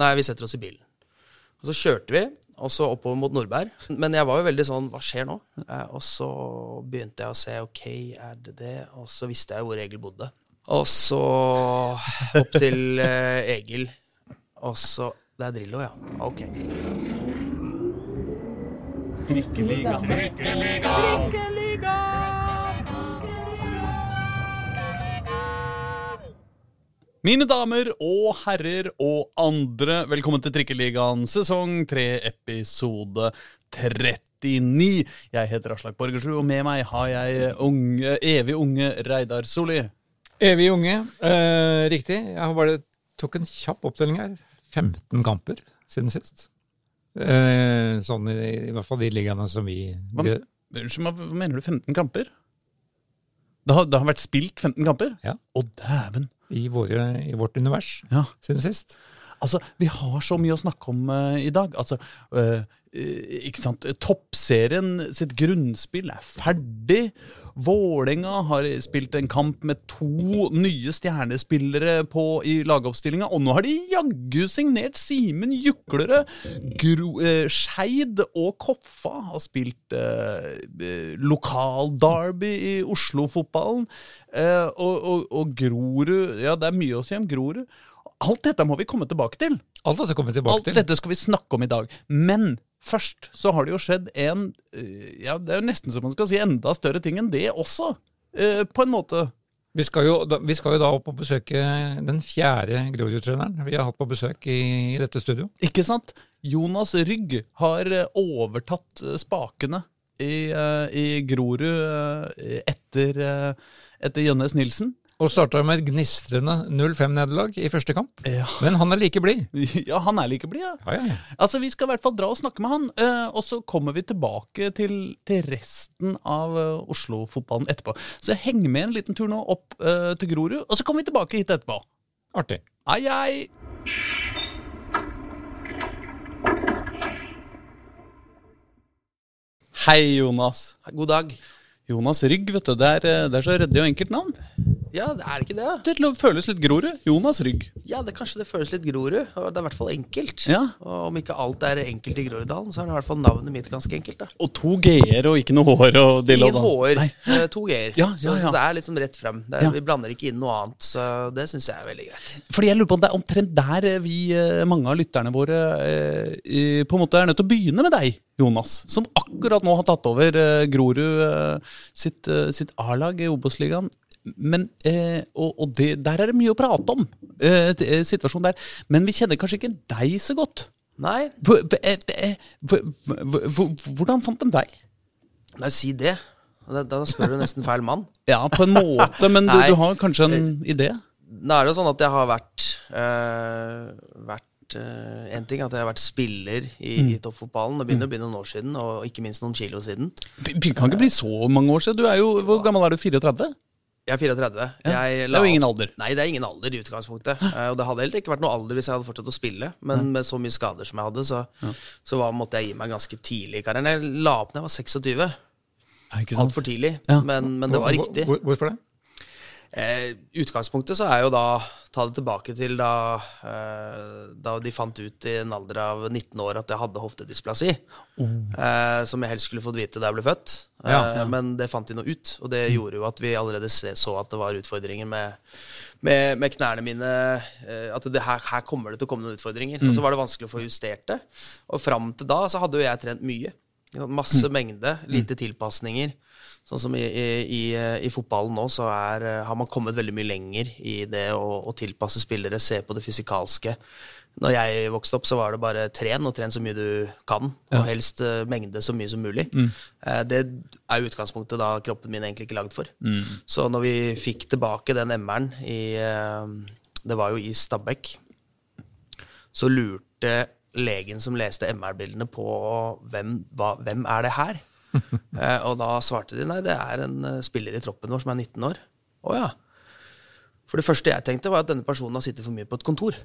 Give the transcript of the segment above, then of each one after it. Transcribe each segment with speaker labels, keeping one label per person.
Speaker 1: Nei, vi setter oss i bilen. Og så kjørte vi, og så oppover mot Nordberg. Men jeg var jo veldig sånn Hva skjer nå? Eh, og så begynte jeg å se OK, er det det? Og så visste jeg hvor Egil bodde. Og så opp til eh, Egil. Og så Det er Drillo, ja. OK.
Speaker 2: Trikkeliga. Mine damer og herrer og andre, velkommen til Trikkeligaen sesong 3, episode 39. Jeg heter Aslak Borgersrud, og med meg har jeg unge, evig unge Reidar Solli.
Speaker 3: Evig unge. Eh, riktig. Jeg har bare tok en kjapp oppdeling her. 15 kamper siden sist. Eh, sånn i, i hvert fall de ligaene som vi
Speaker 2: Hva, hva mener du? 15 kamper? Det har, det har vært spilt 15 kamper?
Speaker 3: Ja.
Speaker 2: Å, dæven!
Speaker 3: I, våre, i vårt univers
Speaker 2: Ja.
Speaker 3: siden sist.
Speaker 2: Altså, vi har så mye å snakke om uh, i dag. Altså, eh, ikke sant? Toppserien sitt grunnspill er ferdig. Vålerenga har spilt en kamp med to nye stjernespillere på, i lagoppstillinga, og nå har de jaggu signert Simen Juklerød. Gro, eh, Skeid og Koffa har spilt eh, eh, lokal-derby i Oslo-fotballen. Eh, og, og, og Grorud Ja, det er mye å si om Grorud. Alt dette må vi komme tilbake til.
Speaker 3: Alt dette kommer tilbake
Speaker 2: Alt
Speaker 3: til.
Speaker 2: dette skal vi snakke om i dag. Men først så har det jo skjedd en eh, Ja, det er jo nesten som man skal si enda større ting enn det også. eh, på en måte.
Speaker 3: Vi skal, jo, da, vi skal jo da opp og besøke den fjerde Grorud-treneren vi har hatt på besøk i, i dette studio.
Speaker 2: Ikke sant? Jonas Rygg har eh, overtatt spakene i, i Grorud etter, etter Jønnes Nilsen.
Speaker 3: Og starta med et gnistrende 0-5-nederlag i første kamp.
Speaker 2: Ja.
Speaker 3: Men han er like blid.
Speaker 2: ja, han er like blid, ja.
Speaker 3: Ja, ja, ja.
Speaker 2: Altså, Vi skal i hvert fall dra og snakke med han, eh, og så kommer vi tilbake til, til resten av eh, Oslo-fotballen etterpå. Så heng med en liten tur nå opp uh, til Grorud, og så kommer vi tilbake hit etterpå.
Speaker 3: Artig.
Speaker 2: Ai, ai! Hei, Jonas.
Speaker 1: God dag.
Speaker 2: Jonas Rygg, vet du. Det er, det er så ryddig og enkelt navn.
Speaker 1: Ja, det er ikke det?
Speaker 2: Det føles litt Grorud. Jonas Rygg.
Speaker 1: Ja, det kanskje det føles litt Grorud. Det er i hvert fall enkelt.
Speaker 2: Ja.
Speaker 1: Og om ikke alt er enkelt i Groruddalen, så er det i hvert fall navnet mitt ganske enkelt. da.
Speaker 2: Og to g-er og ikke noe hår og dill og
Speaker 1: Ingen
Speaker 2: hår,
Speaker 1: eh, to G-er.
Speaker 2: Ja, ja,
Speaker 1: Så, det er liksom rett frem. Det er. Vi blander ikke inn noe annet, så det syns jeg er veldig greit.
Speaker 2: Fordi jeg lurer på om det er omtrent der eh, vi, eh, mange av lytterne våre, på en måte er nødt til å begynne med deg, Jonas. Som akkurat nå har tatt over Grorud sitt, sitt A-lag i Obos-ligaen. Men, eh, og og det, der er det mye å prate om, eh, eh, situasjonen der. Men vi kjenner kanskje ikke deg så godt.
Speaker 1: Nei,
Speaker 2: Hvor- eh, eh, hvor- hvor- hvor- Hvordan fant de deg?
Speaker 1: nei si det. Da, da spør du nesten feil mann.
Speaker 2: Ja, på en måte, men du, du har kanskje en idé?
Speaker 1: Nå er det jo sånn at jeg har vært øh, Vært En ting at jeg har vært spiller i,
Speaker 2: Mm.
Speaker 1: i toppfotballen. Det begynner å bli noen år siden, og ikke minst noen kilo siden.
Speaker 2: Det kan ikke bli så mange år siden. Du er jo, Hvor gammel er du? 34?
Speaker 1: Jeg er 34. Jeg
Speaker 2: det er jo ingen alder.
Speaker 1: Nei, det er ingen alder i utgangspunktet. Eh, og det hadde heller ikke vært noe alder hvis jeg hadde fortsatt å spille. Men med så mye skader som jeg hadde, så, så var, måtte jeg gi meg ganske tidlig i karrieren. Jeg la opp da jeg var 26.
Speaker 2: Er ikke?
Speaker 1: Altfor tidlig.
Speaker 2: Ja.
Speaker 1: Men, men det var
Speaker 3: Hvor-
Speaker 1: riktig.
Speaker 3: Hvor, hvorfor det?
Speaker 1: Eh, utgangspunktet så er jo da Ta det tilbake til da, eh, da de fant ut i en alder av 19 år at jeg hadde hoftedysplasi. Eh, som jeg helst skulle fått vite da jeg ble født. Ja,
Speaker 3: Ja.
Speaker 1: Men det fant de nå ut, og det gjorde jo at vi allerede så at det var utfordringer med, med, med knærne mine. Eh, at det, her, her kommer det til å komme noen utfordringer. Og så var det vanskelig å få justert det. Og fram til da så hadde jo jeg trent mye. Masse mm. Mengde, lite tilpasninger. Sånn som i, i, i, i fotballen nå, så er, eh, har man kommet veldig mye lenger i det å, å tilpasse spillere, se på det fysikalske. Når jeg vokste opp, så var det bare tren, og tren så mye du kan. Og helst uh, mengde så mye som mulig. Eh, det er utgangspunktet da kroppen min egentlig ikke lagd for. Så når vi fikk tilbake den MR-en i uh, Det var jo i Stabekk. Så lurte legen som leste MR-bildene på hvem, hva, hvem er det her? eh, og da svarte de nei, det er en eh, spiller i troppen vår som er 19 år. Å ja. For det første jeg tenkte, var at denne personen har sittet for mye på et kontor.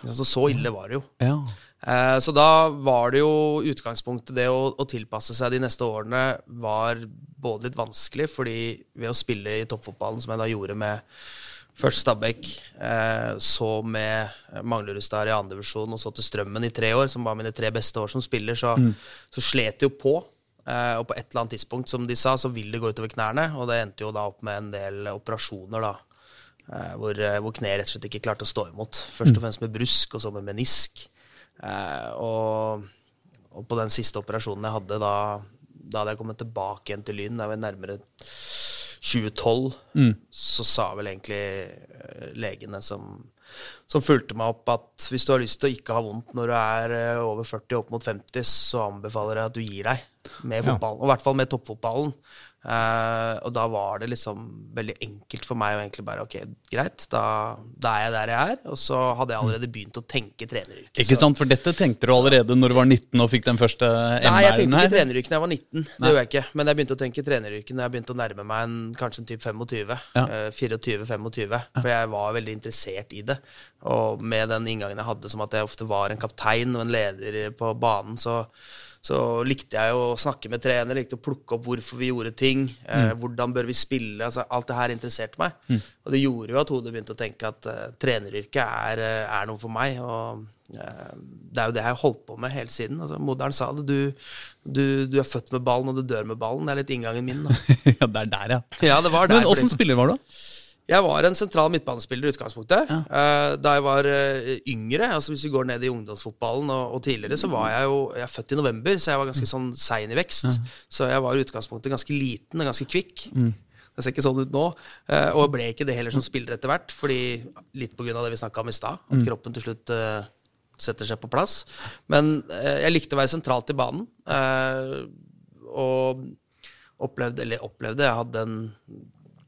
Speaker 1: Altså, så ille var det jo.
Speaker 2: Ja.
Speaker 1: Eh, så da var det jo utgangspunktet det å, å tilpasse seg de neste årene var både litt vanskelig, fordi ved å spille i toppfotballen, som jeg da gjorde med Først Stabæk, eh, så med Manglerudstad i andredivisjon, og så til Strømmen i tre år, som var mine tre beste år som spiller, så, så slet det jo på. Eh, og på et eller annet tidspunkt, som de sa, så vil det gå utover knærne, og det endte jo da opp med en del operasjoner, da. Eh, hvor, eh, hvor kneet rett og slett ikke klarte å stå imot. Først og fremst med brusk, og så med menisk. Eh, og, og på den siste operasjonen jeg hadde, da, da hadde jeg kommet tilbake igjen til Lyn. Da var nærmere 2012. Så sa vel egentlig legene som, som fulgte meg opp, at hvis du har lyst til å ikke ha vondt når du er eh, over 40 opp mot 50, så anbefaler jeg at du gir deg med
Speaker 3: Ja.
Speaker 1: fotballen. Og i hvert fall med toppfotballen. Eh, og da var det liksom veldig enkelt for meg å egentlig bare ok, greit, da, da er jeg der jeg er. Og så hadde jeg allerede begynt å tenke treneryrket.
Speaker 2: Ikke sant, For dette tenkte du allerede når du var 19 og fikk den første
Speaker 1: Nei, jeg tenkte ikke
Speaker 2: her?
Speaker 1: treneryrket da jeg var 19. Det gjorde jeg ikke. Men jeg begynte å tenke treneryrket når jeg begynte å nærme meg en, kanskje en typ 25.
Speaker 2: Ja.
Speaker 1: Uh, 24-25. For jeg var veldig interessert i det. Og med den inngangen jeg hadde som at jeg ofte var en kaptein og en leder på banen, så, så likte jeg å snakke med trener, likte å plukke opp hvorfor vi gjorde ting. Eh, hvordan bør vi spille? Altså, alt det her interesserte meg. Og det gjorde jo at hodet begynte å tenke at uh, treneryrket er, eh, er noe for meg. og uh, det er jo det jeg har holdt på med hele siden. Altså, Moderen sa det. Du, du, du er født med ballen, og du dør med ballen. Det er litt inngangen min. Da.
Speaker 2: ja, det er der, ja.
Speaker 1: Ja, det var der.
Speaker 2: Men åssen spiller var du?
Speaker 1: Jeg var en sentral midtbanespiller i utgangspunktet. Ja. da jeg var eh, yngre, altså hvis vi går ned i ungdomsfotballen og, og tidligere, så var jeg jo Jeg er født i november, så jeg var ganske sånn sein i vekst. Så jeg var i utgangspunktet ganske liten og ganske kvikk. Det ser ikke sånn ut nå. Og og ble ikke det heller som spiller etter hvert, fordi litt på grunn av det vi snakka om i stad, at kroppen til slutt eh, setter seg på plass. Men eh, jeg likte å være sentralt i banen. eh, og opplevde, eller opplevde, jeg hadde en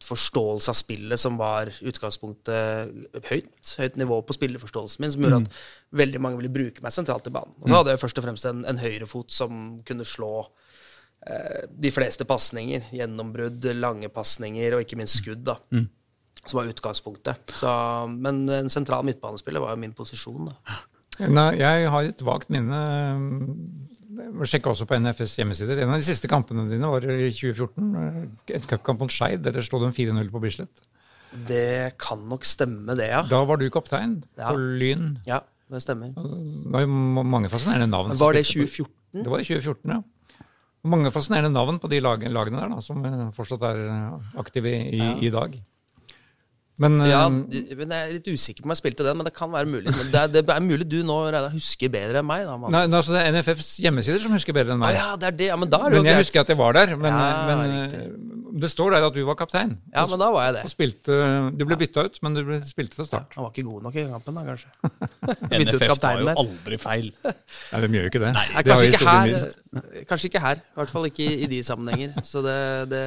Speaker 1: forståelse av spillet som var utgangspunktet høyt. Høyt nivå på spillerforståelsen min, som gjorde at veldig mange ville bruke meg sentralt i banen. Og så hadde jeg først og fremst en, en høyrefot som kunne slå eh, de fleste pasninger. Gjennombrudd, lange pasninger og ikke minst skudd, da. Som var utgangspunktet. Så, men en sentral midtbanespiller var jo min posisjon, da.
Speaker 3: Nei, jeg har et vagt minne. Jeg sjekka også på NFS hjemmesider. En av de siste kampene dine var i 2014. En cupkamp mot Skeid. Dere slo dem 4-0 på Bislett.
Speaker 1: Det kan nok stemme, det, ja.
Speaker 3: Da var du kaptein
Speaker 1: Ja.
Speaker 3: på Lyn.
Speaker 1: Ja, det stemmer.
Speaker 3: Det var jo mange fascinerende navn.
Speaker 1: Var det
Speaker 3: spilte på-
Speaker 1: 2014?
Speaker 3: Det var i 2014, ja. Mange fascinerende navn på de lagene der, da, som eh, fortsatt er eh, aktive i, ja. i dag. Men eh,
Speaker 1: Ja, men jeg er litt usikker på om jeg spilte den, men det kan være mulig. Men det, er, det er mulig du nå husker bedre enn meg. da,
Speaker 3: nei, altså det er NFFs hjemmesider som husker bedre enn
Speaker 1: meg.
Speaker 3: meg.
Speaker 1: ja, det er det. Ja, men da er det jo
Speaker 3: jeg
Speaker 1: greit.
Speaker 3: husker at jeg var der. Men,
Speaker 1: Ja,
Speaker 3: men eh, det står der at du var kaptein.
Speaker 1: Ja, men da var jeg det.
Speaker 3: Og spilte, du ble bytta ut, men du ble, spilte fra start.
Speaker 1: Han var ikke god nok i kampen, da, kanskje.
Speaker 2: NFF tar jo
Speaker 1: der.
Speaker 2: aldri feil.
Speaker 3: Nei, de gjør jo ikke det.
Speaker 1: Nei,
Speaker 3: Det
Speaker 1: kanskje, ikke her, kanskje ikke her. I hvert fall ikke i, i de sammenhenger. Så det, det,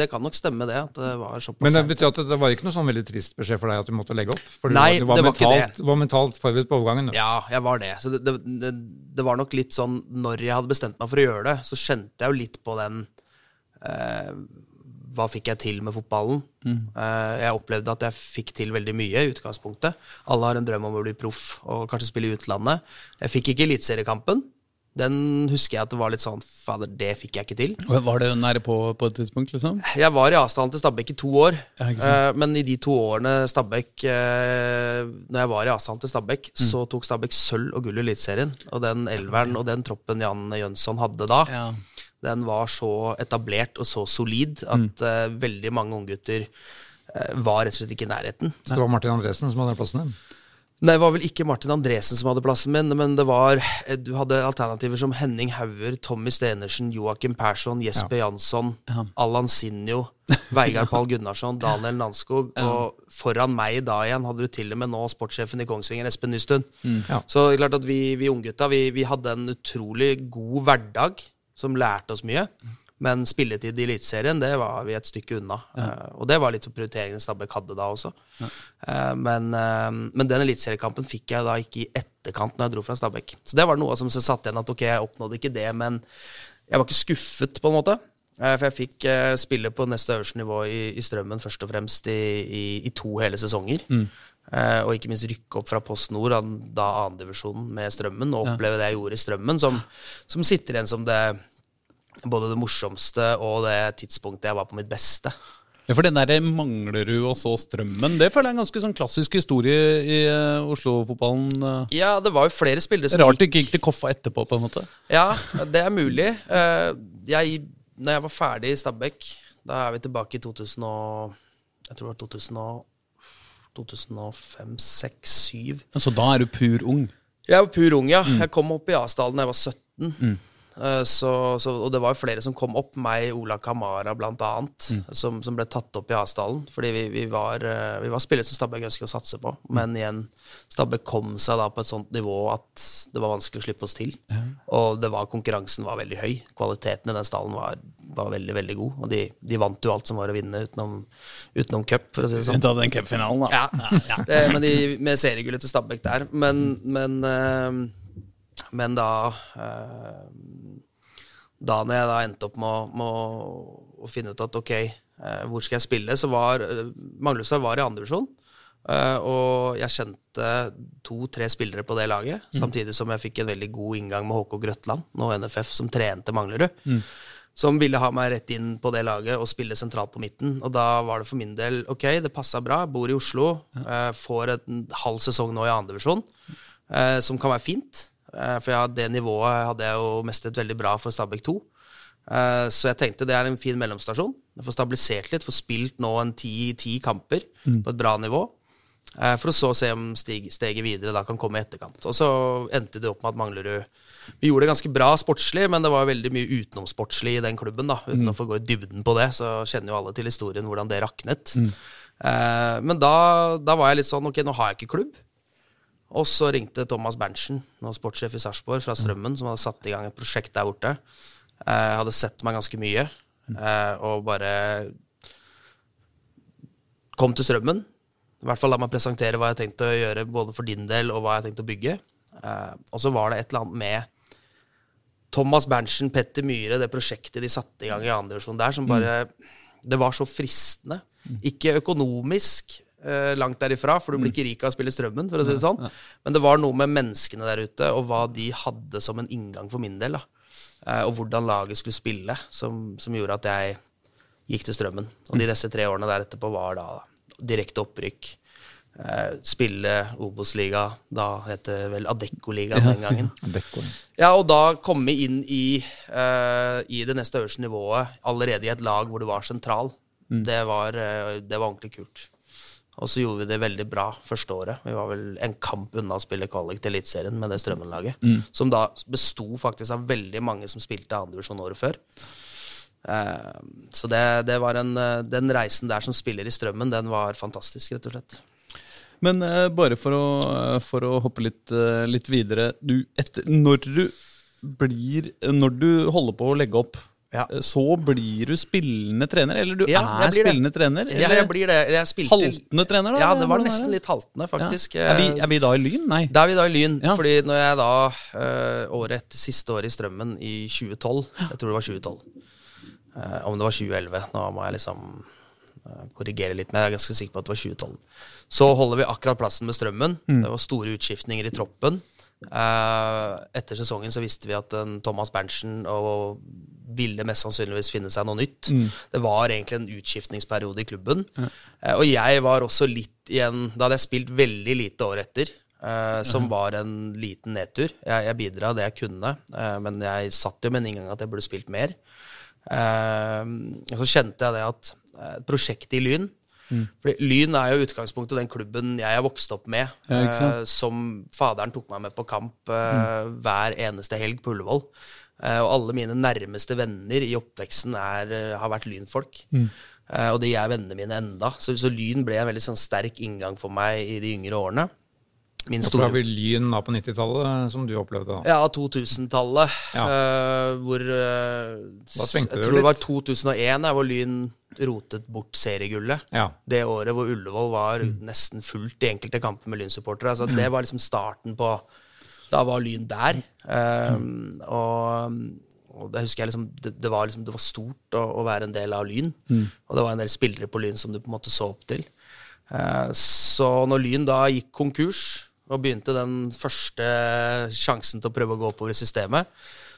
Speaker 1: det kan nok stemme, det. At det var såpass
Speaker 3: Men det betyr at det var ikke noe sånn veldig trist beskjed for deg at du måtte legge opp? For du,
Speaker 1: Nei,
Speaker 3: var- du var,
Speaker 1: det var ikke
Speaker 3: mentalt, var mentalt forberedt på overgangen? du.
Speaker 1: Ja, jeg var det. Så det, det, det, det var nok litt sånn Når jeg hadde bestemt meg for å gjøre det, så kjente jeg jo litt på den eh, Hva fikk jeg til med fotballen? Eh, jeg opplevde at jeg fikk til veldig mye i utgangspunktet. Alle har en drøm om å bli proff og kanskje spille i utlandet. Jeg fikk ikke Eliteseriekampen. Den husker jeg at det var litt sånn Fader, det fikk jeg ikke til.
Speaker 2: Var det nære på på et tidspunkt, liksom?
Speaker 1: Jeg var i avstanden til Stabæk i to år.
Speaker 2: Ja,
Speaker 1: eh, men i de to årene Stabæk eh, Når jeg var i avstanden til Stabæk,
Speaker 2: Mm.
Speaker 1: så tok Stabæk sølv og gull i Eliteserien. Og den elveren og den troppen Jan Jønsson hadde da,
Speaker 2: Ja.
Speaker 1: den var så etablert og så solid at
Speaker 2: Mm.
Speaker 1: eh, veldig mange unggutter var rett og slett ikke i nærheten.
Speaker 3: Så det var Martin Andresen som hadde plassen din?
Speaker 1: Nei, det var vel ikke Martin Andresen som hadde plassen min, men det var eh, Du hadde alternativer som Henning Hauger, Tommy Stenersen, Joakim Persson, Jesper Jansson, Allan Sinjo, Veigar Pall Gunnarsson, Daniel Nanskog. Og foran meg da igjen hadde du til og med nå sportssjefen i Kongsvinger, Espen Nystuen.
Speaker 3: Ja.
Speaker 1: Så det er klart at vi, vi unggutta vi, vi hadde en utrolig god hverdag som lærte oss mye. Men spilletid i Eliteserien, det var vi et stykke unna. Eh, og det var litt prioriteringen Stabæk hadde da også. Eh, men, uh, men den eliteseriekampen fikk jeg da ikke i etterkant når jeg dro fra Stabæk. Så det var noe som satt igjen at ok, jeg oppnådde ikke det, men jeg var ikke skuffet, på en måte. For jeg fikk spille på neste øverste nivå i, i Strømmen først og fremst i, i, i to hele sesonger. Eh, og ikke minst rykke opp fra Post Nord, da, da annendivisjonen med Strømmen, og oppleve det jeg gjorde i Strømmen, som, som sitter igjen som det både det morsomste og det tidspunktet jeg var på mitt beste.
Speaker 2: Ja, For den der Manglerud og så Strømmen, det føler jeg er en ganske sånn klassisk historie i uh, Oslo-fotballen. Uh.
Speaker 1: Ja, det var jo flere spillere som
Speaker 2: Rart du ikke gikk til Koffa etterpå, på en måte.
Speaker 1: Ja, det er mulig. Uh, jeg, når jeg var ferdig i Stabæk, da er vi tilbake i 2000 og, jeg tror det var 2000 og, 2005, 2006, 2007.
Speaker 2: Så da er du pur ung?
Speaker 1: Jeg var pur ung, ja. Mm. Jeg kom opp i Asdalen da jeg var 17. Mm. Eh, så, så, og det var jo flere som kom opp, meg, Ola Kamara annet, mm. som, som, ble tatt opp i Asdalen. Fordi vi, vi, var, eh, vi var spillere som Stabæk ønsket å satse på. Mm. Men igjen, Stabæk kom seg da på et sånt nivå at det var vanskelig å slippe oss til. Ja. Og det var, konkurransen var veldig høy. Kvaliteten i den stallen var, var veldig, veldig god. Og de, de, vant jo alt som var å vinne utenom, utenom cup, for å si det sånn.
Speaker 2: Unntatt den cupfinalen,
Speaker 1: da. Ja, ja. Det, men de, med seriegullet til Stabæk der. Men, men uh, men da eh, Da når jeg da endte opp med med å finne ut at ok, eh, hvor skal jeg spille, så var eh, var i andredivisjon. Uh, og jeg kjente to-tre spillere på det laget, mm. samtidig som jeg fikk en veldig god inngang med HK Grøtland, nå NFF, som trente Manglerud. Mm. Som ville ha meg rett inn på det laget og spille sentralt på midten. Og da var det for min del ok, det passa bra. Bor i Oslo. Uh, får en halv sesong nå i andredivisjon, uh, som kan være fint. Eh, for ja, det nivået hadde jeg jo mestret veldig bra for Stabæk 2. Eh, så jeg tenkte det er en fin mellomstasjon. Jeg får stabilisert litt, får spilt nå en ti, kamper mm. på et bra nivå. Eh, for å så se om steget videre da kan komme i etterkant. Og så endte det opp med at Manglerud Vi gjorde det ganske bra sportslig, men det var veldig mye utenomsportslig i den klubben. da Uten mm. å få gå i dybden på det, så kjenner jo alle til historien hvordan det raknet. Mm. Men da, da, var jeg litt sånn Ok, nå har jeg ikke klubb. Og så ringte Thomas Berntsen, nå sportssjef i Sarpsborg, fra Strømmen, som hadde satt i gang et prosjekt der borte. Jeg eh, hadde sett meg ganske mye, eh, og bare kom til Strømmen. I hvert fall la meg presentere hva jeg tenkte å gjøre, både for din del og hva jeg tenkte å bygge. Eh, og så var det et eller annet med Thomas Berntsen, Petter Myhre, det prosjektet de satte i gang i andre versjon der, som bare Det var så fristende. Ikke økonomisk, langt derifra, for du blir ikke rik av å spille Strømmen, for å si det sånn. Men det var noe med menneskene der ute, og hva de hadde som en inngang for min del. da. Eh, og hvordan laget skulle spille, som, som, gjorde at jeg gikk til Strømmen. Og de mm. neste tre årene der etterpå var da direkte opprykk. Eh, spille Obos-liga, da het det vel Adecco-ligaen den gangen. ja, Og da komme inn i, uh, i det neste øverste nivået allerede i et lag hvor du var sentral, mm. det, var, det var ordentlig kult. Og så gjorde vi det veldig bra første året. Vi var vel en kamp unna å spille kvalik til Eliteserien med det Strømmen-laget. Mm. Som da besto faktisk av veldig mange som spilte andredivisjon året før. Eh, så det, det, var en, eh, den reisen der som spiller i Strømmen, den var fantastisk, rett og slett.
Speaker 2: Men eh, bare for å, for å hoppe litt, uh, litt videre du, etter, Når du blir Når du holder på å legge opp ja. Eh, så blir du spillende trener? Eller du ja, er spillende det. trener?
Speaker 1: Eller? Ja, jeg blir det. Jeg
Speaker 2: haltende trener, da?
Speaker 1: Ja, det var nesten litt haltende, faktisk.
Speaker 2: Ja. Er, vi, er, vi, da i Lyn? Nei.
Speaker 1: Da er vi da i Lyn. Fordi når jeg da, uh, året etter siste året i Strømmen, i 2012 Jeg tror det var 2012. Uh, eh, om det var 2011. Nå må jeg liksom korrigere litt, men jeg er ganske sikker på at det var 2012. Så holder vi akkurat plassen med Strømmen. Mm. Det var store utskiftninger i troppen. etter sesongen så visste vi at Thomas Berntsen og ville mest sannsynligvis finne seg noe nytt. Mm. Det var egentlig en utskiftningsperiode i klubben. Ja. Uh, og jeg var også litt igjen Da hadde jeg spilt veldig lite år etter, uh, som var en liten nedtur. Jeg, jeg bidra det jeg kunne, uh, men jeg satt jo med en inngang at jeg burde spilt mer. og så kjente jeg det at et prosjekt i Lyn Mm. Fordi Lyn er jo utgangspunktet den klubben jeg er vokst opp med. Ja, som faderen tok meg med på kamp mm. hver eneste helg på Ullevål. Eh, og alle mine nærmeste venner i oppveksten er, eh, har vært lynfolk. Mm. Uh, og de er vennene mine enda. Så, så, Lyn ble en veldig sånn, sterk inngang for meg i de yngre årene.
Speaker 3: Min store... Hvorfor har vi Lyn da på 90-tallet, som du opplevde? da?
Speaker 1: Ja, 2000-tallet. Ja. Uh, hvor uh,
Speaker 3: Da svingte det
Speaker 1: Jeg tror det var 2001 hvor Lyn rotet bort seriegullet. Ja. Det året hvor Ullevål var mm. nesten fullt i enkelte kamper med Lyn-supportere. Altså, mm. Det var liksom starten på da var Lyn der. Um, og, og det husker jeg liksom, det, det, var liksom, det var stort å, å, være en del av Lyn. Mm. Og det var en del spillere på Lyn som du på en måte så opp til. Uh, så når Lyn da gikk konkurs og begynte den første sjansen til å prøve å gå oppover i systemet,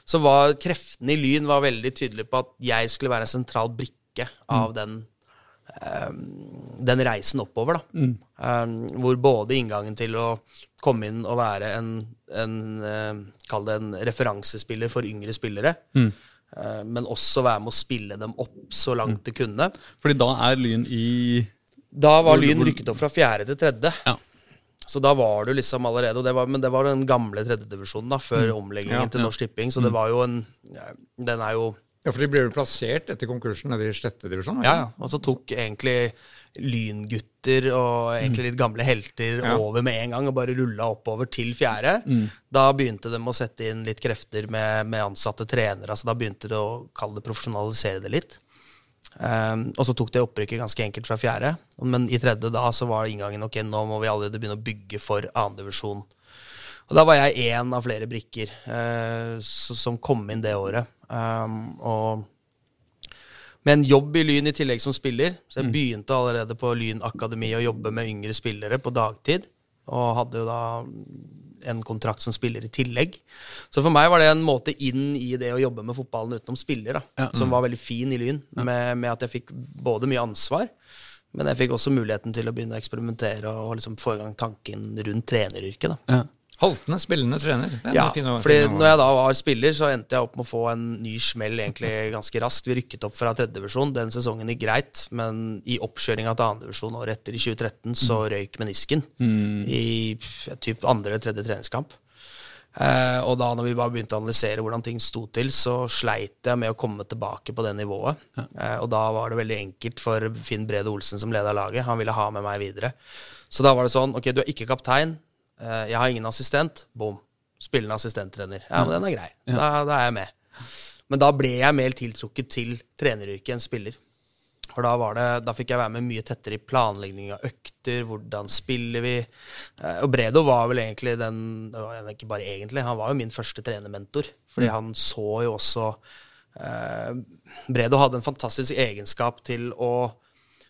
Speaker 1: så var kreftene i Lyn var veldig tydelige på at jeg skulle være en sentral brikke av mm. den den reisen oppover, da. Eh, hvor både inngangen til å komme inn og være en, en eh, Kall det en referansespiller for yngre spillere. eh, men også være med å spille dem opp så langt det kunne.
Speaker 2: Fordi da er Lyn i
Speaker 1: Da var Lyn rykket opp fra fjerde til tredje.
Speaker 2: Ja.
Speaker 1: Så da var du liksom allerede det var, Men det var den gamle tredjedivisjonen da, før omleggingen
Speaker 3: Ja,
Speaker 1: til. Norsk Tipping. Så det var jo en Den er jo
Speaker 3: Ja, for de ble jo plassert etter konkursen nede i sjette divisjon?
Speaker 1: Ja, ja. Og så tok egentlig lyngutter og egentlig litt gamle helter
Speaker 3: Ja.
Speaker 1: over med en gang og bare rulla oppover til fjerde. Da begynte de å sette inn litt krefter med, med ansatte trenere. altså Da begynte de å kalle det profesjonalisere det litt. Um, og så tok det opprykket ganske enkelt fra fjerde. Men i tredje da så var inngangen ok, nå må vi allerede begynne å bygge for annendivisjon. Og da var jeg én av flere brikker uh, som kom inn det året. Um, og med en jobb i Lyn i tillegg som spiller. Så jeg begynte allerede på Lyn akademi å jobbe med yngre spillere på dagtid. Og hadde jo da en kontrakt som spiller i tillegg. Så for meg var det en måte inn i det å jobbe med fotballen utenom spiller, da, som var veldig fin i Lyn. Med, med at jeg fikk både mye ansvar, men jeg fikk også muligheten til å begynne å eksperimentere og liksom få i gang tanken rundt treneryrket. da.
Speaker 2: ja.
Speaker 3: Haltende spillende trener. Er
Speaker 1: Ja, fordi når jeg da var spiller, så endte jeg opp med å få en ny smell egentlig ganske raskt. Vi rykket opp fra tredjedivisjon. Den sesongen gikk greit, men i oppkjøringa til andredivisjon året etter, i 2013, så røyk menisken i typ andre eller tredje treningskamp. Eh, og da når vi bare begynte å analysere hvordan ting sto til, så sleit jeg med å komme tilbake på det nivået. Eh, og da var det veldig enkelt for Finn Brede Olsen som leda laget. Han ville ha med meg videre. Så da var det sånn, ok, du er ikke kaptein, jeg har ingen assistent. Bom. Spillende assistenttrener. Ja, men den er grei. Da, da er jeg med. Men da ble jeg mer tiltrukket til treneryrket enn spiller. For da, var det, da fikk jeg være med mye tettere i planlegging av økter, hvordan spiller vi. Eh, Og Bredo var vel egentlig den var Ikke bare egentlig, han var jo min første trenermentor. Fordi han så jo også eh, Bredo hadde en fantastisk egenskap til å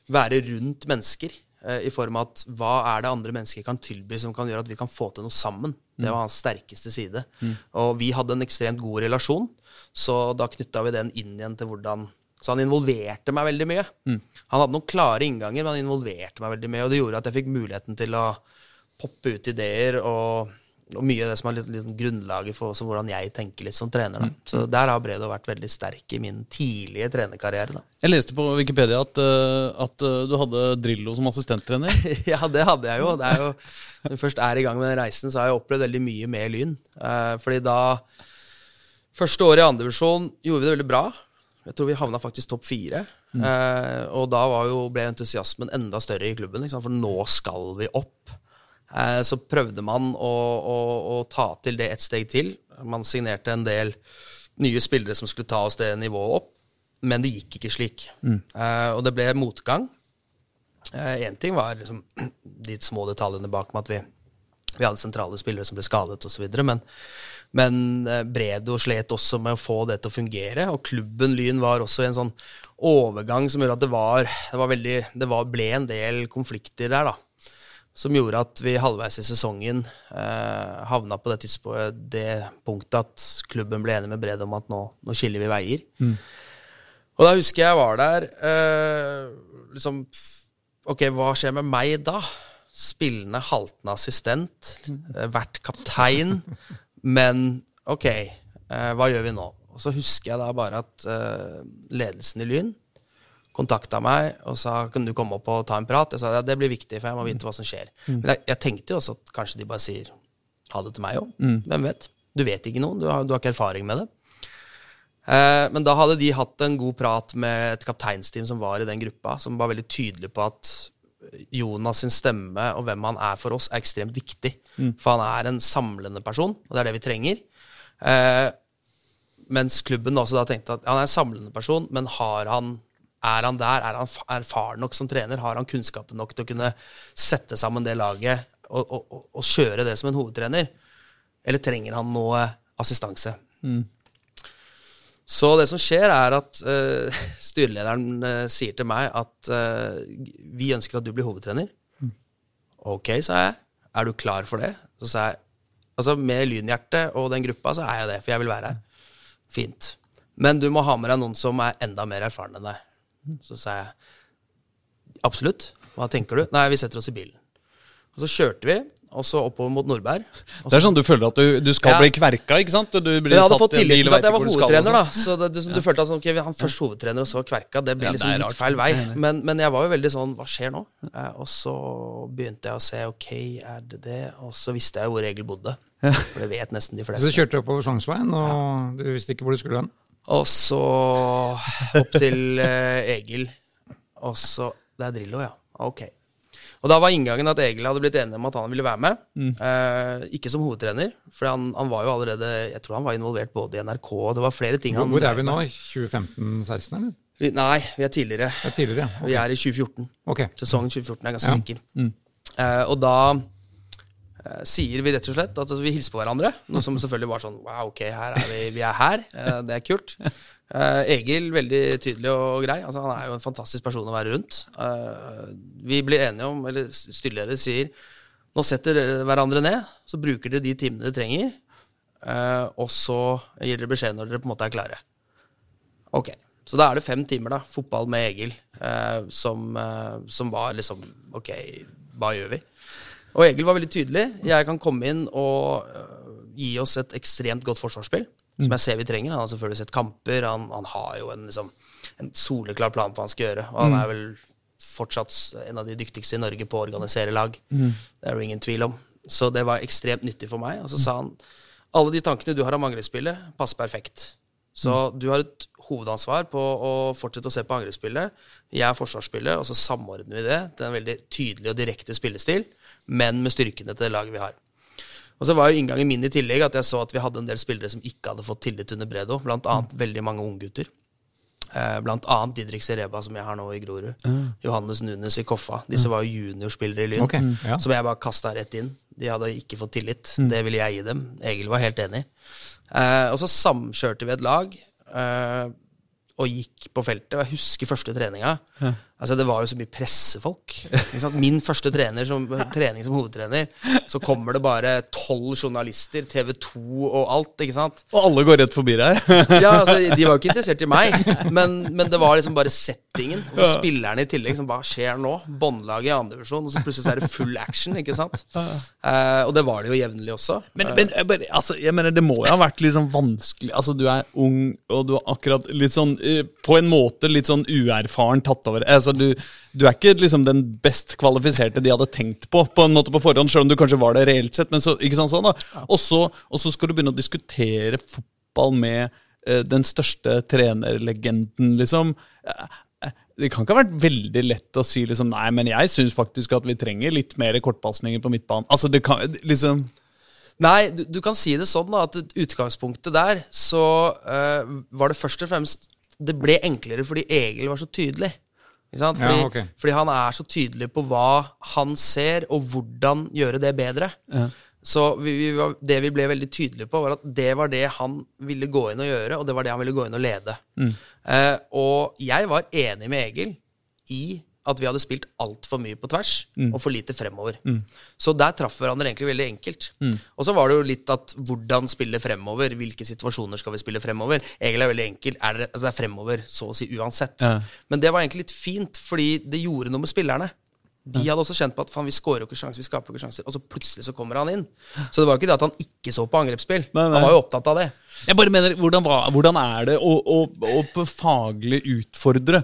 Speaker 1: være rundt mennesker. Eh, I form av at hva er det andre mennesker kan tilby som kan gjøre at vi kan få til noe sammen. Det var hans sterkeste side. Og vi hadde en ekstremt god relasjon, så da knytta vi den inn igjen til hvordan Så han involverte meg veldig mye. Han hadde noen klare innganger, men han involverte meg veldig mye, og det gjorde at jeg fikk muligheten til å poppe ut ideer og, og mye av det som er litt, litt grunnlaget for hvordan jeg tenker litt som trener. Da. Så der har Bredo vært veldig sterk i min tidlige trenerkarriere. Da.
Speaker 2: Jeg leste på Wikipedia at, eh, at eh, du hadde Drillo som assistenttrener.
Speaker 1: Ja, det hadde jeg jo. Det er jo når jeg først er i gang med den reisen, så har jeg opplevd veldig mye med Lyn. Eh, fordi da Første året i andredivisjon gjorde vi det veldig bra. Jeg tror vi havna faktisk topp fire. Eh, og da var jo, ble entusiasmen enda større i klubben, for nå skal vi opp. Eh, så prøvde man å, å, å ta til det et steg til. Man signerte en del nye spillere som skulle ta oss det nivået opp, men det gikk ikke slik. Eh, og det ble motgang. Én ting var liksom, de små detaljene bak med at vi, vi hadde sentrale spillere som ble skadet osv. Men, men eh, Bredo slet også med å få det til å fungere. Og klubben Lyn var også i en sånn overgang som gjorde at det var, det var veldig, det var, ble en del konflikter der. da som gjorde at vi halvveis i sesongen eh, havna på det, det punktet at klubben ble enig med Bred om at nå, nå skiller vi veier. Og da husker jeg var der eh, liksom Ok, hva skjer med meg da? Spillende, haltende assistent, eh, vært kaptein, men ok, eh, hva gjør vi nå? Og så husker jeg da bare at eh, ledelsen i Lyn kontakta meg og sa kan du komme opp og ta en prat. Jeg sa ja, det blir viktig, for jeg må vite hva som skjer. Men jeg, jeg tenkte jo også at kanskje de bare sier ha det til meg òg. Hvem vet? Du vet ikke noe, du har, du har ikke erfaring med det. Eh, men da hadde de hatt en god prat med et kapteinsteam som var i den gruppa, som var veldig tydelig på at Jonas sin stemme og hvem han er for oss, er ekstremt viktig. For han er en samlende person, og det er det vi trenger. Eh, mens klubben også da tenkte at han er en samlende person, men har han, er han der? Er han erfaren nok som trener? Har han kunnskapen nok til å kunne sette sammen det laget og, og, og, og kjøre det som en hovedtrener? Eller trenger han noe assistanse? Så det som skjer, er at uh, styrelederen uh, sier til meg at uh, vi ønsker at du blir hovedtrener. Ok, sa jeg. Er du klar for det? Så sa jeg altså med Lynhjertet og den gruppa, så er jeg det, for jeg vil være her. Fint. Men du må ha med deg noen som er enda mer erfaren enn deg. Så sa jeg Absolutt. Hva tenker du? Nei, vi setter oss i bilen. Og så kjørte vi, og så oppover mot Nordberg.
Speaker 2: Det er sånn du føler at du, du skal
Speaker 1: Ja.
Speaker 2: bli kverka, ikke sant? Du blir
Speaker 1: jeg hadde
Speaker 2: satt
Speaker 1: fått tillit til at jeg var hovedtrener, da. Så det, du, du følte at sånn, okay, han først hovedtrener, og så kverka. Det blir
Speaker 2: Ja,
Speaker 1: liksom
Speaker 2: det
Speaker 1: litt feil vei. Men, men jeg var jo veldig sånn Hva skjer nå? Eh, og så begynte jeg å se ok, er det det? Og så visste jeg hvor Egil bodde. For det vet nesten de fleste.
Speaker 3: Så du kjørte oppover Sognsveien, og du visste ikke hvor du skulle hen?
Speaker 1: Og så opp til eh, Egil. Og så Det er Drillo, ja. Ok. Og da var inngangen at Egil hadde blitt enig om at han ville være med. Eh, ikke som hovedtrener, for han, han var jo allerede Jeg tror han var involvert både i NRK og det var flere ting
Speaker 3: Hvor,
Speaker 1: han
Speaker 3: hvor er vi nå? 2015-16, eller?
Speaker 1: Vi- Nei, vi er tidligere.
Speaker 3: Er tidligere, ja.
Speaker 1: Vi er i 2014.
Speaker 3: Ok.
Speaker 1: Sesongen 2014 er ganske
Speaker 3: Ja.
Speaker 1: sikker. Eh, og da sier vi rett og slett at vi hilser på hverandre. Noe som selvfølgelig var sånn Wow, ok, her er vi, vi er her. Eh, det er kult. Eh, Egil, veldig tydelig og grei. Altså, han er jo en fantastisk person å være rundt. Eh, vi blir enige om, eller styreleder sier nå setter dere hverandre ned, så bruker dere de timene dere trenger, eh, og så gir dere beskjed når dere på en måte er klare. Ok, så da er det fem timer, da. Fotball med Egil. Eh, som, eh, som var liksom Ok, hva gjør vi? Og Egil var veldig tydelig. Jeg kan komme inn og eh, gi oss et ekstremt godt forsvarsspill. Som jeg ser vi trenger. Han har selvfølgelig sett kamper. Han, han har jo en, liksom, en soleklar plan for hva han skal gjøre. Og han er vel fortsatt en av de dyktigste i Norge på å organisere lag. Det er det ingen tvil om. Så det var ekstremt nyttig for meg. Og så sa han alle de tankene du har om angrepsspillet, passer perfekt. Så du har et hovedansvar på å fortsette å se på angrepsspillet. Jeg er forsvarsspillet, og så samordner vi det til en veldig tydelig og direkte spillestil, men med styrkene til det laget vi har. Og så var jo inngangen min i tillegg at jeg så at vi hadde en del spillere som ikke hadde fått tillit under Bredo, blant annet veldig mange unggutter. Eh, blant annet Didrik Sereba, som jeg har nå i Grorud. Johannes Nunes i Koffa. Disse var jo juniorspillere i Lyn.
Speaker 3: Ok, ja.
Speaker 1: Som jeg bare kasta rett inn. De hadde ikke fått tillit. Det ville jeg gi dem. Egil var helt enig. Eh, og så samkjørte vi et lag eh, og gikk på feltet. Og jeg husker første treninga. Altså Det var jo så mye pressefolk. Ikke sant? Min første som, trening som hovedtrener, så kommer det bare tolv journalister, TV 2 og alt. ikke sant?
Speaker 2: Og alle går rett forbi deg.
Speaker 1: Ja, altså, De var jo ikke interessert i meg, men, men det var liksom bare settingen. Og så spillerne i tillegg. Som, hva skjer nå? Båndlaget i andredivisjon, og så plutselig så er det full action. ikke sant? Eh, og det var det jo jevnlig også.
Speaker 2: Men, men jeg bare, altså, jeg mener, det må jo ha vært litt sånn vanskelig Altså, Du er ung, og du er akkurat litt sånn eh, På en måte litt sånn uerfaren tatt over. Altså, du, du er ikke liksom den best kvalifiserte de hadde tenkt på på en måte på forhånd, selv om du kanskje var det reelt sett. men så, ikke sant sånn da? Og så og så skal du begynne å diskutere fotball med eh, den største trenerlegenden, liksom. Eh, eh, Det kan ikke ha vært veldig lett å si liksom, nei, men jeg syns faktisk at vi trenger litt mer kortpasninger på midtbanen. Altså, det kan liksom
Speaker 1: Nei, du, du kan si det sånn da, at utgangspunktet der så uh, var det først og fremst Det ble enklere fordi Egil var så tydelig. Fordi,
Speaker 3: Ja, okay.
Speaker 1: fordi han er så tydelig på hva han ser, og hvordan gjøre det bedre. Så vi, vi var, det vi ble veldig tydelige på, var at det var det han ville gå inn og gjøre, og det var det han ville gå inn og lede. Eh, og jeg var enig med Egil i at vi hadde spilt altfor mye på tvers og for lite fremover. Så der traff hverandre egentlig veldig enkelt. Og så var det jo litt at hvordan spille fremover, hvilke situasjoner skal vi spille fremover. Egentlig er veldig enkelt. Er det, altså det er fremover så å si uansett.
Speaker 2: Ja.
Speaker 1: Men det var egentlig litt fint, fordi det gjorde noe med spillerne. De hadde også kjent på at vi skårer jo ikke sjanser, vi skaper jo ikke sjanser. Og så plutselig så kommer han inn. Så det var jo ikke det at han ikke så på angrepsspill.
Speaker 2: Nei, nei.
Speaker 1: Han var jo opptatt av det.
Speaker 2: Jeg bare mener, hvordan, hvordan er det å, å, å faglig utfordre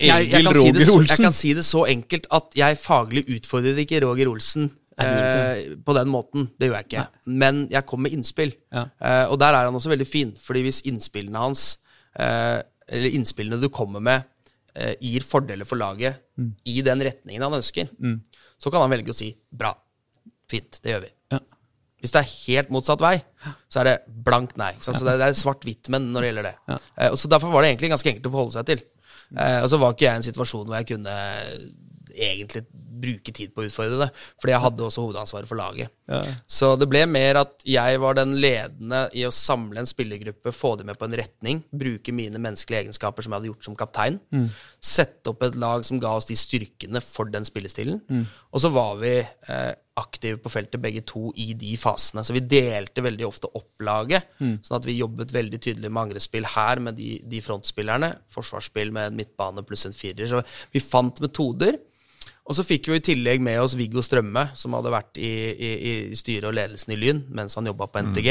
Speaker 1: jeg, jeg, kan si det så, jeg kan si det så enkelt at jeg faglig utfordrer ikke Roger Olsen eh, på den måten. Det gjør jeg ikke. Men jeg kom med innspill.
Speaker 2: Ja.
Speaker 1: Eh, og der er han også veldig fin, fordi hvis innspillene hans, eh, eller innspillene du kommer med, eh, gir fordeler for laget
Speaker 2: Mm.
Speaker 1: i den retningen han ønsker, så kan han velge å si bra, fint, det gjør vi.
Speaker 2: Ja.
Speaker 1: Hvis det er helt motsatt vei, så er det blankt nei. Så altså, det er- det svart-hvitt, men når det gjelder det. Eh, og så Derfor var det egentlig ganske enkelt å forholde seg til. Eh, og så var ikke jeg i en situasjon hvor jeg kunne egentlig bruke tid på å utfordre det, fordi jeg hadde også hovedansvaret for laget. Så det ble mer at jeg var den ledende i å samle en spillergruppe, få dem med på en retning, bruke mine menneskelige egenskaper som jeg hadde gjort som kaptein, sette opp et lag som ga oss de styrkene for den spillestilen, og så var vi eh, aktive på feltet begge to i de fasene. Så vi delte veldig ofte opp laget, sånn at vi jobbet veldig tydelig med angrepsspill her med de, de frontspillerne, forsvarsspill med en midtbane pluss en firer. Så vi fant metoder Og så fikk vi i tillegg med oss Viggo Strømme, som hadde vært i, i, i styret og ledelsen i Lyn mens han jobba på NTG,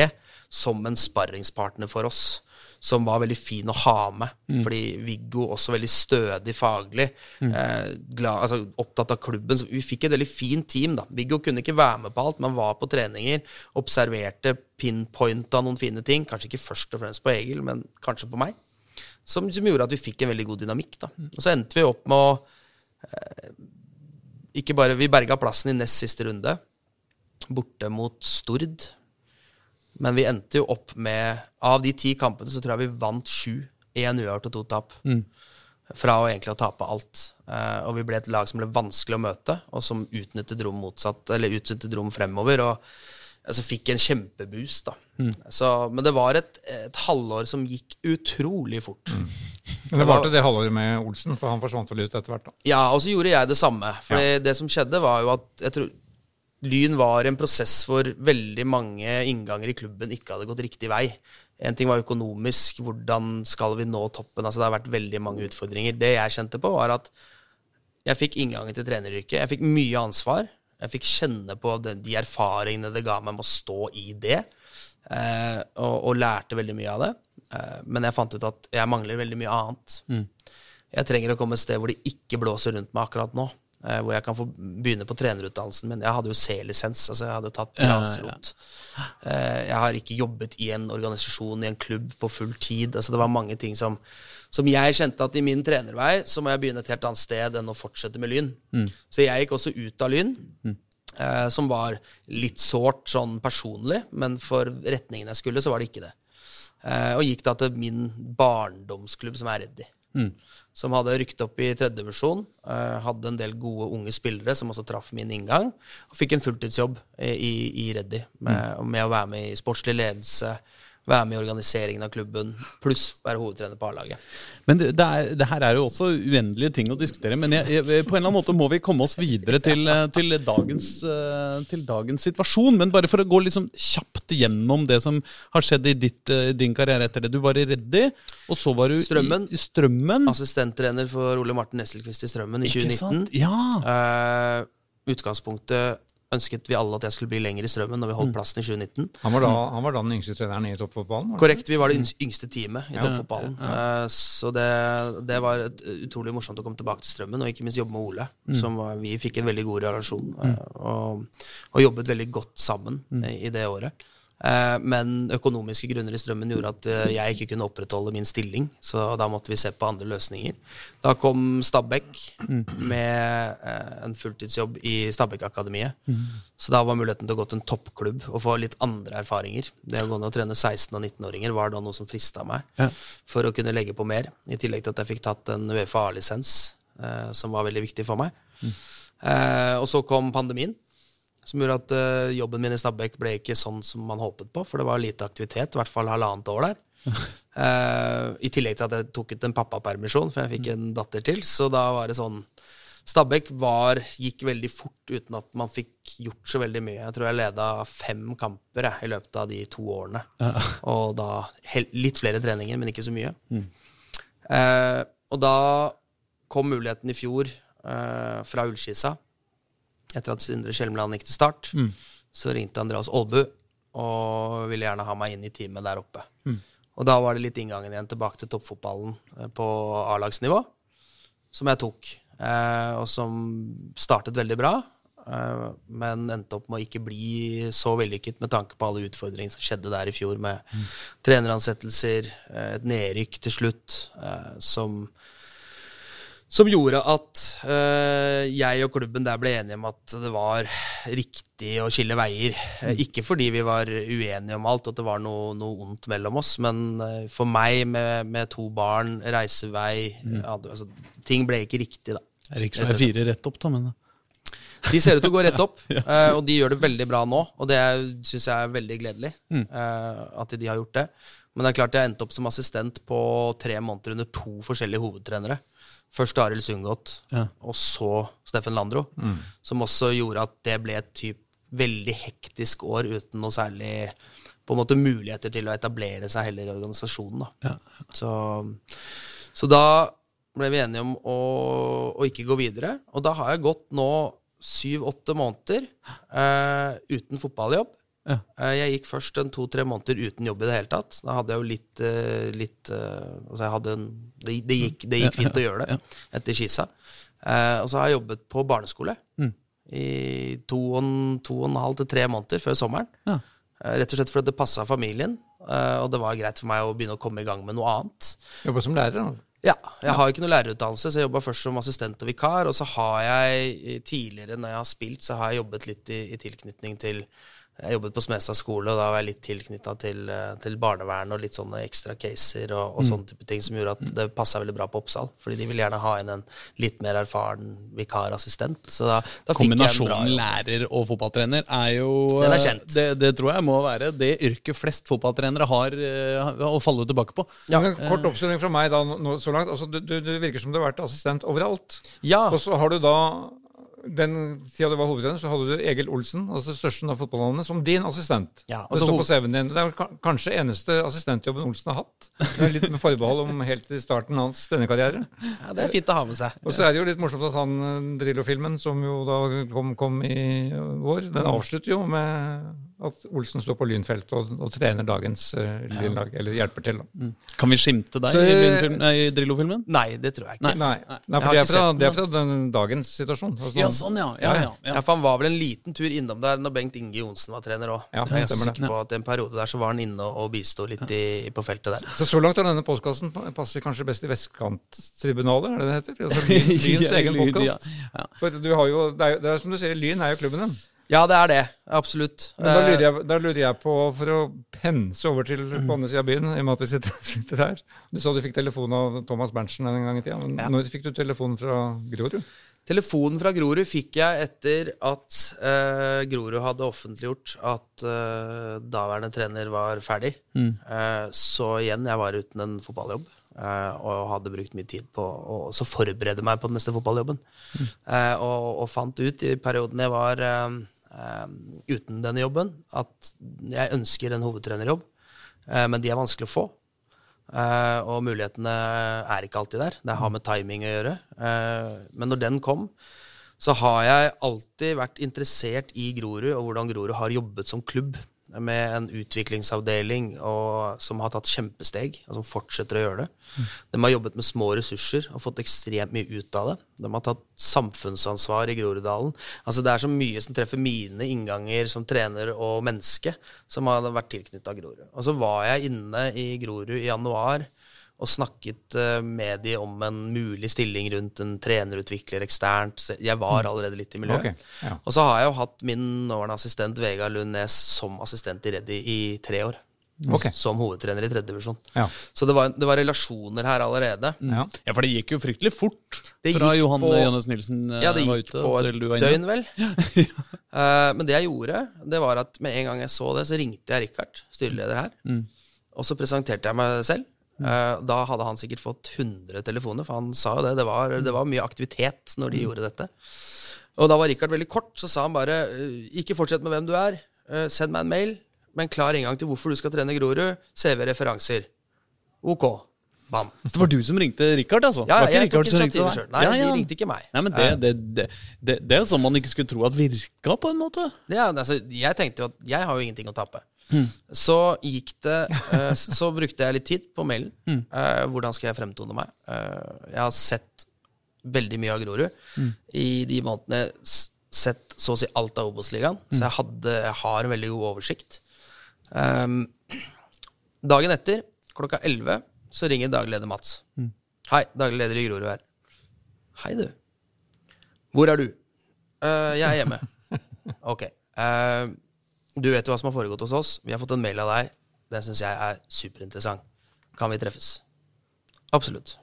Speaker 1: som en sparringspartner for oss. Som var veldig fin å ha med. Fordi Viggo også veldig stødig faglig. Eh, glad, altså, opptatt av klubben. Så vi fikk et veldig fint team. da. Viggo kunne ikke være med på alt, men var på treninger. Observerte, pinpointa noen fine ting. Kanskje ikke først og fremst på Egil, men kanskje på meg. Som, som gjorde at vi fikk en veldig god dynamikk. da. Og så endte vi opp med å ikke bare, Vi berga plassen i nest siste runde, borte mot Stord. Men vi endte jo opp med Av de ti kampene så tror jeg vi vant sju. Én uavgjort og to tap. Fra å egentlig å tape alt. Eh, og vi ble et lag som ble vanskelig å møte, og som utnyttet rom motsatt, eller utnyttet rom fremover. Og altså, fikk en kjempeboost, da. Så, men det var et, et halvår som gikk utrolig fort.
Speaker 3: Men det varte det halvåret med Olsen, for han forsvant vel ut etter hvert, da.
Speaker 1: Ja, og så gjorde jeg det samme. For det som skjedde, var jo at jeg tror Lyn var en prosess hvor veldig mange innganger i klubben ikke hadde gått riktig vei. En ting var økonomisk, hvordan skal vi nå toppen? Altså Det har vært veldig mange utfordringer. Det jeg kjente på, var at jeg fikk inngangen til treneryrket. Jeg fikk mye ansvar. Jeg fikk kjenne på den, de erfaringene det ga meg med å stå i det, eh, og, og lærte veldig mye av det. Eh, men jeg fant ut at jeg mangler veldig mye annet. Jeg trenger å komme et sted hvor det ikke blåser rundt meg akkurat nå. Eh, hvor jeg kan få begynne på trenerutdannelsen min. Jeg hadde jo C-lisens, altså jeg hadde tatt grasrot. Eh, jeg har ikke jobbet i en organisasjon, i en klubb, på full tid. Altså det var mange ting som, som jeg kjente at i min trenervei så må jeg begynne et helt annet sted enn å fortsette med Lyn. Så jeg gikk også ut av Lyn. Eh, som var litt sårt sånn personlig, men for retningen jeg skulle, så var det ikke det. Eh, og gikk da til min barndomsklubb, som er Reddy. Som hadde rykket opp i tredjedivisjon. Uh, hadde en del gode unge spillere som også traff min inngang. Og fikk en fulltidsjobb i, i, i Reddy med, med å være med i sportslig ledelse, være med i organiseringen av klubben, pluss være hovedtrener på A-laget.
Speaker 2: Men det, det, er, det her er jo også uendelige ting å diskutere. Men jeg, jeg, på en eller annen måte må vi komme oss videre til, eh, til, dagens, eh, til dagens situasjon. Men bare for å gå liksom kjapt gjennom det som har skjedd i ditt, eh, din karriere etter det. Du var i Reddy, og så var du
Speaker 1: Strømmen.
Speaker 2: i, i Strømmen.
Speaker 1: Assistenttrener for Ole Martin Nesselquist i Strømmen i 2019.
Speaker 2: Ikke sant? Ja.
Speaker 1: Uh, utgangspunktet ønsket vi alle at jeg skulle bli lenger i Strømmen når vi holdt plassen i 2019.
Speaker 3: Han var da, han var da den yngste treneren i toppfotballen?
Speaker 1: Korrekt. Vi var det yngste- teamet i toppfotballen. Ja. Så det, det var et, utrolig morsomt å komme tilbake til Strømmen, og ikke minst jobbe med Ole. Som var, vi fikk en veldig god relasjon, mm. og, og jobbet veldig godt sammen mm. i det året. Eh, Men økonomiske grunner i Strømmen gjorde at eh, jeg ikke kunne opprettholde min stilling, så da måtte vi se på andre løsninger. Da kom Stabæk med eh, en fulltidsjobb i Stabæk-akademiet. Så da var muligheten til å gå til en toppklubb og få litt andre erfaringer. Det å gå ned og trene 16- og 19-åringer var da noe som frista meg for å kunne legge på mer. I tillegg til at jeg fikk tatt en Uefa A-lisens, eh, som var veldig viktig for meg. Eh, og så kom pandemien, som gjorde at uh, jobben min i Stabæk ble ikke sånn som man håpet på, for det var lite aktivitet, i hvert fall halvannet år der. uh, I tillegg til at jeg tok ut en pappapermisjon, for jeg fikk en datter til. Så da var det sånn Stabæk var, gikk veldig fort uten at man fikk gjort så veldig mye. Jeg tror jeg leda fem kamper jeg, i løpet av de to årene. Og da litt flere treninger, men ikke så mye. Eh, og da kom muligheten i fjor eh, fra Ullskisa. Etter at Sindre Skjelmland gikk til start, så ringte Andreas Aalbu og ville gjerne ha meg inn i teamet der oppe. Og da var det litt inngangen igjen tilbake til toppfotballen eh, på A-lagsnivå, som jeg tok. Eh, og som startet veldig bra, eh, men endte opp med å ikke bli så vellykket med tanke på alle utfordringene som skjedde der i fjor, med treneransettelser, eh, et nedrykk til slutt, eh, som som gjorde at eh, jeg og klubben der ble enige om at det var riktig å skille veier. Mm. ikke fordi vi var uenige om alt, og at det var noe, noe ondt mellom oss, men eh, for meg med, med to barn, reisevei mm. det- altså, Ting ble ikke riktig, da.
Speaker 2: Riksvei 4 rett opp, da, men
Speaker 1: De ser ut til å gå rett opp, uh, og de gjør det veldig bra nå. Og det syns jeg er veldig gledelig, uh, at de har gjort det. Men det er klart jeg endte opp som assistent på tre måneder under to forskjellige hovedtrenere. Først Arild Sundgodt,
Speaker 2: Ja.
Speaker 1: og så Steffen Landro. Som også gjorde at det ble et typ veldig hektisk år uten noe særlig på en måte muligheter til å etablere seg heller i organisasjonen. Da. Så, så da ble vi enige om å, å ikke gå videre. Og da har jeg gått nå syv-åtte måneder eh, uten fotballjobb.
Speaker 2: Ja.
Speaker 1: Eh, jeg gikk først en to-tre måneder uten jobb i det hele tatt. Da hadde jeg jo litt, eh, litt eh, Altså en Det, det, gikk, det gikk fint å gjøre det etter Kisa. Eh, og så har jeg jobbet på barneskole
Speaker 2: Mm.
Speaker 1: i to og, to og en halv til tre måneder før sommeren.
Speaker 2: Ja.
Speaker 1: Rett og slett fordi det passa familien, eh, og det var greit for meg å begynne å komme i gang med noe annet.
Speaker 3: Jobba som lærer. da.
Speaker 1: Ja, jeg har ikke noe lærerutdannelse, så jeg jobba først som assistent og vikar. Og så har jeg tidligere, når jeg har spilt, så har jeg jobbet litt i, i tilknytning til Jeg jobbet på Smestad skole, og da var jeg litt tilknytta til, eh, til barnevern og litt sånne ekstra caser og, og sånne type ting som gjorde at det passa veldig bra på Oppsal. Fordi de ville gjerne ha inn en litt mer erfaren vikarassistent. Så da, da fikk jeg en bra
Speaker 2: Kombinasjonen lærer og fotballtrener er jo
Speaker 1: Den er
Speaker 2: eh,
Speaker 1: kjent.
Speaker 2: Det, det tror jeg må være det yrket flest fotballtrenere har eh, å falle tilbake på.
Speaker 1: Ja.
Speaker 3: Men Kort oppsummering fra meg da, nå, så langt. Altså, du, du, du virker som du har vært assistent overalt.
Speaker 1: Ja.
Speaker 3: Og så har du da den tida du var hovedtrener, så hadde du Egil Olsen, altså størsten av fotballnavnet, som din assistent.
Speaker 1: Ja,
Speaker 3: det
Speaker 1: altså
Speaker 3: står på CV-en din. Det er ka- kanskje eneste assistentjobben Olsen har hatt. Det er litt med forbehold om helt i starten av hans denne karriere.
Speaker 1: ja, det er fint å ha med seg.
Speaker 3: Og så er det jo litt morsomt at han Drillo-filmen, som jo da kom, kom i vår, den avslutter jo med at Olsen står på lynfeltet og, og trener dagens uh, Lynlag, eller hjelper til. Da.
Speaker 2: Kan vi skimte deg
Speaker 3: Så-
Speaker 2: i, Lynfilm- nei, i Drillo-filmen?
Speaker 1: Nei, det tror jeg ikke.
Speaker 3: Nei, nei, for
Speaker 1: har
Speaker 3: det er fra, det er fra den dagens situasjon. Altså,
Speaker 2: Ja, sånn, ja. ja, ja,
Speaker 1: Ja,
Speaker 2: ja.
Speaker 1: for Han var vel en liten tur innom der når Bengt Inge Johnsen var trener òg.
Speaker 3: Ja,
Speaker 1: jeg er sikker på at en periode der så var han inne og bisto litt i, på feltet der.
Speaker 3: Så så langt har denne podkasten passer kanskje best i Vestkanttribunalet, er det det heter? Altså, Lyns
Speaker 2: Ja,
Speaker 3: egen podkast.
Speaker 2: ja, ja.
Speaker 3: For du har jo, det er, det er som du sier, Lyn er jo klubben din.
Speaker 1: Ja, det er det. Absolutt.
Speaker 3: Men da lurer,
Speaker 1: Eh,
Speaker 3: jeg, da lurer jeg på, for å pense over til på andre sida av byen, i og med at vi sitter, sitter her Du sa du fikk telefon av Thomas Berntsen en gang i tida. Men
Speaker 1: Ja.
Speaker 3: når fikk du telefon fra Grorud?
Speaker 1: Telefonen fra Grorud fikk jeg etter at eh, Grorud hadde offentliggjort at eh, daværende trener var ferdig. Eh, så igjen, jeg var uten en fotballjobb. eh, og hadde brukt mye tid på å også forberede meg på den neste fotballjobben. Eh, og, og fant ut i perioden jeg var uten denne jobben, at jeg ønsker en hovedtrenerjobb, eh, men de er vanskelig å få. Eh, og mulighetene er ikke alltid der. Det har med timing å gjøre. Eh, men når den kom, så har jeg alltid vært interessert i Grorud, og hvordan Grorud har jobbet som klubb. Med en utviklingsavdeling og, som har tatt kjempesteg, og som fortsetter å gjøre det. De har jobbet med små ressurser og fått ekstremt mye ut av det. De har tatt samfunnsansvar i Groruddalen. Altså Det er så mye som treffer mine innganger som trener og menneske, som har vært tilknytta Grorud. Og så var jeg inne i Grorud i januar og snakket eh, med de om en mulig stilling rundt en trenerutvikler eksternt. Jeg var allerede litt i miljøet.
Speaker 3: Okay, ja.
Speaker 1: Og så har jeg jo hatt min nåværende assistent Vegard Lund Næss som assistent i Reddy i tre år.
Speaker 3: Okay.
Speaker 1: Som hovedtrener i tredje divisjon.
Speaker 3: Ja.
Speaker 1: Så det var, det var relasjoner her allerede.
Speaker 3: Ja.
Speaker 2: Ja, for det gikk jo fryktelig fort
Speaker 1: Det
Speaker 2: fra Johan
Speaker 1: på-
Speaker 2: Johannes Nilsen eh,
Speaker 1: Ja, det
Speaker 2: var
Speaker 1: gikk på et døgn, vel. uh, men det jeg gjorde, det var at med en gang jeg så det, så ringte jeg Richard, styreleder her.
Speaker 2: Mm.
Speaker 1: Og så presenterte jeg meg selv. Eh, da hadde han sikkert fått 100 telefoner, for han sa jo det. Det var, det var mye aktivitet når de gjorde dette. Og da var Richard veldig kort, så sa han bare eh, ikke fortsett med hvem du er. Eh, send meg en mail med en klar inngang til hvorfor du skal trene Grorud. CV-referanser. Ok. Bam.
Speaker 2: Så det var du som ringte Richard, altså?
Speaker 1: Ja, jeg tok
Speaker 2: Richard ringte
Speaker 1: initiativet
Speaker 2: deg?
Speaker 1: sjøl. Nei,
Speaker 2: Ja, ja.
Speaker 1: de ringte ikke meg.
Speaker 2: Nei, men det, det, det, det, det er jo sånn man ikke skulle tro at virka, på en måte.
Speaker 1: Ja, altså, jeg tenkte jo at jeg har jo ingenting å tape. Så gikk det uh, Så brukte jeg litt tid på mailen. Eh, hvordan skal jeg fremtone meg? Uh, jeg har sett veldig mye av Grorud i de månedene. Sett så å si alt av Obos-ligaen. Så jeg, hadde, jeg har en veldig god oversikt. Um, dagen etter, klokka 11, så ringer daglig leder Mats. Hei, daglig leder i Grorud her. Hei, du. Hvor er du? «Eh, jeg er hjemme. Ok. Eh, du vet jo hva som har foregått hos oss. Vi har fått en mail av deg. Den syns jeg er superinteressant. Kan vi treffes? Absolutt.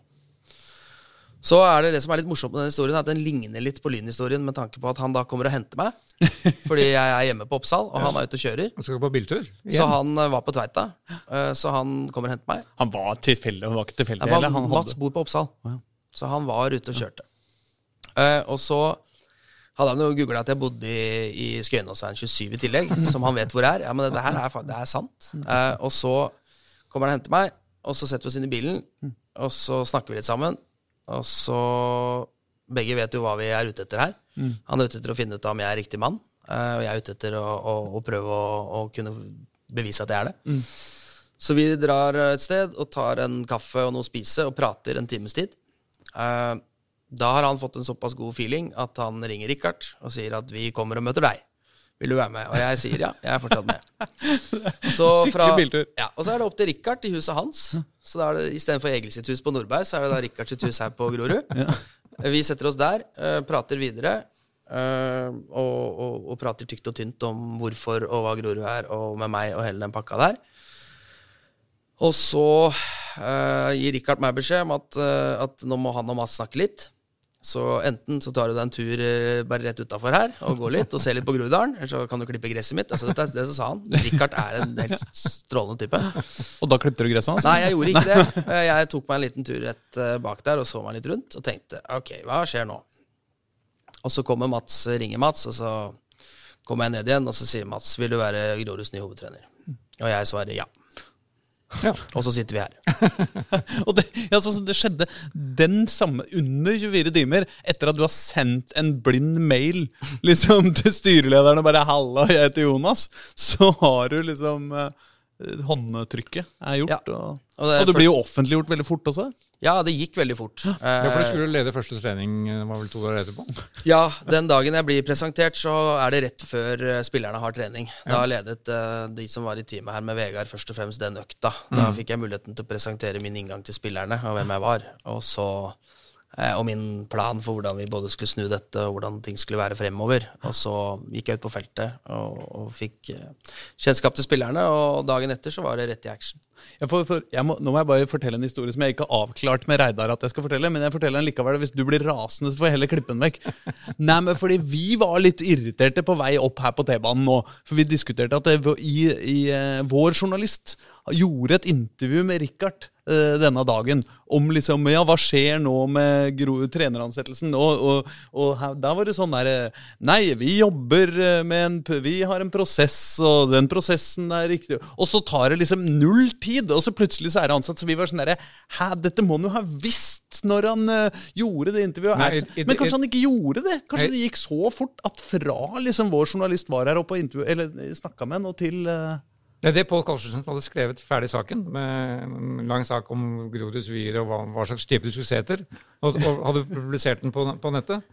Speaker 1: Så er det det som er litt morsomt med den historien, at den ligner litt på Lyn-historien med tanke på at han da kommer og henter meg. Fordi jeg er hjemme på Oppsal, og han er ute og kjører.
Speaker 3: Han skal på biltur?
Speaker 1: Så han eh, var på Tveita. eh, Så han kommer og henter meg.
Speaker 2: Han var tilfeldig, han var ikke tilfeldig.
Speaker 1: Mats bor på Oppsal, så han var ute og kjørte. Eh, og så hadde han jo googla at jeg bodde i, i Skøyenåsveien 27 i tillegg, som han vet hvor er. Ja, men det her er, det er sant. Eh, og så kommer han og henter meg, og så setter vi oss inn i bilen, og så snakker vi litt sammen. Og så Begge vet jo hva vi er ute etter her. Han er ute etter å finne ut om jeg er riktig mann, eh, og jeg er ute etter å, å, å prøve å, å kunne bevise at jeg er det. Så vi drar et sted og tar en kaffe og noe å spise og prater en times tid. Eh, da har han fått en såpass god feeling at han ringer Richard og sier at vi kommer og møter deg. Vil du være med? Og jeg sier ja, jeg er fortsatt med. Så
Speaker 2: fra.
Speaker 1: Ja, og så er det opp til Richard i huset hans. Så da er det istedenfor Egil sitt hus på Nordberg, så er det da Richard sitt hus her på Grorud. Vi setter oss der, eh, prater videre. eh, og, og, og prater tykt og tynt om hvorfor og hva Grorud er, og med meg og hele den pakka der. Og så uh, gir Richard meg beskjed om at, uh, at nå må han og Mats snakke litt. Så enten så tar du deg en tur eh, bare rett utafor her og går litt og ser litt på Groruddalen, eller så kan du klippe gresset mitt. Altså, er det som sa han. Richard er en helt strålende type.
Speaker 2: Og da klippte du gresset hans?
Speaker 1: Nei, jeg gjorde ikke det. Eh, Jeg tok meg en liten tur rett eh, bak der og så meg litt rundt og tenkte ok, hva skjer nå? Og så kommer Mats, ringer Mats, og så kommer jeg ned igjen, og så sier Mats vil du være Groruds nye hovedtrener? Og jeg svarer ja.
Speaker 3: Ja.
Speaker 1: Og så sitter vi her.
Speaker 2: Og det, altså, det skjedde den samme under 24 timer etter at du har sendt en blind mail liksom til styrelederen og bare 'Halla, jeg heter Jonas', så har du liksom eh, Håndtrykket er gjort.
Speaker 1: Ja.
Speaker 2: Og,
Speaker 1: Og det
Speaker 2: og det blir jo offentliggjort veldig fort også.
Speaker 1: Ja, det gikk veldig fort.
Speaker 3: Ja, for du
Speaker 1: Eh,
Speaker 3: skulle lede første trening det var vel to dager etterpå?
Speaker 1: Ja, den dagen jeg blir presentert, så er det rett før eh, spillerne har trening. Da ledet eh, de som var i teamet her med Vegard, først og fremst den økta. Da fikk jeg muligheten til å presentere min inngang til spillerne og hvem jeg var. Og så eh, og min plan for hvordan vi både skulle snu dette og hvordan ting skulle være fremover. Og så gikk jeg ut på feltet og, og fikk eh, kjennskap til spillerne, og dagen etter så var det rett i action.
Speaker 2: For, for, må, nå må jeg bare fortelle en historie som jeg ikke har avklart med Reidar at jeg skal fortelle, men jeg forteller den likevel. Hvis du blir rasende, så får jeg heller klippe den vekk. Nei, men fordi vi var litt irriterte på vei opp her på T-banen nå. For vi diskuterte at det, i, i, eh, vår journalist gjorde et intervju med Richard eh, denne dagen om liksom, ja, hva skjer nå med treneransettelsen. Og, og, og der var det sånn der eh, Nei, vi jobber eh, med en Vi har en prosess, og den prosessen er riktig. Og så tar det liksom null tid, og så plutselig så er det ansatt. Så vi var sånn derre Hæ, dette må han jo ha visst når han uh, gjorde det intervjuet.
Speaker 3: Nei,
Speaker 2: it,
Speaker 3: i- i-
Speaker 2: Men kanskje han ikke gjorde det? Kanskje det gikk så fort at fra liksom vår journalist var her oppe og intervju, eller snakka med han, og til eh,
Speaker 3: Det er det Pål Karlsen hadde skrevet ferdig saken, med en lang sak om Groruds vyer og hva, hva slags type du skulle se etter, og, og hadde publisert den på, på nettet.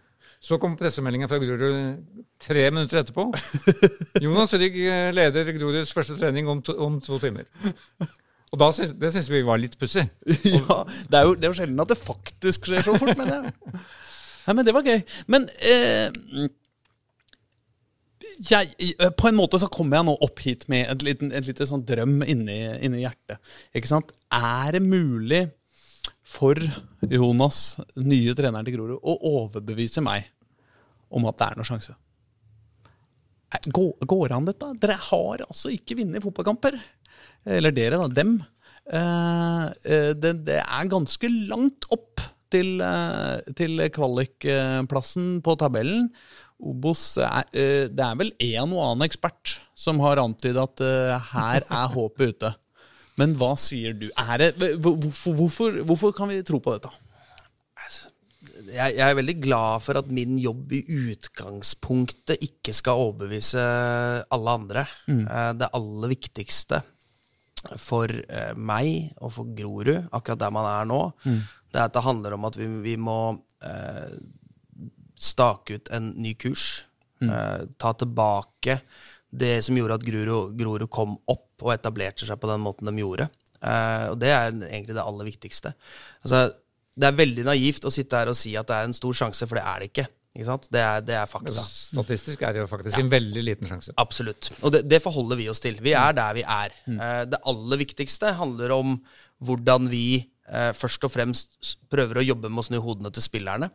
Speaker 3: Så kom pressemeldinga fra Grorud tre minutter etterpå. Jonas Rygg eh, leder Groruds første trening om to, om to timer. Og da syns, det syns vi var litt pussig.
Speaker 2: Ja, det er, jo, det er jo sjelden at det faktisk skjer så fort, men det Nei, men det var gøy. Men eh, jeg, eh, på en måte så kommer jeg nå opp hit med et liten, et lite sånn drøm inni, inni hjertet. Ikke sant? Er det mulig for Jonas, nye treneren til Grorud, å overbevise meg om at det er noen sjanse? Går, går an dette? Dere har altså ikke vunnet fotballkamper. Eller dere, da. Dem. Eh, eh, det, det er ganske langt opp til, til kvalikplassen på tabellen. Obos er, eh, Det er vel en og annen ekspert som har antydet at eh, her er håpet ute. Men hva sier du? Er det, hvorfor, hvorfor, hvorfor kan vi tro på dette?
Speaker 1: jeg, jeg er veldig glad for at min jobb i utgangspunktet ikke skal overbevise alle andre. Mm. Det aller viktigste for eh, meg og for Grorud, akkurat der man er nå, det er at det handler om at vi, vi må eh, stake ut en ny kurs. Eh, ta tilbake det som gjorde at Grorud, Grorud kom opp og etablerte seg på den måten de gjorde. Eh, og det er egentlig det aller viktigste. Altså, det er veldig naivt å sitte her og si at det er en stor sjanse, for det er det ikke. ikke? Det er, det er fakta.
Speaker 3: Statistisk er det jo faktisk en veldig liten sjanse.
Speaker 1: Absolutt. Og det, det forholder vi oss til. Vi er der vi er. Eh, Det aller viktigste handler om hvordan vi først og fremst prøver å jobbe med å snu hodene til spillerne.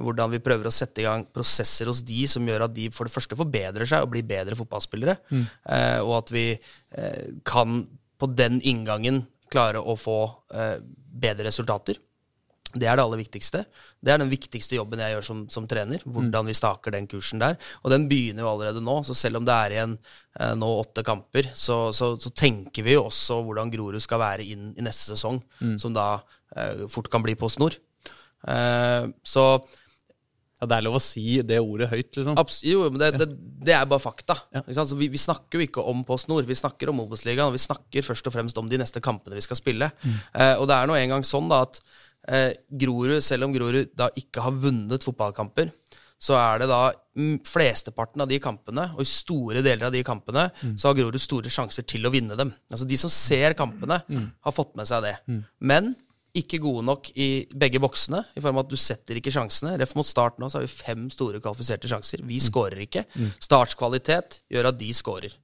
Speaker 1: Hvordan vi prøver å sette i gang prosesser hos de som gjør at de for det første forbedrer seg og blir bedre fotballspillere. Eh, og at vi eh, kan på den inngangen klare å få eh, bedre resultater. Det er det aller viktigste. Det er den viktigste jobben jeg gjør som, som trener. Hvordan vi staker den kursen der. Og den begynner jo allerede nå. Så selv om det er igjen eh, nå åtte kamper, så, så, så tenker vi jo også hvordan Grorud skal være inn i neste sesong, som da eh, fort kan bli på snor. Eh, så
Speaker 2: Ja, Det er lov å si det ordet høyt, liksom.
Speaker 1: abs jo, men det, det, det er bare fakta. Så vi, vi snakker jo ikke om Post Nord, vi snakker om Obos-ligaen. Og vi snakker først og fremst om de neste kampene vi skal spille. Eh, og det er nå engang sånn da at eh, Grorud, selv om Grorud da ikke har vunnet fotballkamper, så er det da mm, flesteparten av de kampene, og i store deler av de kampene, så har Grorud store sjanser til å vinne dem. Altså De som ser kampene, har fått med seg det. Men ikke gode nok i begge boksene, i form av at du setter ikke sjansene. Ref mot start nå, så har vi fem store kvalifiserte sjanser. Vi skårer ikke. Starts kvalitet gjør at de skårer.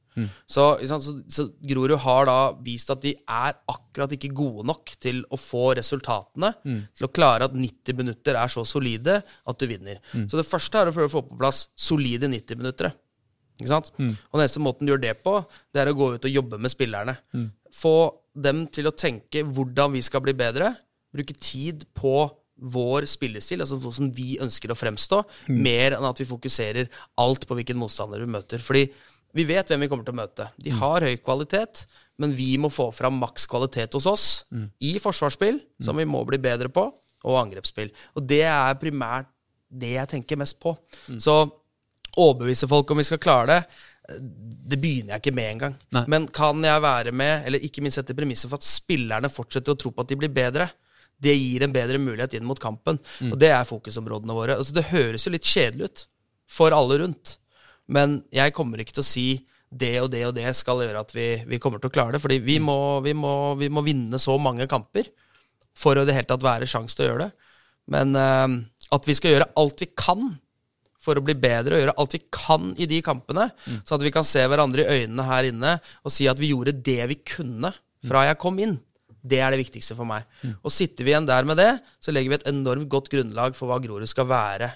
Speaker 1: Så, sant, så, så Grorud har da vist at de er akkurat ikke gode nok til å få resultatene. Til å klare at 90 minutter er så solide at du vinner. Så det første er å prøve å få på plass solide 90 minutter. Ikke sant? Og den eneste måten du gjør det på, det er å gå ut og jobbe med spillerne. Få dem til å tenke hvordan vi skal bli bedre. Bruke tid på vår spillestil, altså hvordan vi ønsker å fremstå, mer enn at vi fokuserer alt på hvilken motstander vi møter. Fordi vi vet hvem vi kommer til å møte. De har høy kvalitet, men vi må få fram maks kvalitet hos oss i forsvarsspill, som vi må bli bedre på, og angrepsspill. Og det er primært det jeg tenker mest på. Så overbevise folk om vi skal klare det, det begynner jeg ikke med engang. Men kan jeg være med, eller ikke minst sette premisset for at spillerne fortsetter å tro på at de blir bedre? Det gir en bedre mulighet inn mot kampen. Og det er fokusområdene våre. Altså, det høres jo litt kjedelig ut for alle rundt. Men jeg kommer ikke til å si det og det og det skal gjøre at vi, vi kommer til å klare det. Fordi vi må, vi, må, vi må vinne så mange kamper for å i det hele tatt være sjanse til å gjøre det. Men eh, at vi skal gjøre alt vi kan for å bli bedre og gjøre alt vi kan i de kampene, så at vi kan se hverandre i øynene her inne og si at vi gjorde det vi kunne fra jeg kom inn. Det er det viktigste for meg. Og sitter vi igjen der med det, så legger vi et enormt godt grunnlag for hva Grorud skal være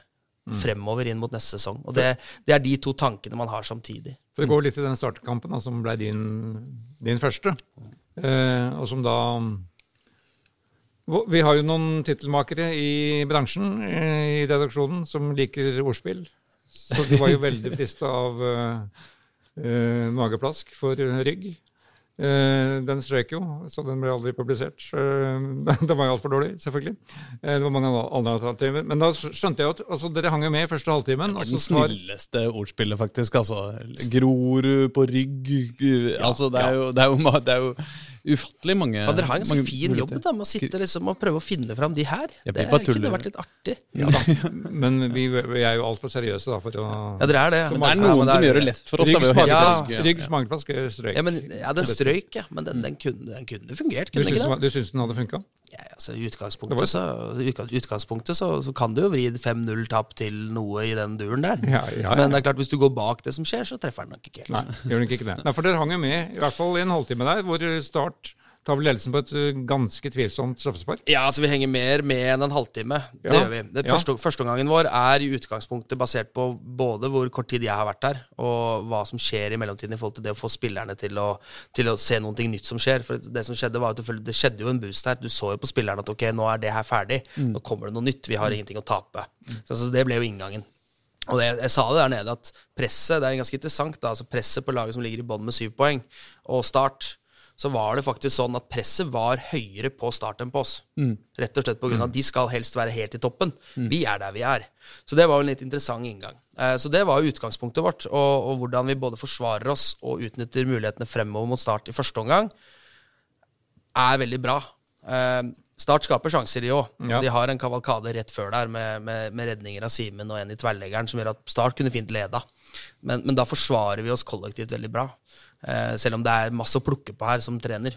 Speaker 1: fremover inn mot neste sesong. Og det, det er de to tankene man har samtidig.
Speaker 3: For det går litt i den startkampen da, som ble din, din første, eh, og som da Vi har jo noen tittelmakere i bransjen, eh, i redaksjonen, som liker ordspill. Så du var jo veldig frista av eh, mageplask for rygg. Eh, den strøk jo, så den ble aldri publisert. Eh, den var jo altfor dårlig, selvfølgelig. Eh, det var mange andre alternativer. Men da skjønte jeg at altså, dere hang jo med i første halvtimen. og
Speaker 2: Den
Speaker 3: snilleste tar-
Speaker 2: ordspillet, faktisk. Altså, Grorud på rygg altså, det, er jo, det, er jo, det er jo ufattelig mange
Speaker 1: Faen, dere har en ganske fin jobb da, med å sitte liksom og prøve å finne fram de her. Det kunne vært litt artig.
Speaker 3: Ja da. Men vi, vi er jo altfor seriøse da, for å
Speaker 1: Ja, dere er det.
Speaker 2: Men Det er noen som gjør det lett for oss. Rygg,
Speaker 3: Ryggs ja. strøyk.
Speaker 1: Ja, men, ja, den strøyk, ja. Men den, den, kunne, den kunne fungert,
Speaker 3: Du
Speaker 1: kunne den
Speaker 3: syns, den du syns den hadde funka?
Speaker 1: Ja, altså, I utgangspunktet, så, utgangspunktet så, så kan du jo vri 5-0-tap til noe i den duren der.
Speaker 3: Ja, ja, ja.
Speaker 1: Men det er klart, hvis du går bak det som skjer, så treffer den nok ikke helt.
Speaker 3: Nei, gjør den ikke det. Nei, For dere hang jo med, i hvert fall i en halvtime der, hvor Start tar vel ledelsen på et uh, ganske tvilsomt straffespark.
Speaker 1: Ja, altså Vi henger mer med enn en halvtime. Det gjør vi. Det
Speaker 3: Ja.
Speaker 1: første, Førsteomgangen vår er i utgangspunktet basert på både hvor kort tid jeg har vært her, og hva som skjer i mellomtiden i forhold til det å få spillerne til å, til å se noe nytt som skjer. For det som skjedde var at det, det skjedde jo en boost her. Du så jo på spillerne at ok, nå er det her ferdig. Nå kommer det noe nytt. Vi har ingenting å tape. Så, altså, det ble jo inngangen. Og det, jeg sa det der nede at presset det er ganske interessant da, altså presset på laget som ligger i bånn med syv poeng, og Start, så var det faktisk sånn at presset var høyere på Start enn på oss. Rett og slett på grunn av at de skal helst være helt i toppen. Vi er der vi er. Så det var en litt interessant inngang. Eh, Så det var utgangspunktet vårt, og, og hvordan vi både forsvarer oss og utnytter mulighetene fremover mot Start i første omgang, er veldig bra. Eh, Start skaper sjanser, de òg.
Speaker 3: Ja.
Speaker 1: De har en kavalkade rett før der med, med, med redninger av Simen og en i tverrleggeren som gjør at Start kunne fint leda. Men, men da forsvarer vi oss kollektivt veldig bra. Eh, selv om det er masse å plukke på her som trener.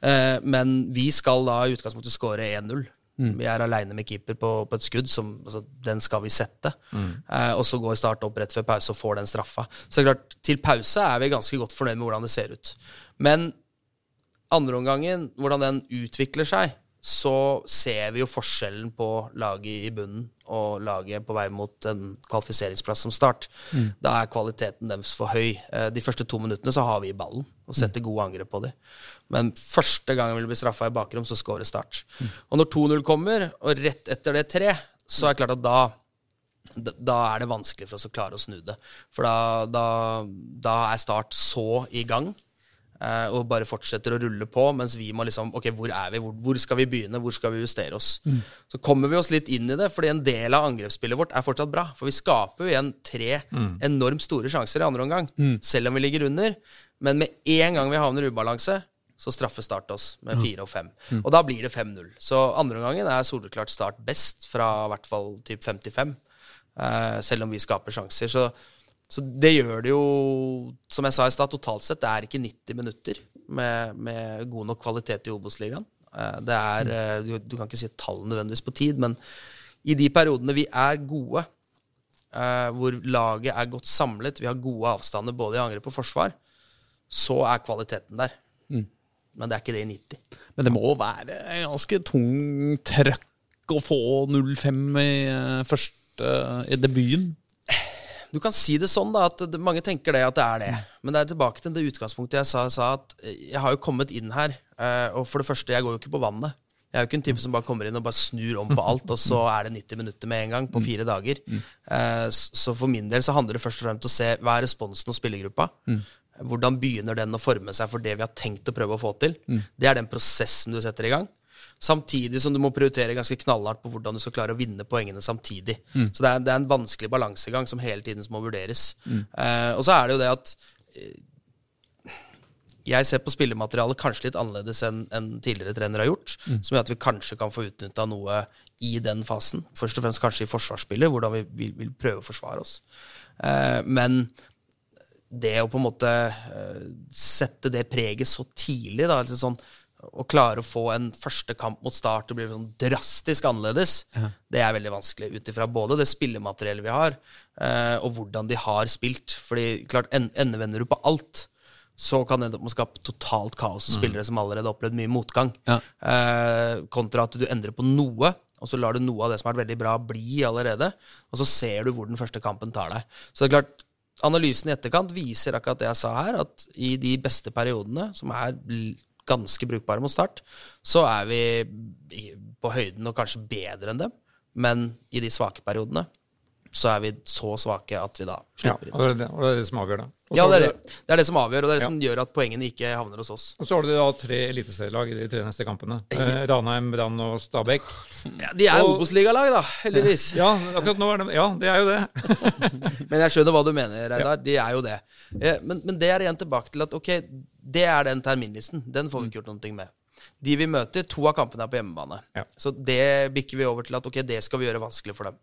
Speaker 1: Eh, men vi skal da i utgangspunktet skåre 1-0. Vi er aleine med keeper på, på et skudd. Som, altså, den skal vi sette. Eh, og så går Start opp rett før pause og får den straffa. Så klart, til pause er vi ganske godt fornøyd med hvordan det ser ut. Men andreomgangen, hvordan den utvikler seg, så ser vi jo forskjellen på laget i bunnen og laget på vei mot en kvalifiseringsplass som start. Da er kvaliteten deres for høy. Eh, De første to minuttene så har vi ballen og setter gode angrep på dem. Men første gangen vi blir straffa i bakrom, så scorer Start. Og når 2-0 kommer, og rett etter det 3, så er det klart at da da- da er det vanskelig for oss å klare å snu det. For da, da, da er Start så i gang. Eh, og bare fortsetter å rulle på, mens vi må liksom Ok, hvor er vi? Hvor, hvor skal vi begynne? Hvor skal vi justere oss? Så kommer vi oss litt inn i det, fordi en del av angrepsspillet vårt er fortsatt bra. For vi skaper jo igjen tre enormt store sjanser i andre omgang, selv om vi ligger under. Men med en gang vi havner i ubalanse, så straffer Start oss med fire og fem. Og da blir det 5-0. Så andreomgangen er soleklart Start best, fra i hvert fall typ 55. eh, selv om vi skaper sjanser. Så, så det gjør det jo, som jeg sa i stad, totalt sett. Det er ikke 90 minutter med, med god nok kvalitet i Obos-ligaen. Eh, det er, eh, du, du kan ikke si tall nødvendigvis på tid, men i de periodene vi er gode, eh, hvor laget er godt samlet, vi har gode avstander både i angrep og forsvar, så er kvaliteten der. Men det er ikke det i 90.
Speaker 2: Men det må være ganske tung trøkk å få 0-5 i første i debuten.
Speaker 1: Du kan si det sånn, da, at mange tenker det at det er det. Men det er tilbake til det utgangspunktet jeg sa, sa at eh, jeg har jo kommet inn her, eh, og for det første, jeg går jo ikke på vannet. Jeg er jo ikke en type som bare kommer inn og bare snur om på alt, og så er det 90 minutter med en gang på fire dager. Eh, Så for min del så handler det først og fremst om å se hva er responsen hos spillergruppa. Hvordan begynner den å forme seg for det vi har tenkt å prøve å få til? Det er den prosessen du setter i gang. Samtidig som du må prioritere ganske knallhardt på hvordan du skal klare å vinne poengene samtidig. Så det er, det er en vanskelig balansegang som hele tiden må vurderes. Eh, og så er det jo det at eh, jeg ser på spillematerialet kanskje litt annerledes enn en tidligere trenere har gjort. Som gjør at vi kanskje kan få utnytta noe i den fasen. Først og fremst kanskje i forsvarsspillet, hvordan vi vil, vil prøve å forsvare oss. Eh, men det å på en måte eh, sette det preget så tidlig, da, litt sånn, å klare å få en første kamp mot start til å bli sånn drastisk annerledes, det er veldig vanskelig ut ifra både det spillemateriellet vi har, eh, og hvordan de har spilt. Fordi klart, en- endevender du på alt, så kan det ende opp med å skape totalt kaos hos spillere som allerede har opplevd mye motgang.
Speaker 2: Ja.
Speaker 1: Eh, kontra at du endrer på noe, og så lar du noe av det som har vært veldig bra, bli allerede. Og så ser du hvor den første kampen tar deg. Så det er klart, analysen i etterkant viser akkurat det jeg sa her, at i de beste periodene, som er ganske brukbare mot start, så er vi på høyden og kanskje bedre enn dem. Men i de svake periodene så er vi så svake at vi da
Speaker 3: Ja,
Speaker 1: slipper inn.
Speaker 3: og det er det, og det, er det som avgjør det.
Speaker 1: Ja, det er det. Det er det som avgjør, og det er det
Speaker 3: Ja.
Speaker 1: som gjør at poengene ikke havner hos oss.
Speaker 3: Og så har du da tre eliteserielag i de tre neste kampene. Eh, Ranheim, Brann og Stabæk.
Speaker 1: Ja, de er Obos-ligalag, da, heldigvis.
Speaker 3: Ja, akkurat nå er det Ja, det er jo det.
Speaker 1: Men jeg skjønner hva du mener, Reidar. De er jo det. Eh, Men, men det er igjen tilbake til at ok, det er den terminlisten. Den får vi ikke gjort noe med. De vi møter, to av kampene er på hjemmebane.
Speaker 3: Ja.
Speaker 1: Så det bikker vi over til at ok, det skal vi gjøre vanskelig for dem.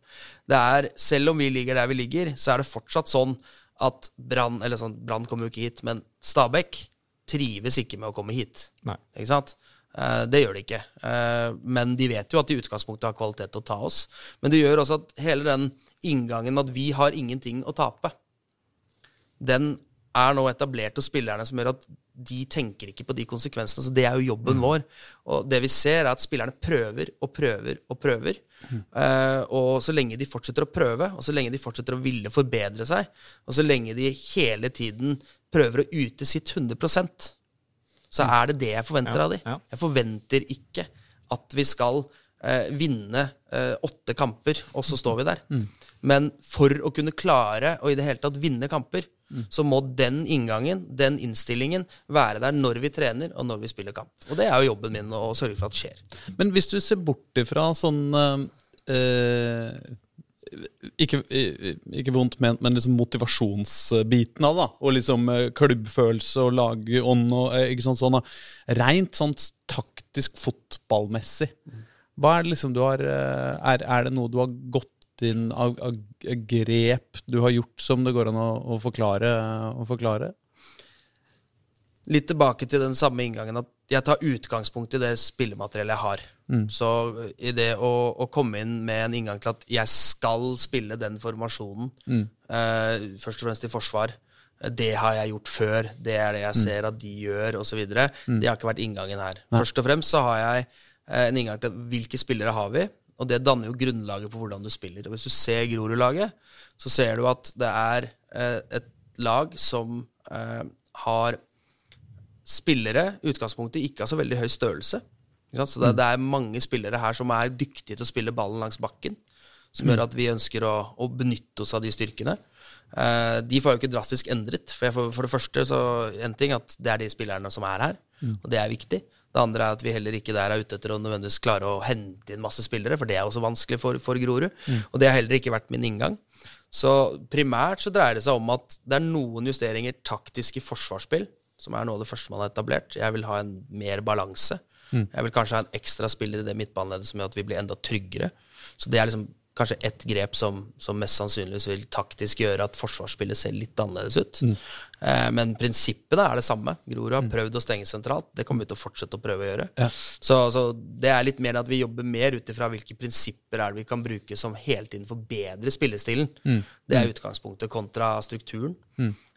Speaker 1: Det er, Selv om vi ligger der vi ligger, så er det fortsatt sånn at Brann Eller sånn, Brann kommer jo ikke hit, men Stabæk trives ikke med å komme hit.
Speaker 3: Nei.
Speaker 1: Ikke sant? Eh, det gjør de ikke. Eh, men de vet jo at de i utgangspunktet har kvalitet til å ta oss. Men det gjør også at hele den inngangen med at vi har ingenting å tape, den er nå etablert hos spillerne som gjør at de tenker ikke på de konsekvensene. Så det er jo jobben vår. Og det vi ser, er at spillerne prøver og prøver og prøver. Eh, og så lenge de fortsetter å prøve, og så lenge de fortsetter å ville forbedre seg, og så lenge de hele tiden prøver å yte sitt 100% så er det det jeg forventer
Speaker 3: Ja,
Speaker 1: av de.
Speaker 3: ja.
Speaker 1: Jeg forventer ikke at vi skal eh, vinne eh, åtte kamper, og så står vi der. Men for å kunne klare å i det hele tatt vinne kamper, så må den inngangen, den innstillingen, være der når vi trener, og når vi spiller kamp. Og det er jo jobben min å sørge for at det skjer.
Speaker 2: Men hvis du ser bort ifra sånn eh, ikke, eh, ikke vondt ment, men liksom motivasjonsbiten av det. Og liksom klubbfølelse og lagånd og ikke sånn sånn. Rent sånn taktisk fotballmessig. Hva er det liksom du har eh, Er, er det noe du har gått inn av, av grep du har gjort som det går an å, å, forklare, å forklare?
Speaker 1: litt tilbake til den samme inngangen at jeg tar utgangspunkt i det spillemateriellet jeg har. Så i det å, å komme inn med en inngang til at jeg skal spille den formasjonen, eh, først og fremst i forsvar, eh, det har jeg gjort før, det er det jeg ser at de gjør, osv. Det har ikke vært inngangen her. Først og fremst så har jeg en inngang til hvilke spillere har vi, og det danner jo grunnlaget for hvordan du spiller. Og hvis du ser Grorud-laget, så ser du at det er eh, et lag som eh, har spillere i utgangspunktet ikke har så veldig høy størrelse. Så det, det er mange spillere her som er dyktige til å spille ballen langs bakken. som gjør at vi ønsker å, å benytte oss av de styrkene. Eh, de får jo ikke drastisk endret. For, for, for det første så en ting at det er de spillerne som er her, og det er viktig. Det andre er at vi heller ikke der er ute etter å nødvendigvis klare å hente inn masse spillere, for det er også vanskelig for, for Grorud. Og det har heller ikke vært min inngang. Så primært så dreier det seg om at det er noen justeringer taktisk i forsvarsspill, som er noe av det første man har etablert. Jeg vil ha en mer balanse. Jeg vil kanskje ha en ekstra spiller i det midtbaneleddet som gjør at vi blir enda tryggere. Så det er liksom kanskje ett grep som, som mest sannsynligvis vil taktisk gjøre at forsvarsspillet ser litt annerledes ut. Eh, men prinsippene er det samme. Grorud har prøvd å stenge sentralt. Det kommer vi til å fortsette å prøve å gjøre. Så, så det er litt mer at vi jobber mer ut ifra hvilke prinsipper er det vi kan bruke som hele tiden forbedrer spillestilen. Det er utgangspunktet kontra strukturen.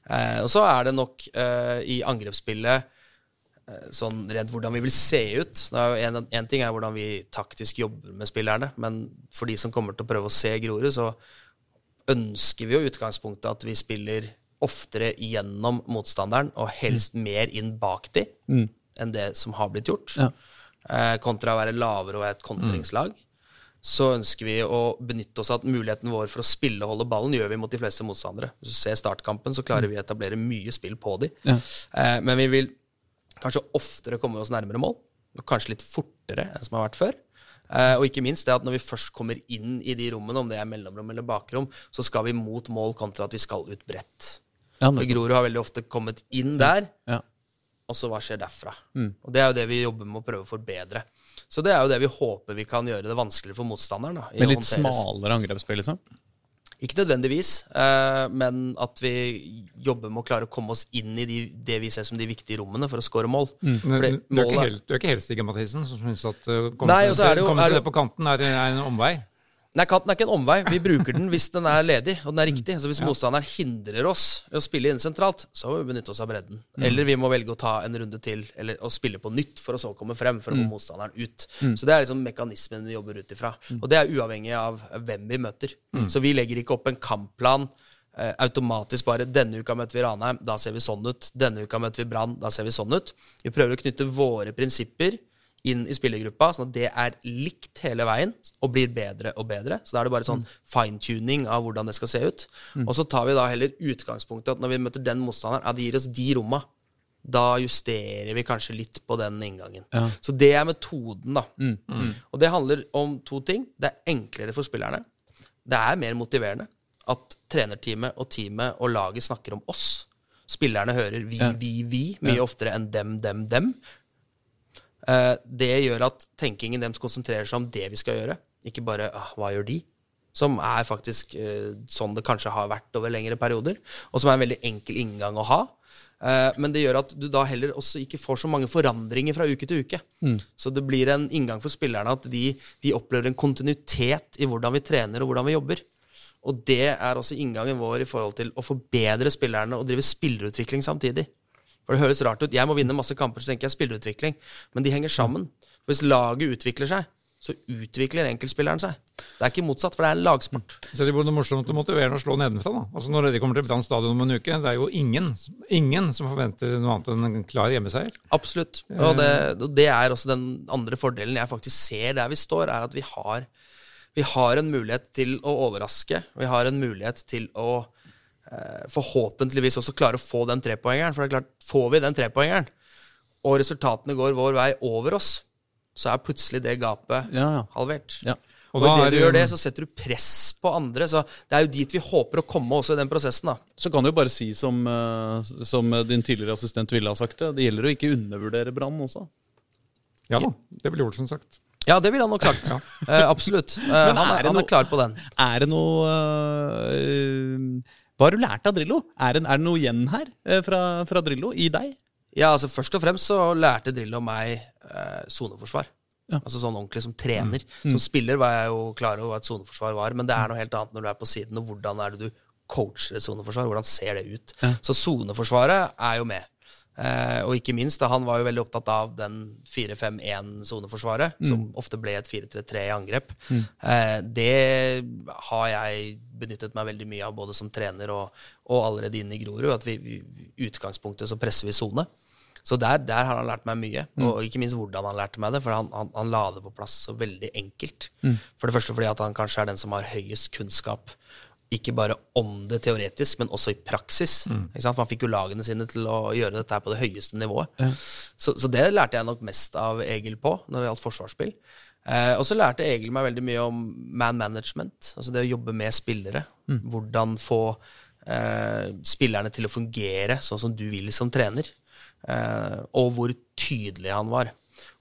Speaker 1: Eh, og så er det nok eh, i angrepsspillet sånn rent hvordan vi vil se ut. En, en ting er hvordan vi taktisk jobber med spillerne, men for de som kommer til å prøve å se Grorud, så ønsker vi jo utgangspunktet at vi spiller oftere gjennom motstanderen, og helst mer inn bak de enn det som har blitt gjort.
Speaker 2: Ja.
Speaker 1: Eh, kontra å være lavere og et kontringslag. Så ønsker vi å benytte oss av at muligheten vår for å spille og holde ballen gjør vi mot de fleste motstandere. Hvis du ser startkampen, så klarer vi å etablere mye spill på de.
Speaker 2: Ja.
Speaker 1: Eh, men vi vil kanskje oftere kommer oss nærmere mål. Kanskje litt fortere enn som har vært før. Eh, og ikke minst det at når vi først kommer inn i de rommene, om det er mellomrom eller bakrom, så skal vi mot mål kontra at vi skal ut bredt.
Speaker 2: Ja,
Speaker 1: Grorud har veldig ofte kommet inn der,
Speaker 2: Ja.
Speaker 1: og så hva skjer derfra? Og det er jo det vi jobber med å prøve å forbedre. Så det er jo det vi håper vi kan gjøre det vanskeligere for motstanderen. Da,
Speaker 2: Med litt smalere angrepsspill, liksom?
Speaker 1: Ikke nødvendigvis, eh, men at vi jobber med å klare å komme oss inn i de, det vi ser som de viktige rommene for å skåre mål.
Speaker 3: Men
Speaker 1: Fordi
Speaker 3: du er helt, du er ikke helt Stig Mathisen, som syns at uh, komme seg- ned på kanten er, er en omvei.
Speaker 1: Nei, kanten er ikke en omvei. Vi bruker den hvis den er ledig og den er riktig. Så hvis motstanderen hindrer oss i å spille inn sentralt, så må vi benytte oss av bredden. Eller vi må velge å ta en runde til eller å spille på nytt for å så komme frem for å få motstanderen ut. Så det er liksom mekanismen vi jobber ut ifra. Og det er uavhengig av hvem vi møter. Så vi legger ikke opp en kampplan eh, automatisk bare 'denne uka møter vi Ranheim, da ser vi sånn ut'. 'Denne uka møter vi Brann, da ser vi sånn ut'. Vi prøver å knytte våre prinsipper inn i spillergruppa, sånn at det er likt hele veien og blir bedre og bedre. Så da er det bare sånn fine-tuning av hvordan det skal se ut. Og så tar vi da heller utgangspunktet at når vi møter den motstanderen, ja, det gir oss de romma. Da justerer vi kanskje litt på den inngangen. Så det er metoden, da. Og det handler om to ting. Det er enklere for spillerne. Det er mer motiverende at trenerteamet og teamet og laget snakker om oss. Spillerne hører vi, vi, vi mye oftere enn dem, dem, dem. Eh, det gjør at tenkingen deres konsentrerer seg om det vi skal gjøre, ikke bare ah, hva gjør de? Som er faktisk eh, sånn det kanskje har vært over lengre perioder, og som er en veldig enkel inngang å ha. Eh, men det gjør at du da heller også ikke får så mange forandringer fra uke til uke. Så det blir en inngang for spillerne at de, de opplever en kontinuitet i hvordan vi trener og hvordan vi jobber. Og det er også inngangen vår i forhold til å forbedre spillerne og drive spillerutvikling samtidig. For det høres rart ut. Jeg må vinne masse kamper, så tenker jeg spillerutvikling. Men de henger sammen. For hvis laget utvikler seg, så utvikler enkeltspilleren seg. Det er ikke motsatt, for det er en lagsport.
Speaker 3: Så det blir morsomt og motiverende å slå nedenfra. da. Altså Når de kommer til Brann stadion om en uke, det er jo ingen, ingen som forventer noe annet enn en klar hjemmeseier.
Speaker 1: Absolutt. Og det, og det er også den andre fordelen jeg faktisk ser der vi står, er at vi har, vi har en mulighet til å overraske. Vi har en mulighet til å forhåpentligvis også klare å få den trepoengeren. For det er klart, får vi den trepoengeren, og resultatene går vår vei over oss, så er plutselig det gapet
Speaker 2: Ja, ja.
Speaker 1: halvert.
Speaker 2: Ja.
Speaker 1: Og,
Speaker 3: Og da
Speaker 1: idet
Speaker 3: er
Speaker 1: du gjør det, så setter du press på andre. Så det er jo dit vi håper å komme også i den prosessen. da.
Speaker 2: Så kan du jo bare si som, eh, som din tidligere assistent ville ha sagt det, det gjelder å ikke undervurdere Brann også.
Speaker 3: Ja da, det ville Olsen sagt.
Speaker 1: Ja, det ville han nok sagt. Eh, absolutt. Uh, han,
Speaker 2: er
Speaker 1: er, han er klar på den.
Speaker 2: Er det noe øh, Hva har du lært av Drillo? Er det, er det noe igjen her øh, fra, fra Drillo i deg?
Speaker 1: Ja, altså Først og fremst så lærte Drillo meg eh, ja. Altså sånn ordentlig som trener. Som spiller var jeg jo klar over hva et soneforsvar var, men det er noe helt annet når du er på siden, og hvordan er det du coacher et soneforsvar? Hvordan ser det ut? Så soneforsvaret er jo med. Eh, og ikke minst, da, han var jo veldig opptatt av den 4-5-1-soneforsvaret, som ofte ble et 4-3-3 i angrep. Eh, det har jeg benyttet meg veldig mye av, både som trener og, og allerede inne i Grorud. At vi, i utgangspunktet så presser vi sone. Så der, der har han lært meg mye, og ikke minst hvordan han lærte meg det. For han, han, han la det på plass så veldig enkelt. For det første fordi at han kanskje er den som har høyest kunnskap. Ikke bare om det teoretisk, men også i praksis. Ikke sant? For han fikk jo lagene sine til å gjøre dette her på det høyeste nivået. Så, så det lærte jeg nok mest av Egil på når det gjaldt forsvarsspill. Eh, og så lærte Egil meg veldig mye om man management, altså det å jobbe med spillere. Hvordan få eh, spillerne til å fungere sånn som du vil som trener. Eh, og hvor tydelig han var.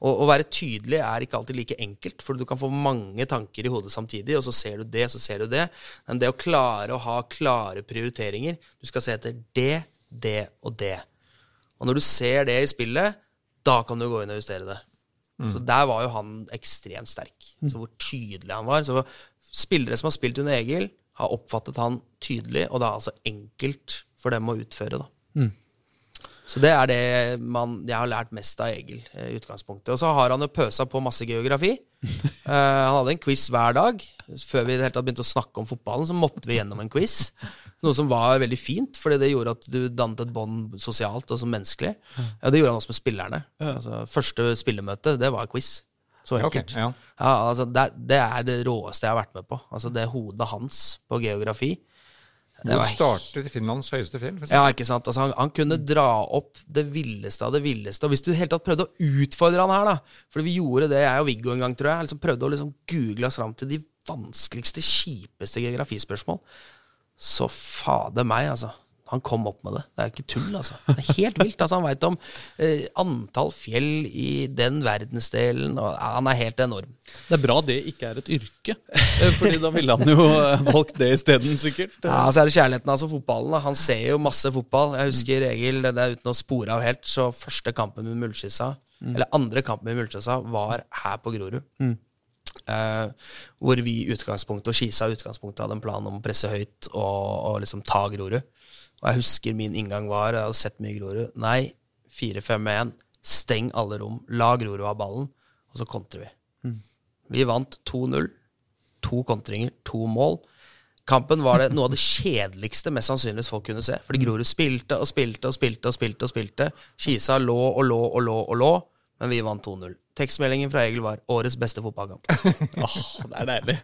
Speaker 1: Å være tydelig er ikke alltid like enkelt, for du kan få mange tanker i hodet samtidig, og så ser du det, så ser du det. Men det å klare å ha klare prioriteringer Du skal se etter det, det og det. Og når du ser det i spillet, da kan du gå inn og justere det. Så der var jo han ekstremt sterk. Så hvor tydelig han var. Så spillere som har spilt under Egil, har oppfattet han tydelig, og det er altså enkelt for dem å utføre, da. Så det er det man, jeg har lært mest av Egil eh, i utgangspunktet. Og så har han jo pøsa på masse geografi. Uh, han hadde en quiz hver dag. Før vi tatt begynte å snakke om fotballen, så måtte vi gjennom en quiz. Noe som var veldig fint, fordi det gjorde at du dannet et bånd sosialt og som menneskelig. Ja, det gjorde han også med spillerne. Altså, første spillemøte, det var quiz. Så enkelt.
Speaker 3: Okay, ja.
Speaker 1: Ja, altså, det, det er det råeste jeg har vært med på. Altså Det hodet hans på geografi. Det
Speaker 3: Hvor
Speaker 1: var
Speaker 3: starter Finlands høyeste fjell?
Speaker 1: ja, ikke sant? Altså, han, han kunne dra opp det villeste av det villeste. Og hvis du helt tatt prøvde å utfordre han her, da For vi gjorde det, jeg og Viggo en gang, tror jeg. Liksom prøvde å liksom google oss fram til de vanskeligste, kjipeste geografispørsmål. Så fader meg, altså. Han kom opp med det. Det er ikke tull, altså. Det er helt vilt. altså Han veit om eh, antall fjell i den verdensdelen, og ja, han er helt enorm.
Speaker 2: Det er bra det ikke er et yrke, eh, Fordi da ville han jo eh, valgt det isteden, sikkert.
Speaker 1: Ja, så er det kjærligheten hans for fotballen. Da. Han ser jo masse fotball. Jeg husker Egil, det er uten å spore av helt, så første kampen med Muldskissa, eller andre kampen med Muldskissa, var her på Grorud. Eh, hvor vi i utgangspunktet, og Kisa i utgangspunktet hadde en plan om å presse høyt og, og liksom ta Grorud. Og jeg husker min inngang var, jeg hadde sett mye Grorud, nei, 4-5-1, steng alle rom, la Grorud ha ballen, og så kontrer vi. Vi vant 2-0. To kontringer, to mål. Kampen var det noe av det kjedeligste mest sannsynligvis folk kunne se. Fordi Grorud spilte og spilte og spilte og spilte. og spilte. Kisa lå og lå og lå og lå, men vi vant 2-0. Tekstmeldingen fra Egil var 'årets beste fotballkamp'.
Speaker 2: Åh, det er deilig.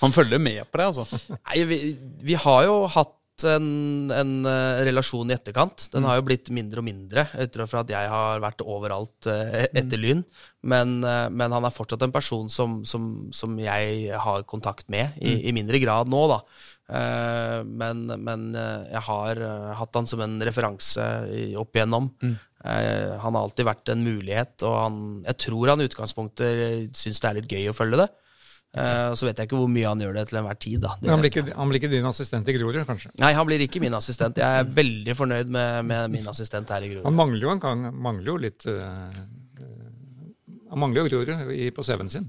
Speaker 2: Han følger med på det, altså.
Speaker 1: Nei, vi, vi har jo hatt en, en eh, relasjon i etterkant. Den har jo blitt mindre og mindre ut fra at jeg har vært overalt eh, etter Lyn. Men, eh, men han er fortsatt en person som, som, som jeg har kontakt med, i, i mindre grad nå, da. Men, men jeg har hatt han som en referanse opp igjennom. Mm. han har alltid vært en mulighet, og han, jeg tror han i utgangspunktet syns det er litt gøy å følge det. Eh, så vet jeg ikke hvor mye han gjør det til enhver tid. da. Det
Speaker 3: han blir, ikke, han blir ikke din assistent i Grorud, kanskje?
Speaker 1: Nei, han blir ikke min assistent. Jeg er veldig fornøyd med, med min assistent her i Grorud.
Speaker 3: Han mangler jo han kan, mangler jo litt eh, Han mangler jo Grorud på CV-en sin.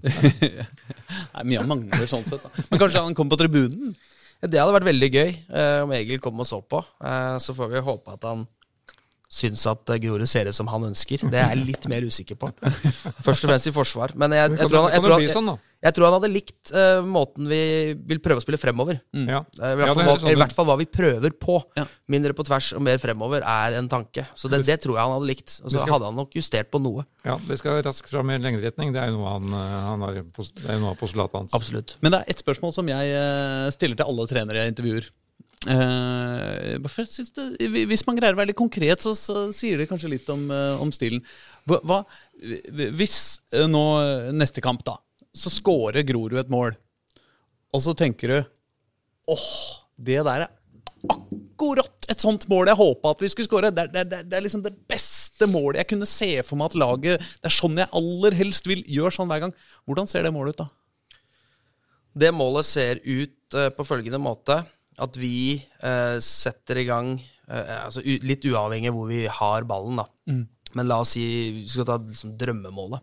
Speaker 2: Nei, mye han mangler sånn sett. Da. Men kanskje han kommer på tribunen?
Speaker 1: Det hadde vært veldig gøy eh, om Egil kom og så på. Eh, så får vi håpe at han syns at eh, Grorud ser ut som han ønsker. Det er jeg litt mer usikker på. Først og fremst i forsvar. Men jeg, jeg, tror, han, jeg, tror, han,
Speaker 3: sånn,
Speaker 1: jeg, jeg tror han hadde likt uh, måten vi vil prøve å spille fremover.
Speaker 3: Ja.
Speaker 1: Eh, I hvert, fall,
Speaker 3: ja, sånn
Speaker 1: I hvert fall hva vi prøver på.
Speaker 2: Ja.
Speaker 1: Mindre på tvers og mer fremover er en tanke. Så det, det tror jeg han hadde likt. Og så
Speaker 3: skal-
Speaker 1: hadde han nok justert på noe.
Speaker 3: Ja, det skal raskt fram i lengderetning. Det er jo noe han, han har, det er jo noe av postulatet hans.
Speaker 1: Absolutt.
Speaker 2: Men det er ett spørsmål som jeg stiller til alle trenere jeg intervjuer. Eh, det, hvis man greier å være litt konkret, så, så sier det kanskje litt om, eh, om stilen. Hva, hva, hvis eh, nå neste kamp, da, så scorer Grorud et mål, og så tenker du åh, det der er akkurat et sånt mål jeg håpa at vi skulle skåre. Det, det, det er liksom det beste målet jeg kunne se for meg at laget Det er sånn jeg aller helst vil gjøre sånn hver gang. Hvordan ser det målet ut, da?
Speaker 1: Det målet ser ut på følgende måte at vi eh, setter i gang eh, altså, Litt uavhengig hvor vi har ballen, da. Men la oss si vi skal ta liksom, drømmemålet.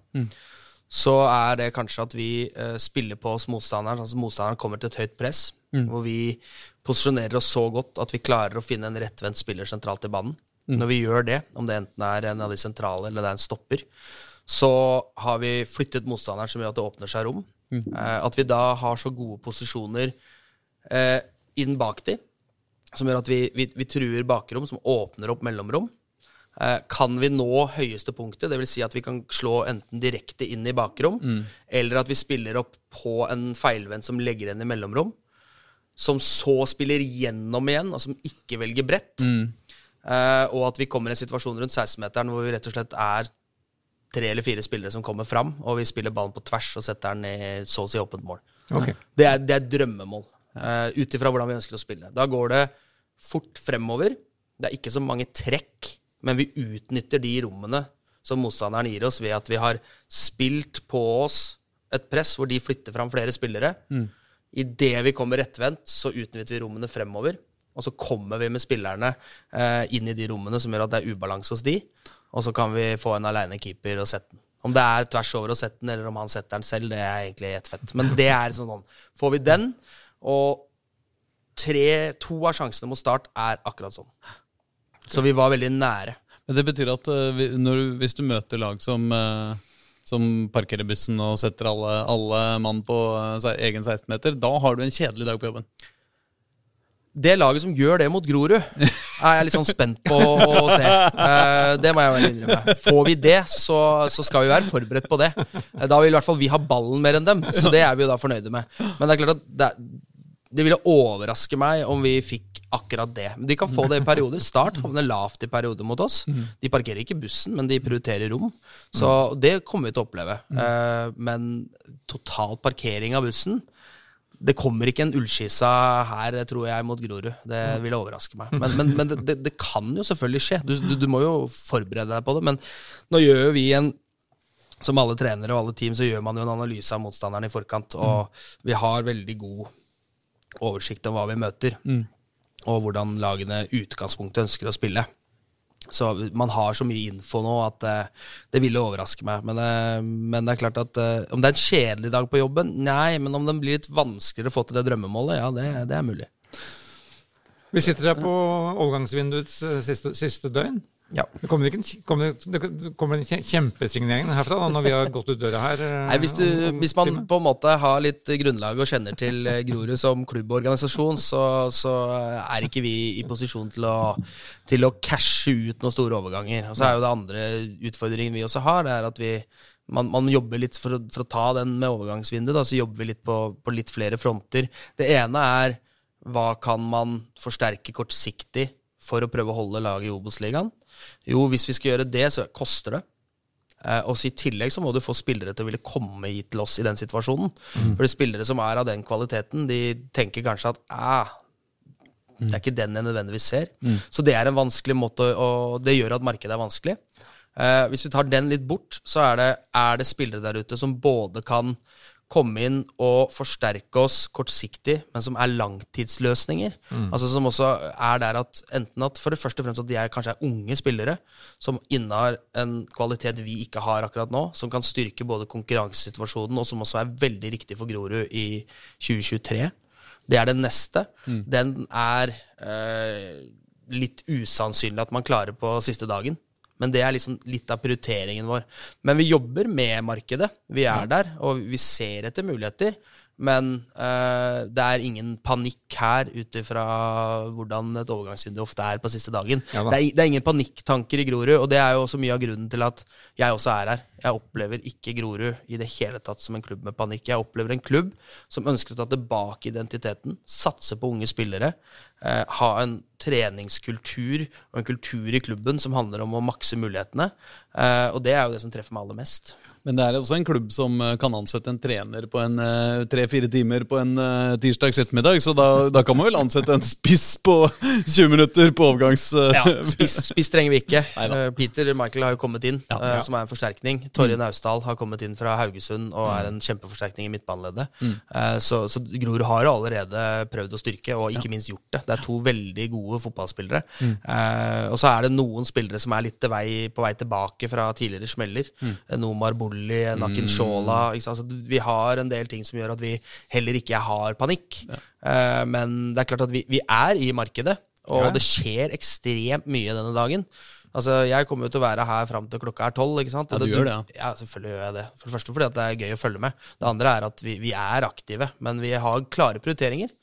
Speaker 1: Så er det kanskje at vi eh, spiller på oss motstanderen. Altså motstanderen kommer til et høyt press, hvor vi posisjonerer oss så godt at vi klarer å finne en rettvendt spiller sentralt i banen. Når vi gjør det, om det enten er en av de sentrale eller det er en stopper, så har vi flyttet motstanderen så mye at det åpner seg rom. Eh, at vi da har så gode posisjoner eh, inn bak de, som gjør at vi, vi, vi truer bakrom, som åpner opp mellomrom. Eh, kan vi nå høyeste punktet, dvs. Si at vi kan slå enten direkte inn i bakrom, eller at vi spiller opp på en feilvendt som legger igjen i mellomrom, som så spiller gjennom igjen, og som ikke velger bredt, eh, og at vi kommer i en situasjon rundt 16-meteren hvor vi rett og slett er tre eller fire spillere som kommer fram, og vi spiller ballen på tvers og setter den i så å si åpent mål.
Speaker 3: Okay.
Speaker 1: Det er, det er drømmemål, uh, ut ifra hvordan vi ønsker å spille. Da går det fort fremover. Det er ikke så mange trekk, men vi utnytter de rommene som motstanderen gir oss, ved at vi har spilt på oss et press hvor de flytter fram flere spillere. Mm. Idet vi kommer rettvendt, så utnytter vi rommene fremover. Og så kommer vi med spillerne eh, inn i de rommene som gjør at det er ubalanse hos de. Og så kan vi få en aleine keeper og sette den. Om det er tvers over å sette den, eller om han setter den selv, det er egentlig ett fett. Men det er sånn Får vi den, og tre, to av sjansene mot start er akkurat sånn. Så vi var veldig nære.
Speaker 2: Men det betyr at uh, når, hvis du møter lag som, uh, som parkerer bussen og setter alle, alle mann på uh, egen 16-meter, da har du en kjedelig dag på jobben?
Speaker 1: Det laget som gjør det mot Grorud, er jeg litt sånn spent på å se. Eh, det må jeg være innrømme. Får vi det, så, så, skal vi være forberedt på det. Eh, da vil i hvert fall vi ha ballen mer enn dem, så det er vi jo da fornøyde med. Men det er klart at det, det ville overraske meg om vi fikk akkurat det. De kan få det i perioder. Start havner lavt i perioder mot oss. De parkerer ikke bussen, men de prioriterer rom. Så det kommer vi til å oppleve. Eh, men total parkering av bussen det kommer ikke en Ullskissa her, tror jeg, mot Grorud. Det ville overraske meg. Men, men, men det, det, kan jo selvfølgelig skje. Du, du, du, må jo forberede deg på det. Men nå gjør vi en Som alle trenere og alle team, så gjør man jo en analyse av motstanderen i forkant. Og vi har veldig god oversikt over hva vi møter. Mm. Og hvordan lagene utgangspunktet ønsker å spille. Så man har så mye info nå at uh, det ville overraske meg. Men, uh, men, det er klart at uh, om det er en kjedelig dag på jobben? Nei, men om den blir litt vanskeligere å få til det drømmemålet? Ja, det, det er mulig.
Speaker 3: Vi sitter her på overgangsvinduets siste, siste døgn.
Speaker 1: Ja.
Speaker 3: Det kommer, ikke en, kommer, det kom en kjempesignering herfra da, når vi har gått ut døra her?
Speaker 1: Nei, hvis, du, hvis, man på en måte har litt grunnlag og kjenner til Grorud som klubborganisasjon, så, så, er ikke vi i posisjon til å, til å cashe ut noen store overganger. Og så er jo det andre utfordringen vi også har, det er at vi man, man jobber litt for å, for å, ta den med overgangsvinduet. Så jobber vi litt på, på litt flere fronter. Det ene er hva kan man forsterke kortsiktig for å prøve å holde laget i Obos-ligaen? Jo, hvis vi skal gjøre det, så koster det. Eh, og så I tillegg så må du få spillere til å ville komme hit til oss i den situasjonen. Mm. For de spillere som er av den kvaliteten, de tenker kanskje at ah, det er ikke den jeg nødvendigvis ser. Mm. Så det er en vanskelig måte, og det gjør at markedet er vanskelig. Eh, hvis vi tar den litt bort, så er det, er det spillere der ute som både kan komme inn og forsterke oss kortsiktig, men som er langtidsløsninger. Mm. Altså Som også er der at enten at for det første og fremst at de er, kanskje er unge spillere som innehar en kvalitet vi ikke har akkurat nå, som kan styrke både konkurransesituasjonen, og som også er veldig riktig for Grorud i 2023. Det er den neste. Mm. Den er eh, litt usannsynlig at man klarer på siste dagen. Men det er liksom litt av prioriteringen vår. Men vi jobber med markedet. Vi er der, og vi ser etter muligheter. Men uh, det er ingen panikk her ut ifra hvordan et overgangsvindu ofte er på siste dagen. Ja, det, er, det, er, ingen panikktanker i Grorud, og det er jo også mye av grunnen til at jeg også er her. Jeg opplever ikke Grorud i det hele tatt som en klubb med panikk. Jeg opplever en klubb som ønsker å ta tilbake identiteten, satse på unge spillere, uh, ha en treningskultur og en kultur i klubben som handler om å makse mulighetene. Uh, og det er jo det som treffer meg aller mest.
Speaker 2: Men det er også en klubb som eh, kan ansette en trener på en uh, tre-fire timer på en uh, tirsdags ettermiddag, så da, da, kan man vel ansette en spiss på 20 minutter på overgangs...
Speaker 1: Ja, spiss, spiss, trenger vi ikke. Peter Michael har jo kommet inn, ja, ja. som er en forsterkning. Torje mm. Naustdal har kommet inn fra Haugesund og er en kjempeforsterkning i midtbaneleddet. Mm. så, så Grorud har jo allerede prøvd å styrke, og ikke minst gjort det. Det er to veldig gode fotballspillere. Mm. og så er det noen spillere som er litt vei, på vei tilbake fra tidligere smeller. Mm. Nomar Bolle Bulli, Nakin Shola altså, Vi har en del ting som gjør at vi heller ikke har panikk. Ja. Uh, men det er klart at vi, vi er i markedet, og ja. det skjer ekstremt mye denne dagen. Altså, Jeg kommer jo til å være her fram til klokka er tolv. ikke sant?
Speaker 2: Ja, du gjør det, ja.
Speaker 1: ja, selvfølgelig gjør jeg det. For det første fordi det er gøy å følge med. Det andre er at vi, vi er aktive, men vi har klare prioriteringer.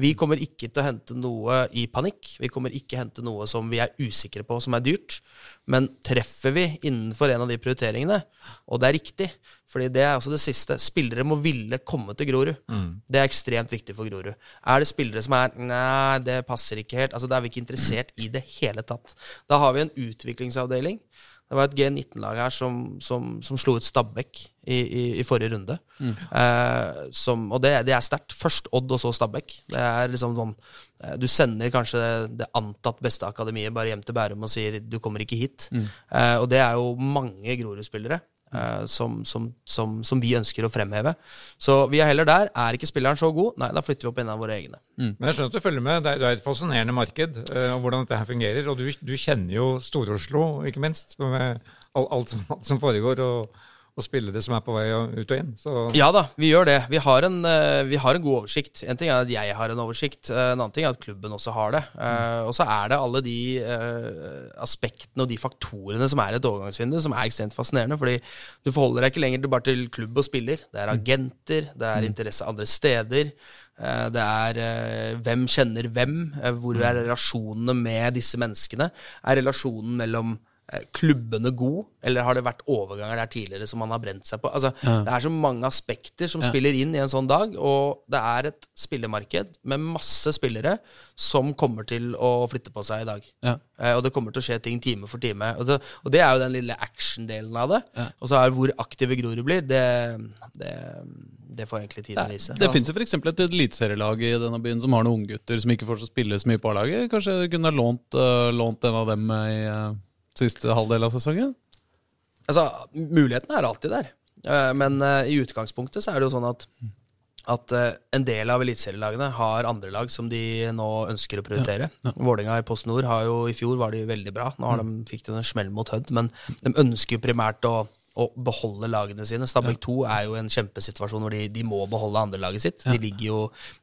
Speaker 1: Vi kommer ikke til å hente noe i panikk. Vi kommer ikke hente noe som vi er usikre på, som er dyrt. Men treffer vi innenfor en av de prioriteringene, og det er riktig fordi det er også det siste. Spillere må ville komme til Grorud. Det er ekstremt viktig for Grorud. Er det spillere som er Nei, det passer ikke helt. Altså, Da er vi ikke interessert i det hele tatt. Da har vi en utviklingsavdeling. Det var et G19-lag her som, som, som, slo ut Stabæk i, i, i forrige runde. Mm. Eh, som, og det, det er sterkt. Først Odd, og så Stabæk. Det er liksom sånn eh, Du sender kanskje det antatt beste akademiet bare hjem til Bærum og sier 'du kommer ikke hit'. Mm. Eh, og det er jo mange Grorud-spillere. Uh, som, som, som, som, vi ønsker å fremheve. Så vi er heller der. Er ikke spilleren så god? Nei, da flytter vi opp en av våre egne.
Speaker 3: Mm. Men jeg skjønner at du følger med. Det er, det er et fascinerende marked uh, om hvordan dette her fungerer. Og du, du kjenner jo Stor-Oslo, ikke minst, med alt, alt, alt som foregår. og og spillere som er på vei ut og inn. Så.
Speaker 1: Ja da, vi gjør det. Vi har, en, eh, vi har, en, god oversikt. En ting er at jeg har en oversikt, eh, en annen ting er at klubben også har det. Mm. Og så er det alle de aspektene og de faktorene som er et overgangsvindu, som er ekstremt fascinerende. fordi du forholder deg ikke lenger bare til klubb og spiller. Det er mm. agenter, det er mm. interesse andre steder. Det er hvem kjenner hvem? Hvor er relasjonene med disse menneskene? Er relasjonen mellom Eh, klubbene god, eller har det vært overganger der tidligere som man har brent seg på? Altså, ja. Det er så mange aspekter som ja. spiller inn i en sånn dag, og det er et spillemarked med masse spillere som kommer til å flytte på seg i dag. Ja. Eh, og det kommer til å skje ting time for time. Og, så, og det er jo den lille action-delen av det. Og så er hvor aktive Grorud blir, det, det, det, får egentlig tiden vise.
Speaker 2: Det, fins jo f.eks. et eliteserielag i denne byen som har noen unggutter som ikke får spille så mye på A-laget. Kanskje kunne ha lånt, uh, lånt en av dem i uh siste halvdel av sesongen?
Speaker 1: Altså, Mulighetene er alltid der. Eh, men eh, i utgangspunktet så er det jo sånn at, at eh, en del av eliteserielagene har andre lag som de nå ønsker å prioritere. Ja, ja. Vålerenga i Post Nord har jo i fjor var de veldig bra. Nå har mm. de, fikk de en smell mot Hødd, men de ønsker jo primært å å beholde lagene sine. Stabæk 2 er jo en kjempesituasjon hvor de, de må beholde andrelaget sitt. De ligger jo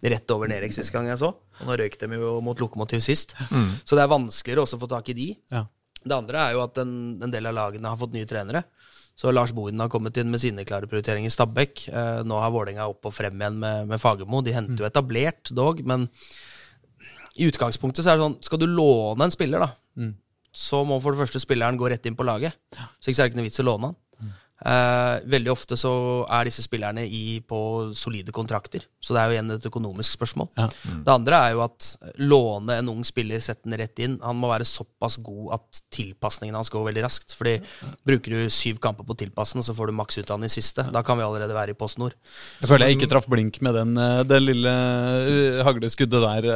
Speaker 1: rett over Nerek sist gang jeg så. Og nå røyk de jo mot Lokomotiv sist. Mm. Så det er vanskeligere også å få tak i de. Ja. Det andre er jo at en, en, del av lagene har fått nye trenere. Så Lars Bohinen har kommet inn med sine klare prioriteringer i Stabæk. Eh, nå har Vålerenga opp og frem igjen med, med Fagermo. De henter jo mm. etablert, dog, men i utgangspunktet så er det sånn Skal du låne en spiller, da, mm. så må for det første spilleren gå rett inn på laget. Så ikke er det ikke noe vits i å låne han. Uh, veldig ofte så er disse spillerne i, på solide kontrakter. Så det er jo igjen et økonomisk spørsmål. Ja. Mm. Det andre er jo at låne en ung spiller, sette den rett inn. Han må være såpass god at tilpasningen hans går veldig raskt. Fordi bruker du syv kamper på tilpassen, så får du maks ut av den i siste. Da kan vi allerede være i Post Nord.
Speaker 2: Jeg føler jeg ikke traff blink med den, eh, det lille uh, hagleskuddet der.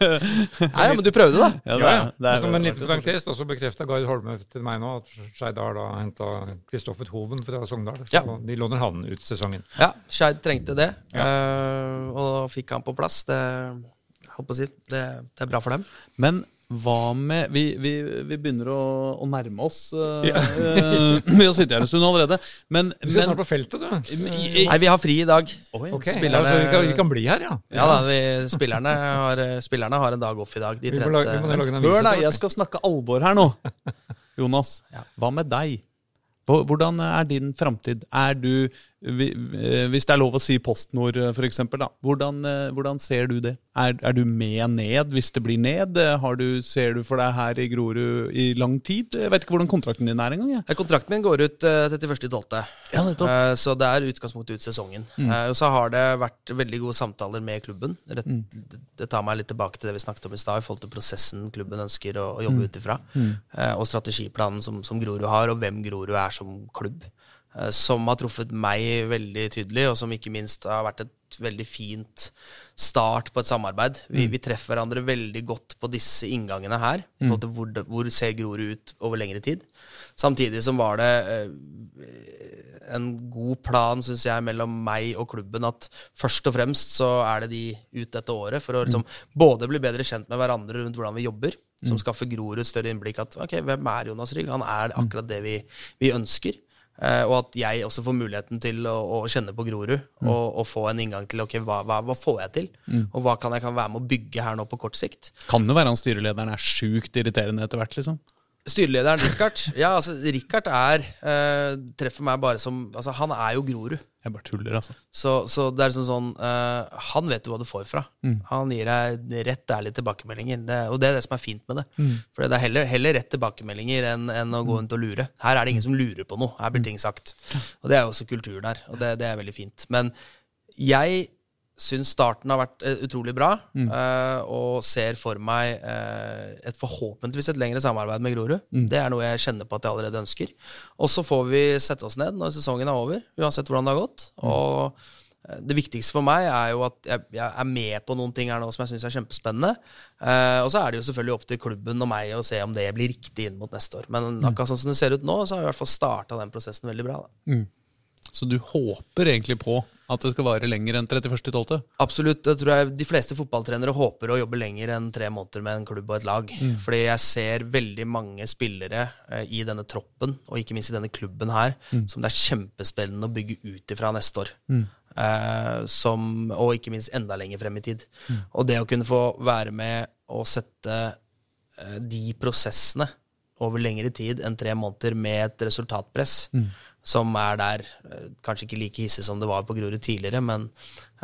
Speaker 1: Nei, men du prøvde, da.
Speaker 3: Ja, det, ja, det er, Som en liten parentes, så bekrefta Gard Holme til meg nå at Skeid har henta Kristoffer Hov Hoven fra Sogndal. Så ja. de låner han ut sesongen.
Speaker 1: Ja, Skeid trengte det, ja. uh, og fikk han på plass. Det, si, det, det, er bra for dem.
Speaker 2: Men hva med Vi, vi, vi begynner å, å, nærme oss. Uh, ja. vi har sittet her en stund allerede. Men,
Speaker 3: du skal snart på feltet, du.
Speaker 1: Nei, vi har fri i dag.
Speaker 3: Okay. Spillerne, altså, vi, kan, vi, kan, bli her, ja.
Speaker 1: Ja da, vi, spillerne, har, spillerne, har, en dag off i dag.
Speaker 2: De trente Hør, da, jeg skal snakke alvor her nå. Jonas, hva med deg? Hvordan er din framtid? Er du hvis det er lov å si PostNord, eh, f.eks., hvordan, eh, hvordan ser du det? Er, er, du med ned hvis det blir ned? Du, ser du for deg her i Grorud i lang tid? Jeg vet ikke hvordan kontrakten din er engang.
Speaker 1: Ja. Kontrakten min går ut uh, 31.12., ja, så det er utgangspunktet ut sesongen. Mm. Og så har det vært veldig gode samtaler med klubben. Mm. Det tar meg litt tilbake til det vi snakket om i stad, i forhold til prosessen klubben ønsker å, å jobbe mm. ut ifra. Mm. og strategiplanen som, som Grorud har, og hvem Grorud er som klubb. Eh, som har truffet meg veldig tydelig, og som ikke minst har vært et veldig fint start på et samarbeid. Vi, mm. vi treffer hverandre veldig godt på disse inngangene her. i forhold til Hvor, hvor ser Grorud ut over lengre tid? Samtidig som var det eh, en god plan, syns jeg, mellom meg og klubben at først og fremst så er det de ut dette året for å liksom mm. både bli bedre kjent med hverandre rundt hvordan vi jobber, som mm. skaffer Grorud større innblikk at ok, hvem er Jonas Rygg? Han er mm. akkurat det vi, vi ønsker. Uh, og at jeg også får muligheten til å, å kjenne på Grorud mm. og, og, få en inngang til ok, hva, hva, hva får jeg til, mm. og hva kan jeg kan være med å bygge her nå på kort sikt.
Speaker 2: Kan jo være han styrelederen er sjukt irriterende etter hvert, liksom.
Speaker 1: Styrelederen Richard Ja, altså, Richard er uh, Treffer meg bare som Altså, han er jo Grorud.
Speaker 2: Jeg bare tuller, altså.
Speaker 1: Så, så det er sånn, sånn uh, Han vet du hva du får fra. Han gir deg rett ærlige tilbakemeldinger. Det, og det er det som er fint med det. For det er heller, heller rett tilbakemeldinger enn, enn å gå rundt og lure. Her er det ingen som lurer på noe. Her blir ting sagt. Og det er jo også kulturen her, og det, det er veldig fint. Men jeg syns starten har vært eh, utrolig bra, eh, og ser for meg uh, et forhåpentligvis et lengre samarbeid med Grorud. Det er noe jeg kjenner på at jeg allerede ønsker. Og så får vi sette oss ned når sesongen er over, uansett hvordan det har gått. Og eh, det viktigste for meg er jo at jeg, jeg er med på noen ting her nå som jeg syns er kjempespennende. Uh, og så er det jo selvfølgelig opp til klubben og meg å se om det blir riktig inn mot neste år. Men akkurat sånn som det ser ut nå, så har vi i hvert fall starta den prosessen veldig bra. Da.
Speaker 2: Så du håper egentlig på at det skal vare lenger enn 31.12.?
Speaker 1: Absolutt. Det tror jeg de fleste fotballtrenere håper å jobbe lenger enn tre måneder med en klubb og et lag. Fordi jeg ser veldig mange spillere eh, i denne troppen, og ikke minst i denne klubben her, som det er kjempespennende å bygge ut ifra neste år. Eh, som, og ikke minst enda lenger frem i tid. Og det å kunne få være med og sette eh, de prosessene over lengre tid enn tre måneder med et resultatpress som er der. eh, Kanskje ikke like hissig som det var på Grorud tidligere, men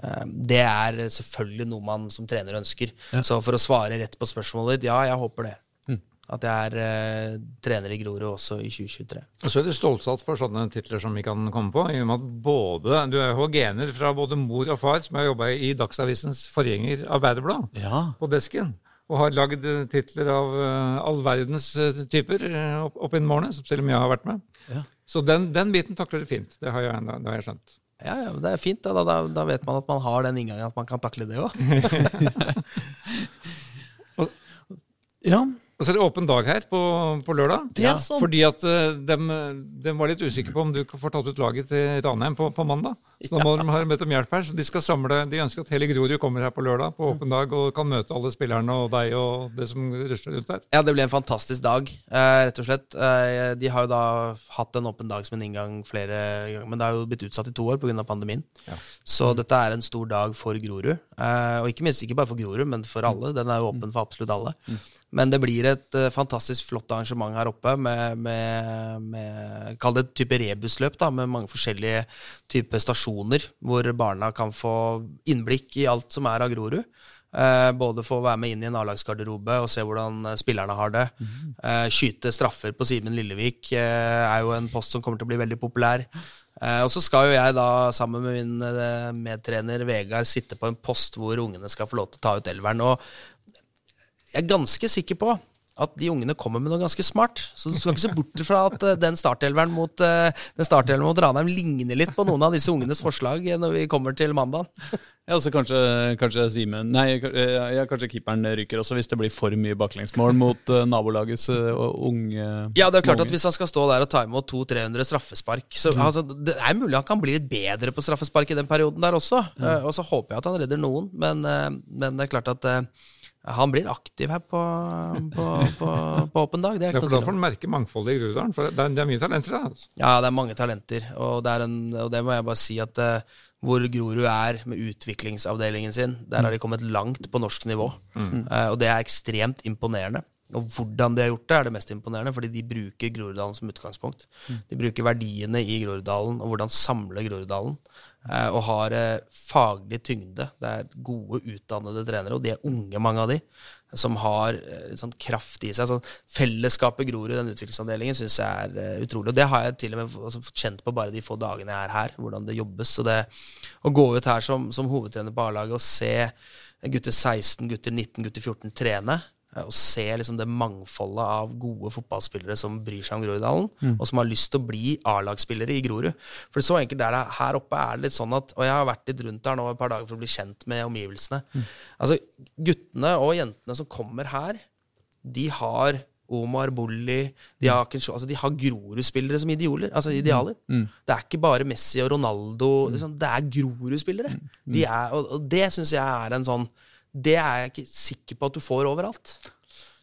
Speaker 1: eh, det er selvfølgelig noe man som trener ønsker. Så for å svare rett på spørsmålet ditt, ja, jeg håper det. At jeg er eh, trener i Grorud også i 2023.
Speaker 3: Og så er du stålsatt for sånne titler som vi kan komme på. i og med at både, Du er gener fra både mor og far, som har jobba i Dagsavisens forgjenger Arbeiderblad,
Speaker 2: Ja.
Speaker 3: på desken. Og har lagd titler av all verdens typer opp, opp innen morgenen, som og med jeg har vært med.
Speaker 2: Ja.
Speaker 3: Så den, den biten takler du fint. Det har jeg, det har jeg skjønt.
Speaker 1: Ja, ja, Det er fint. Da, da, da vet man at man har den inngangen at man kan takle det òg.
Speaker 2: ja.
Speaker 3: Og så er det åpen dag her på, på lørdag.
Speaker 2: Det er sant.
Speaker 3: Fordi at uh, de, de, var litt usikre på om du får tatt ut laget til Ranheim på, på mandag. Så nå må de ha bedt om hjelp her. Så de skal samle, de ønsker at hele Grorud kommer her på lørdag på åpen dag og kan møte alle spillerne og deg og det som rusler rundt der.
Speaker 1: Ja, det blir en fantastisk dag, uh, rett og slett. Uh, de har jo da hatt en åpen dag som en inngang flere ganger, men det har jo blitt utsatt i to år pga. pandemien.
Speaker 3: Ja.
Speaker 1: Så dette er en stor dag for Grorud. Eh, og ikke minst ikke bare for Grorud, men for alle. Den er jo åpen for absolutt alle. Men det blir et eh, fantastisk flott arrangement her oppe med, med, med Kall det et type rebusløp, da, med mange forskjellige typer stasjoner, hvor barna kan få innblikk i alt som er av Grorud. Eh, både få være med inn i en A-lagsgarderobe og se hvordan eh, spillerne har det. Eh, skyte straffer på Simen Lillevik eh, er jo en post som kommer til å bli veldig populær. Eh, og så skal jo jeg da sammen med min medtrener Vegard sitte på en post hvor ungene skal få lov til å ta ut elveren. Og jeg er ganske sikker på at de ungene kommer med noe ganske smart. Så du skal ikke se bort fra at eh, den startelveren mot, uh, den startelveren mot Ranheim ligner litt på noen av disse ungenes forslag eh, når vi kommer til mandag.
Speaker 2: Ja, så kanskje, kanskje Simen Nei, eh, ja, kanskje keeperen ryker også, hvis det blir for mye baklengsmål mot nabolagets unge
Speaker 1: Ja, det er klart at Hvis han skal stå der og ta imot 200-300 straffespark så altså, Det er mulig han kan bli litt bedre på straffespark i den perioden der også. Eh, og så håper jeg at han redder noen, men, eh, men det er klart at eh, han blir aktiv her på, på, på, på åpen dag. Det er
Speaker 3: Ja, for da får han merke mangfoldet i Groruddalen. For det er, det er mye talenter der. Altså.
Speaker 1: Ja, det er mange talenter, og det, en, og det må jeg bare si at uh, hvor Grorud er med utviklingsavdelingen sin, der har de kommet langt på norsk nivå. Eh, og det er ekstremt imponerende. Og hvordan de har gjort det, er det mest imponerende, fordi de bruker Groruddalen som utgangspunkt. De bruker verdiene i Groruddalen, og hvordan samle Groruddalen. eh, og har eh, faglig tyngde. Det er gode, utdannede trenere, og de er unge, mange av de, som har eh, sånn kraft i seg. Sånn, fellesskapet Grorud i den utviklingsavdelingen syns jeg er eh, utrolig. Og det har jeg til og med altså, fått kjent på bare de få dagene jeg er her, hvordan det jobbes. Så det å gå ut her som, som hovedtrener på A-laget og se gutter 16, gutter 19, gutter 14 trene, eh, og se liksom det mangfoldet av gode fotballspillere som bryr seg om Groruddalen, og som har lyst til å bli A-lagsspillere i Grorud. For så enkelt er det her oppe er det litt sånn at Og jeg har vært litt rundt her nå et par dager for å bli kjent med omgivelsene. Altså, guttene og jentene som kommer her, de har Omar Bolli De har, altså, har Grorud-spillere som ideoler, altså idealer. Det er ikke bare Messi og Ronaldo. Liksom, det er Grorud-spillere. De og, og det syns jeg er en sånn Det er jeg ikke sikker på at du får overalt.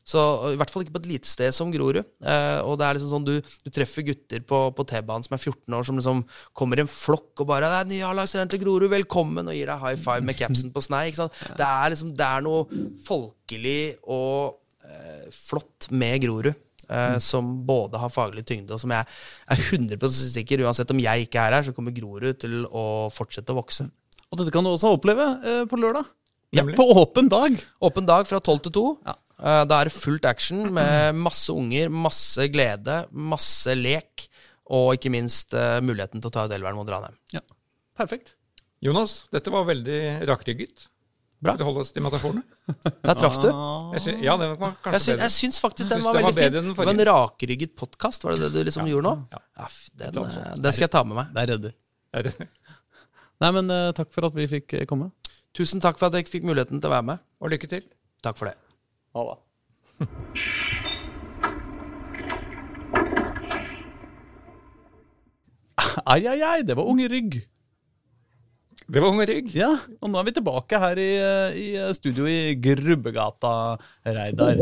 Speaker 1: Så I hvert fall ikke på et lite sted som Grorud. Eh, og det er liksom sånn Du, du treffer gutter på, på T-banen som er 14 år, som liksom kommer i en flokk og bare 'Det er ny A-lagstrener til Grorud, velkommen!' og gir deg high five med capsen på snei. Ikke sant? Det er liksom Det er noe folkelig og eh, flott med Grorud. eh, som både har faglig tyngde, og som jeg er 100% sikker Uansett om jeg ikke er her, så kommer Grorud til å fortsette å vokse.
Speaker 2: Og dette kan du også oppleve eh, på lørdag. Ja, på åpen dag.
Speaker 1: Åpen dag fra 12 til 2.
Speaker 2: Ja.
Speaker 1: Eh, Da er det fullt action med masse unger, masse glede, masse lek. Og ikke minst eh, muligheten til å ta ut elveren mot Ranheim.
Speaker 2: Perfekt.
Speaker 3: Jonas, dette var veldig rakrygget.
Speaker 1: Bra.
Speaker 3: Du holde oss til metaforene?
Speaker 1: Der traff du.
Speaker 3: Jeg syns, ja, den var
Speaker 1: Jeg, syns,
Speaker 3: bedre.
Speaker 1: jeg syns faktisk den
Speaker 3: Syns
Speaker 1: var veldig fin. Det var en rakrygget podkast, var det det du liksom gjorde nå?
Speaker 3: Ja.
Speaker 1: Ja, den, eh, den skal jeg ta med meg.
Speaker 2: Det er ryddig.
Speaker 3: Er
Speaker 2: Nei, men takk for at vi fikk komme.
Speaker 1: Tusen takk for at jeg fikk muligheten til å være med.
Speaker 3: Og lykke til.
Speaker 1: Takk for det. Ha det.
Speaker 2: Ai, ai, ai, det var unge rygg.
Speaker 3: Det var Unge Rygg.
Speaker 2: Ja, og nå er vi tilbake her i, i studio i Grubbegata, Reidar.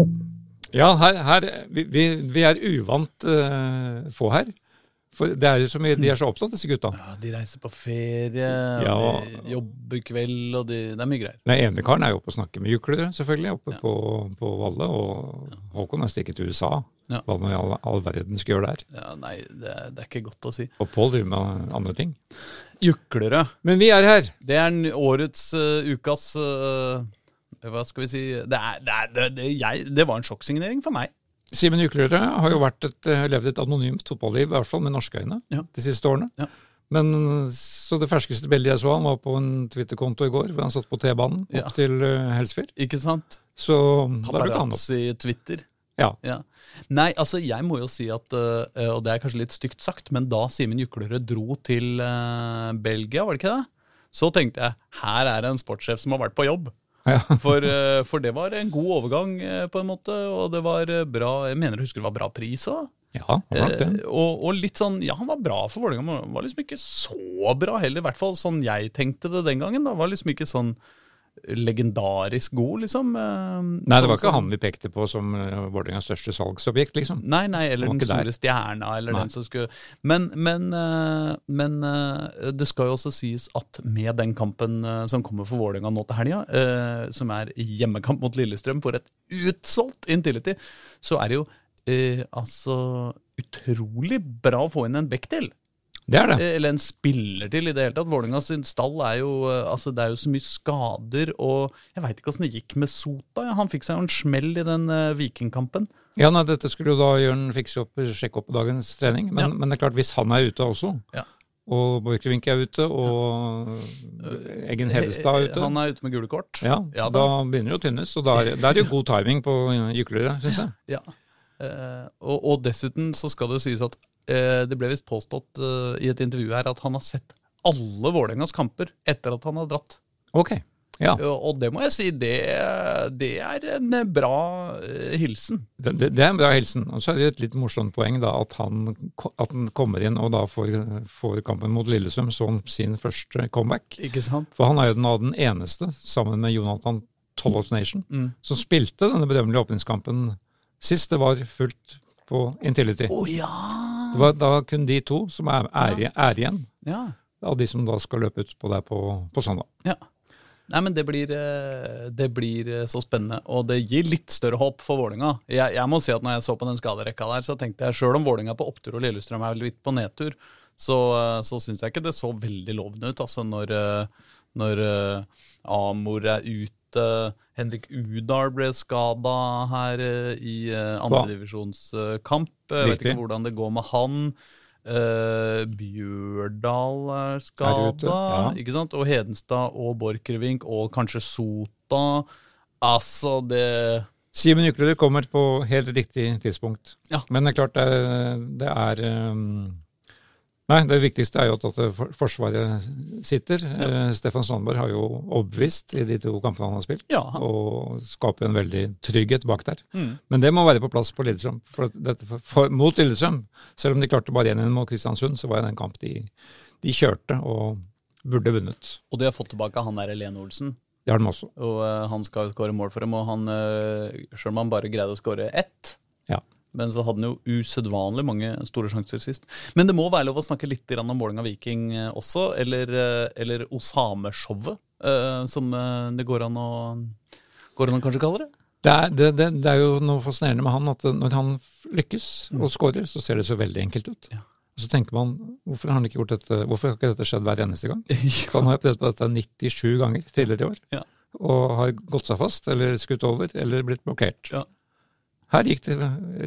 Speaker 3: Ja, her, her vi, vi, vi er uvant uh, få her. For det er jo så mye, De er så opptatt, disse gutta.
Speaker 2: Ja, De reiser på ferie,
Speaker 3: Ja.
Speaker 2: de jobber kveld, og de, det er mye greier.
Speaker 3: Den ene karen er jo oppe og snakker med juklere, selvfølgelig, oppe
Speaker 2: Ja.
Speaker 3: på, på Valle. Og Håkon har stikket til USA.
Speaker 2: Ja.
Speaker 3: Hva i all, all verden skal gjøre der.
Speaker 2: Ja, nei, det, det er ikke godt å si.
Speaker 3: Og Pål driver med andre ting.
Speaker 2: Juklere.
Speaker 3: Men vi er her.
Speaker 2: Det er årets uh, ukas uh, Hva skal vi si Det, er, det, er, det, det, jeg, det var en sjokksignering for meg.
Speaker 3: Simen Juklerød har jo et, eh, levd et anonymt fotballiv, i hvert fall med norske øyne,
Speaker 2: Ja.
Speaker 3: de siste årene.
Speaker 2: Ja.
Speaker 3: Men så det ferskeste bildet jeg så han var på en Twitter-konto i går, hvor han satt på T-banen opp
Speaker 2: Ja.
Speaker 3: til uh, Helsfyr.
Speaker 2: Ikke sant?
Speaker 3: Så da dukket han opp.
Speaker 2: Paparazzi Twitter.
Speaker 3: Ja.
Speaker 2: Ja. Nei, altså jeg må jo si at, eh, og det er kanskje litt stygt sagt, men da Simen Juklerød dro til eh, Belgia, var det ikke det? Så tenkte jeg her er det en sportssjef som har vært på jobb.
Speaker 3: Ja.
Speaker 2: For, eh, for det var en god overgang, eh, på en måte, og det var eh, bra Jeg mener jeg husker det var bra pris òg.
Speaker 3: Ja.
Speaker 2: Eh, og, og litt sånn Ja, han var bra for Vålerenga, men var liksom ikke så bra heller. I hvert fall sånn jeg tenkte det den gangen. Da var liksom ikke sånn legendarisk god, liksom. eh,
Speaker 3: Nei, det
Speaker 2: sånn
Speaker 3: var ikke han vi pekte på som uh, Vålerengas største salgsobjekt, liksom.
Speaker 2: Nei, nei, eller den store der. stjerna, eller
Speaker 3: Nei.
Speaker 2: den som skulle Men, men, eh, men eh, det skal jo også sies at med den kampen eh, som kommer for Vålerenga nå til helga, eh, som er hjemmekamp mot Lillestrøm for et utsolgt Intility, så er det jo eh, altså utrolig bra å få inn en bekk til.
Speaker 3: Det er det.
Speaker 2: Eh, Eller en spiller til i det hele tatt. Vålerenga sin stall er jo eh, altså Det er jo så mye skader, og jeg veit ikke åssen det gikk med Sota. Ja, han fikk seg jo en smell i den uh, Vikingkampen.
Speaker 3: Ja, nei, Dette skulle jo da Jørn fikse opp, sjekke opp på dagens trening. Men,
Speaker 2: Ja.
Speaker 3: men det er klart, hvis han er ute også,
Speaker 2: Ja.
Speaker 3: og Borchgrevink er ute, og Eggen Hedestad er ute
Speaker 2: Han er ute med gule kort.
Speaker 3: ja, da
Speaker 2: da.
Speaker 3: begynner det å tynnes. Og da er, da er det jo god timing på gyklere, syns jeg.
Speaker 2: Ja. Uh, og, og dessuten så skal det jo sies at det ble visst påstått eh, i et intervju her at han har sett alle Vålerengas kamper etter at han har dratt.
Speaker 3: Ok. Ja,
Speaker 2: Og, og det må jeg si, det, det er en eh, bra eh, hilsen.
Speaker 3: det, det det er en bra hilsen. Og så er det et litt morsomt poeng da, at han, at han kommer inn og da får, får kampen mot Lillesund som sin første comeback.
Speaker 2: Ikke sant?
Speaker 3: For han er jo den, den eneste, sammen med Jonathan Tollos Nation,
Speaker 2: Mm.
Speaker 3: som spilte denne berømmelige åpningskampen sist det var fullt på Intility.
Speaker 2: Å ja!
Speaker 3: Det var da kun de to som er, er, er igjen,
Speaker 2: ja!
Speaker 3: av de som da skal løpe ut på der på, på søndag.
Speaker 2: Ja. Nei, men det blir, eh, det blir eh, så spennende, og det gir litt større håp for Vålinga. Jeg, jeg må si at når jeg så på den skaderekka der, så tenkte jeg sjøl om Vålinga på opptur og Lillestrøm er litt på nedtur, så, eh, så syns jeg ikke det så veldig lovende ut. Altså når, når Amor er ute, Henrik Udal ble skada her uh, i uh, andredivisjonskamp. Jeg vet ikke hvordan det går med han. Uh, Bjørdal er skada,
Speaker 3: ja.
Speaker 2: ikke sant? Og Hedenstad og Borchgrevink og kanskje Sota. Altså, det
Speaker 3: Simen Juklerud kommer på helt riktig tidspunkt.
Speaker 2: Ja.
Speaker 3: Men det er klart det, det er um, Nei, det viktigste er jo at, at Forsvaret sitter. Eh, Stefan Strandberg har jo overbevist i de to kampene han har spilt,
Speaker 2: Ja.
Speaker 3: og skaper en veldig trygghet bak der.
Speaker 2: Mm.
Speaker 3: Men det må være på plass på Lillestrøm. For dette, for, for, mot Lillestrøm, selv om de klarte bare 1-1 mot Kristiansund, så var det en kamp de, de kjørte og burde vunnet.
Speaker 2: Og de har fått tilbake han der Lene Olsen.
Speaker 3: Det har de også.
Speaker 2: Og uh, han skal skåre mål for dem, og han, uh, selv om han bare greide å skåre ett,
Speaker 3: Ja.
Speaker 2: Men så hadde han jo usedvanlig mange store sjanser sist. Men det må være lov å snakke litt om om av Viking eh, også, eller, eh, eller Osame-showet, eh, som det går an å Går an å kanskje kalle det?
Speaker 3: Det er, det, det, det er jo noe fascinerende med han at når han lykkes og scorer, så ser det så veldig enkelt ut.
Speaker 2: Ja.
Speaker 3: Og så tenker man hvorfor har han ikke gjort dette, hvorfor har ikke dette skjedd hver eneste gang? For han har jo prøvd på dette 97 ganger tidligere i år,
Speaker 2: Ja.
Speaker 3: og har gått seg fast, eller skutt over, eller blitt blokkert.
Speaker 2: Ja.
Speaker 3: Her gikk det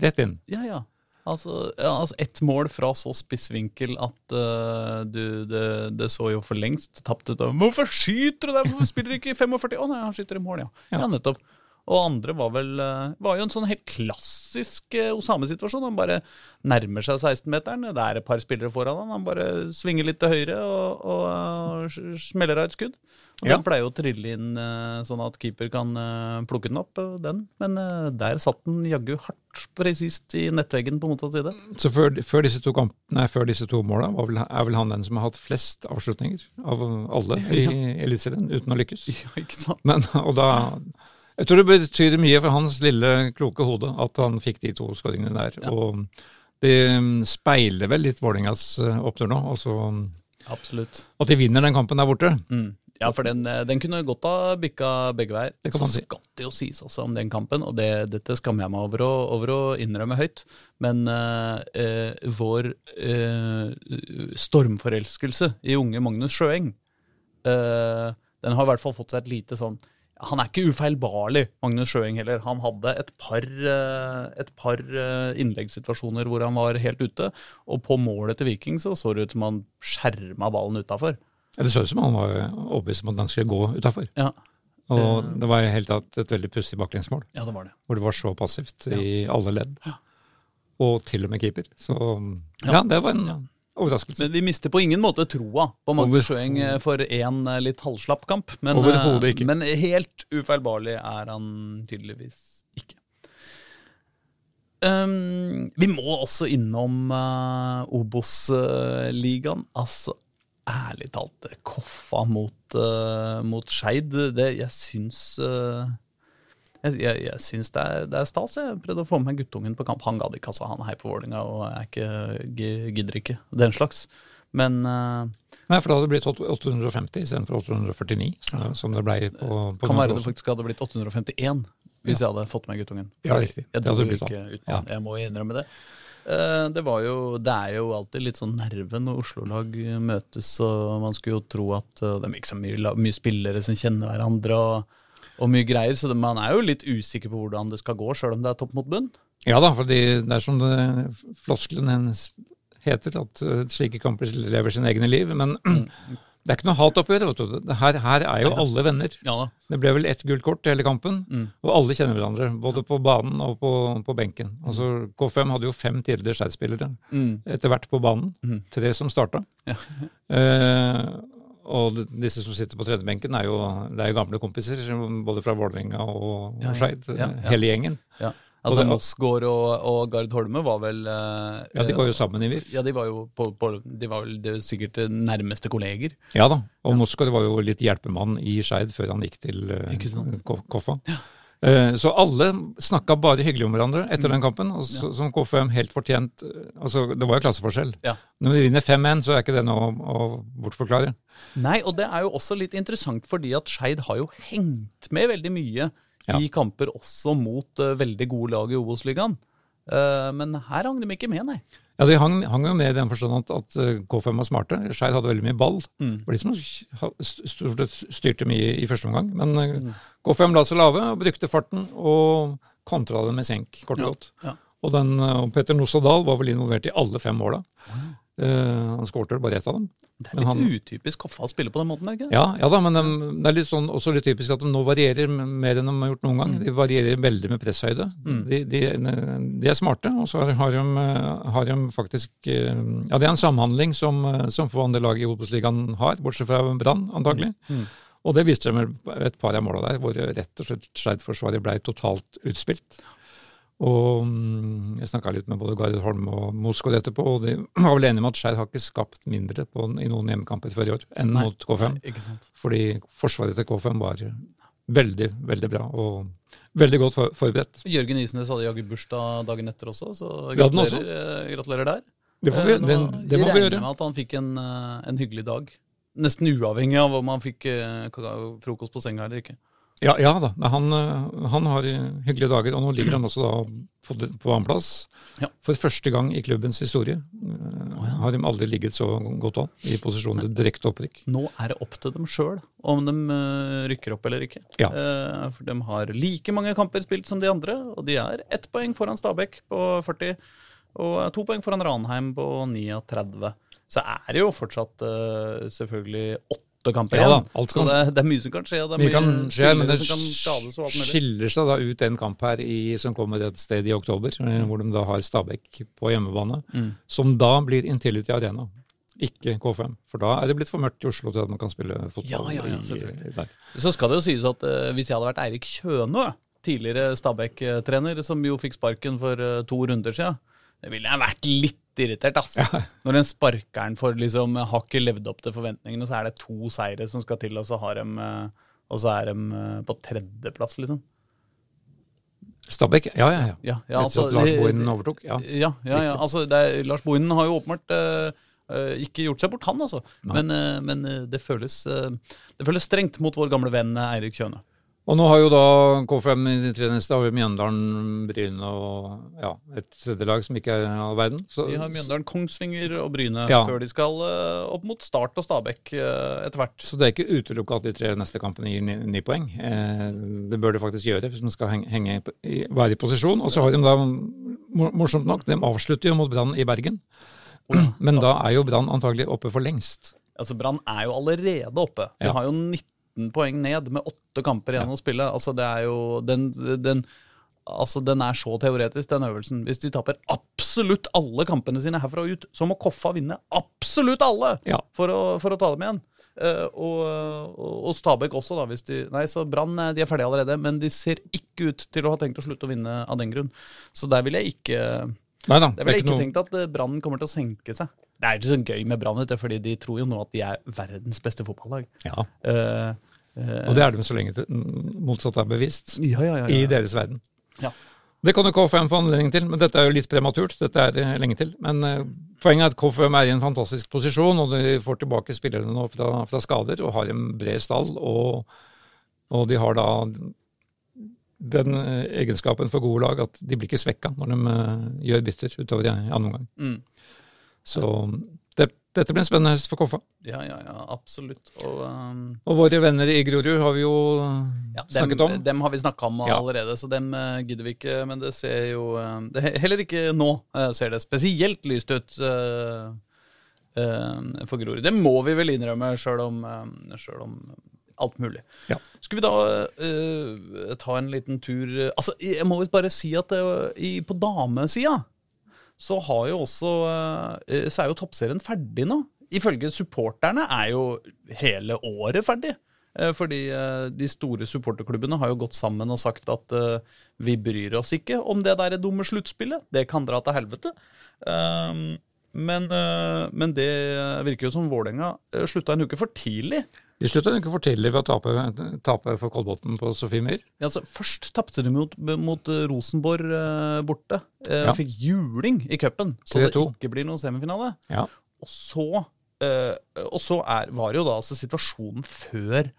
Speaker 3: rett inn.
Speaker 2: Ja, ja. Altså, ja, altså ett mål fra så spissvinkel at uh, du, det, det så jo for lengst tapt ut. av, Hvorfor skyter du der? Hvorfor spiller du ikke i 45? Å nei, han skyter i mål, ja. Ja,
Speaker 3: Ja.
Speaker 2: nettopp. Og andre var vel eh, var jo en sånn helt klassisk eh, Osame-situasjon. Han bare nærmer seg 16-meteren. Det er et par spillere foran han. Han bare svinger litt til høyre og, og og smeller av et skudd. Og
Speaker 3: Ja.
Speaker 2: Den pleier jo å trille inn eh, sånn at keeper kan eh, plukke den opp, eh, den. Men eh, der satt den jaggu hardt presist i nettveggen på motsatt side.
Speaker 3: Så før, før, disse to kamp, nei, før disse to måla vel, er vel han den som har hatt flest avslutninger av alle i Eliteserien, uten å lykkes.
Speaker 2: Ja, ikke sant?
Speaker 3: Men, og da, jeg tror det betyr mye for hans lille, kloke hode at han fikk de to skåringene der. Og det speiler vel litt Vålerengas eh, opptur nå. Altså,
Speaker 2: Absolutt.
Speaker 3: at de vinner den kampen der borte.
Speaker 2: Mm. Ja, for den, eh, den kunne godt ha bikka begge veier.
Speaker 3: Det kan
Speaker 2: Så
Speaker 3: man si.
Speaker 2: skal det jo sies også om den kampen, og det, dette skammer jeg meg over å, over å innrømme høyt, men eh, eh, vår eh, stormforelskelse i unge Magnus Sjøeng, eh, den har i hvert fall fått seg et lite sånn han er ikke ufeilbarlig, Magnus Sjøeng heller. Han hadde et par, eh, et par eh, innleggssituasjoner hvor han var helt ute. Og på målet til Viking så så det ut som han skjerma ballen utafor.
Speaker 3: Det så ut som han var overbevist om at den skulle gå utafor.
Speaker 2: Ja.
Speaker 3: Og det var i hele tatt et veldig pussig baklengsmål,
Speaker 2: ja, det var det.
Speaker 3: hvor det var så passivt i alle ledd. Og til og med keeper. Så ja, det var en overraskelse.
Speaker 2: Men vi mister på ingen måte troa på Magnus Sjøeng eh, for en eh, litt halvslapp kamp. Men, eh,
Speaker 3: ikke.
Speaker 2: men helt ufeilbarlig er han tydeligvis ikke. Um, vi må også innom uh, Obos-ligaen. altså, ærlig talt, Koffa mot, uh, mot Skeid, det jeg syns uh, jeg, jeg, jeg syns det er, det er stas. Jeg prøvde å få med meg guttungen på kamp. Han gadd ikke, altså. Han heier på Vålerenga og er ikke, gidder ikke. Den slags. Men uh,
Speaker 3: Nei, for da hadde det blitt 850 istedenfor 849, som- det ble på, på
Speaker 2: kan være det faktisk hadde blitt 851 hvis jeg hadde fått med guttungen.
Speaker 3: Ja, riktig.
Speaker 2: Jeg
Speaker 3: Det hadde blitt sånn.
Speaker 2: Ja. Jeg må innrømme det. Eh, Det, var jo, det er jo alltid litt sånn nerve når Oslo-lag møtes, og man skulle jo tro at eh, det er ikke så mye, mye spillere som kjenner hverandre, og, og mye greier, så det, man er jo litt usikker på hvordan det skal gå, sjøl om det er topp mot bunn.
Speaker 3: Ja da, fordi det er som det, floskelen hennes heter, at eh, slike kamper lever sine egne liv. Men det er ikke noe hat oppi det. vet du. Det Her, her er jo alle venner.
Speaker 2: Ja.
Speaker 3: Det ble vel ett gult kort hele kampen, og alle kjenner hverandre. Både på banen og på, på benken. Altså, K5 hadde jo fem tidligere Skeid-spillere etter hvert på banen. Tre som starta. Eh, og disse som sitter på tredjebenken, er jo, det er jo gamle kompiser, både fra Vålerenga og,
Speaker 2: Ja, ja.
Speaker 3: og Skeid.
Speaker 2: Ja, ja.
Speaker 3: Hele gjengen.
Speaker 2: Ja.
Speaker 3: Og
Speaker 2: Altså
Speaker 3: det-
Speaker 2: Mosgaard og, og Gard Holme var vel eh,
Speaker 3: Ja, de var jo sammen i VIF.
Speaker 2: Ja, de var jo på, på, de var vel de sikkert nærmeste kolleger.
Speaker 3: Ja da, og Mossgård var jo litt hjelpemann i Skeid før han gikk til eh, Koffa. Eh, Så alle snakka bare hyggelig om hverandre etter den kampen, så, som KFM helt fortjent eh, altså Det var jo klasseforskjell.
Speaker 2: Ja.
Speaker 3: Når vi vinner 5-1, så er ikke det noe å bortforklare.
Speaker 2: Nei, og det er jo også litt interessant fordi at Skeid har jo hengt med veldig mye
Speaker 3: Ja.
Speaker 2: i kamper også mot uh, veldig gode lag i Obos-ligaen. Uh, men her hang de ikke med, nei.
Speaker 3: Ja, De hang, hang jo med i den forstand at, at eh, K5 var smarte. Skeid hadde veldig mye ball.
Speaker 2: Mm.
Speaker 3: Det var de som stort sett styrte mye i første omgang. Men mm. K5 la seg lave og brukte farten og kontra det med senk, kort og godt.
Speaker 2: Ja.
Speaker 3: Og, den, eh, og Petter Nossa Dahl var vel involvert i alle fem måla. Eh, han skårte bare ett av dem.
Speaker 2: Det er litt
Speaker 3: han-
Speaker 2: utypisk Koffa å spille på den måten, ikke det?
Speaker 3: Ja, ja da, men de, det er litt sånn, også litt typisk at de nå varierer mer enn de har gjort noen gang. De varierer veldig med presshøyde. De, de, de er smarte, og så har de, har de faktisk eh, Ja, det er en samhandling som, som få andre lag i Obos-ligaen har, bortsett fra Brann, antagelig. Og det viste de med et par av måla der, hvor rett og slett Skeid-forsvaret ble totalt utspilt. Og mm, jeg snakka litt med både Gard Holm og Mosgaard etterpå, og de var vel enige om at Skeid har ikke skapt mindre på, i noen hjemmekamper før i år enn
Speaker 2: Nei.
Speaker 3: mot K5.
Speaker 2: Ikke sant?
Speaker 3: Fordi forsvaret til K5 var veldig, veldig bra og veldig godt for, forberedt.
Speaker 2: Jørgen Isnes hadde jaggu bursdag dagen etter også, så
Speaker 3: gratulerer, også.
Speaker 2: eh, gratulerer der.
Speaker 3: Det, får vi,
Speaker 2: Eh,
Speaker 3: det, det må vi
Speaker 2: regner med at han fikk en, eh, en hyggelig dag. Nesten uavhengig av om han fikk eh, frokost på senga eller ikke.
Speaker 3: Ja, ja da. Han, eh, han har hyggelige dager, og nå ligger han også da på, på annenplass.
Speaker 2: Ja.
Speaker 3: For første gang i klubbens historie eh, har de aldri ligget så godt an i posisjonen til direkte opprykk.
Speaker 2: Nå er det opp til dem sjøl om de eh, rykker opp eller ikke.
Speaker 3: Ja.
Speaker 2: Eh, for de har like mange kamper spilt som de andre, og de er ett poeng foran Stabæk på 40, og to poeng foran Ranheim på 39. Så er det jo fortsatt eh, selvfølgelig åtte kamper
Speaker 3: Ja da, kan-
Speaker 2: det, det er mye som kan skje. Det
Speaker 3: Mye kan skje, men det skiller seg da ut en kamp her i, som kommer et sted i oktober, eh, hvor de da har Stabæk på hjemmebane,
Speaker 2: Mm.
Speaker 3: som da blir Intility Arena. Ikke K5, for da er det blitt for mørkt i Oslo til at man kan spille fotball
Speaker 2: Ja, ja, ja,
Speaker 3: i-.
Speaker 2: Så skal det jo sies at uh, hvis jeg hadde vært Eirik Kjønø, tidligere Stabæk-trener, som jo fikk sparken for uh, to runder siden, det ville jeg vært litt irritert, ass. Når den sparkeren for liksom har ikke levd opp til forventningene, så er det to seire som skal til, og så, har de, eh, og så er de eh, på tredjeplass, liksom.
Speaker 3: Stabæk, ja, ja, ja.
Speaker 2: Ja, ja,
Speaker 3: Etter
Speaker 2: altså,
Speaker 3: at Lars Bohinen overtok. Ja.
Speaker 2: Ja, ja, ja. Altså, er, Lars Bohinen har jo åpenbart uh, ikke gjort seg bort, han, altså. Men, uh, men det, føles, uh, det føles strengt mot vår gamle venn Eirik Kjøne.
Speaker 3: Og nå har jo da K5 i de tre neste har vi Mjøndalen, Bryne og ja, et tredje lag som ikke er all verden. Så,
Speaker 2: De har Mjøndalen, Kongsvinger og Bryne
Speaker 3: Ja.
Speaker 2: før de skal eh, opp mot Start og Stabæk eh, etter hvert.
Speaker 3: så det er ikke utelukka at de tre neste kampene gir ni, ni poeng. Eh, det bør de faktisk gjøre hvis man skal henge, henge i, være i posisjon. Og så har de da, morsomt nok, de avslutter jo mot Brann i Bergen. Men da er jo Brann antagelig oppe for lengst.
Speaker 2: Altså Brann er jo allerede oppe. De
Speaker 3: Ja.
Speaker 2: har jo 19 poeng ned med åtte kamper igjen å spille. Altså det er jo den, den, altså den er så teoretisk, den øvelsen. Hvis de taper absolutt alle kampene sine herfra og ut, så må Koffa vinne absolutt alle
Speaker 3: Ja.
Speaker 2: for, å, for å ta dem igjen. Uh, og, og, Stabæk også, da. Hvis de, nei, så Brann eh, de er ferdige allerede, men de ser ikke ut til å ha tenkt å slutte å vinne av den grunn. Så der vil jeg ikke Neida, vel
Speaker 3: er
Speaker 2: ikke
Speaker 3: ikke noe
Speaker 2: tenkt at eh, Brann kommer til å senke seg. Det er ikke så gøy med Brann, fordi de tror jo nå at de er verdens beste fotballag.
Speaker 3: ja.
Speaker 2: Uh, uh,
Speaker 3: Og det er de så lenge til motsatt er bevisst
Speaker 2: ja, ja, ja,
Speaker 3: i deres verden.
Speaker 2: Ja.
Speaker 3: Det kan jo K5 få anledning til, men dette er jo litt prematurt. Dette er det lenge til. Men uh, poenget er at K5 er i en fantastisk posisjon, og de får tilbake spillerne nå fra, fra skader og har en bred stall. Og, og de har da den eh, egenskapen for gode lag at de blir ikke svekka når de eh, gjør bytter utover i andre omgang.
Speaker 2: Mm.
Speaker 3: Så det, dette blir en spennende høst for Koffa.
Speaker 2: ja, ja, ja, absolutt. Og, um,
Speaker 3: Og våre venner i Grorud har vi jo
Speaker 2: ja, dem,
Speaker 3: snakket om.
Speaker 2: dem har vi snakka om
Speaker 3: Ja.
Speaker 2: allerede, så dem uh, gidder vi ikke. Men det ser jo uh, det, Heller ikke nå uh, ser det spesielt lyst ut eh, eh, for Grorud. Det må vi vel innrømme, sjøl om, selv om alt mulig.
Speaker 3: Ja.
Speaker 2: Skal vi da uh, ta en liten tur Altså, Jeg må jo bare si at det i, på damesida så også eh, Så er jo toppserien ferdig nå. Ifølge supporterne er jo hele året ferdig. Eh, Fordi eh, de store supporterklubbene har jo gått sammen og sagt at eh, vi bryr oss ikke om det der dumme sluttspillet. Det kan dra til helvete. Um, men, eh, men det virker jo som Vålerenga eh, slutta en uke for tidlig.
Speaker 3: De slutta ikke å fortelle ved å tape, tape for Kolbotn på Sofiemyr.
Speaker 2: Ja, altså, først tapte de mot, mot Rosenborg eh, borte. Eh,
Speaker 3: Ja.
Speaker 2: Fikk juling i cupen, så det ikke blir noen semifinale.
Speaker 3: Ja.
Speaker 2: Og så, eh, og så er, var jo da altså situasjonen før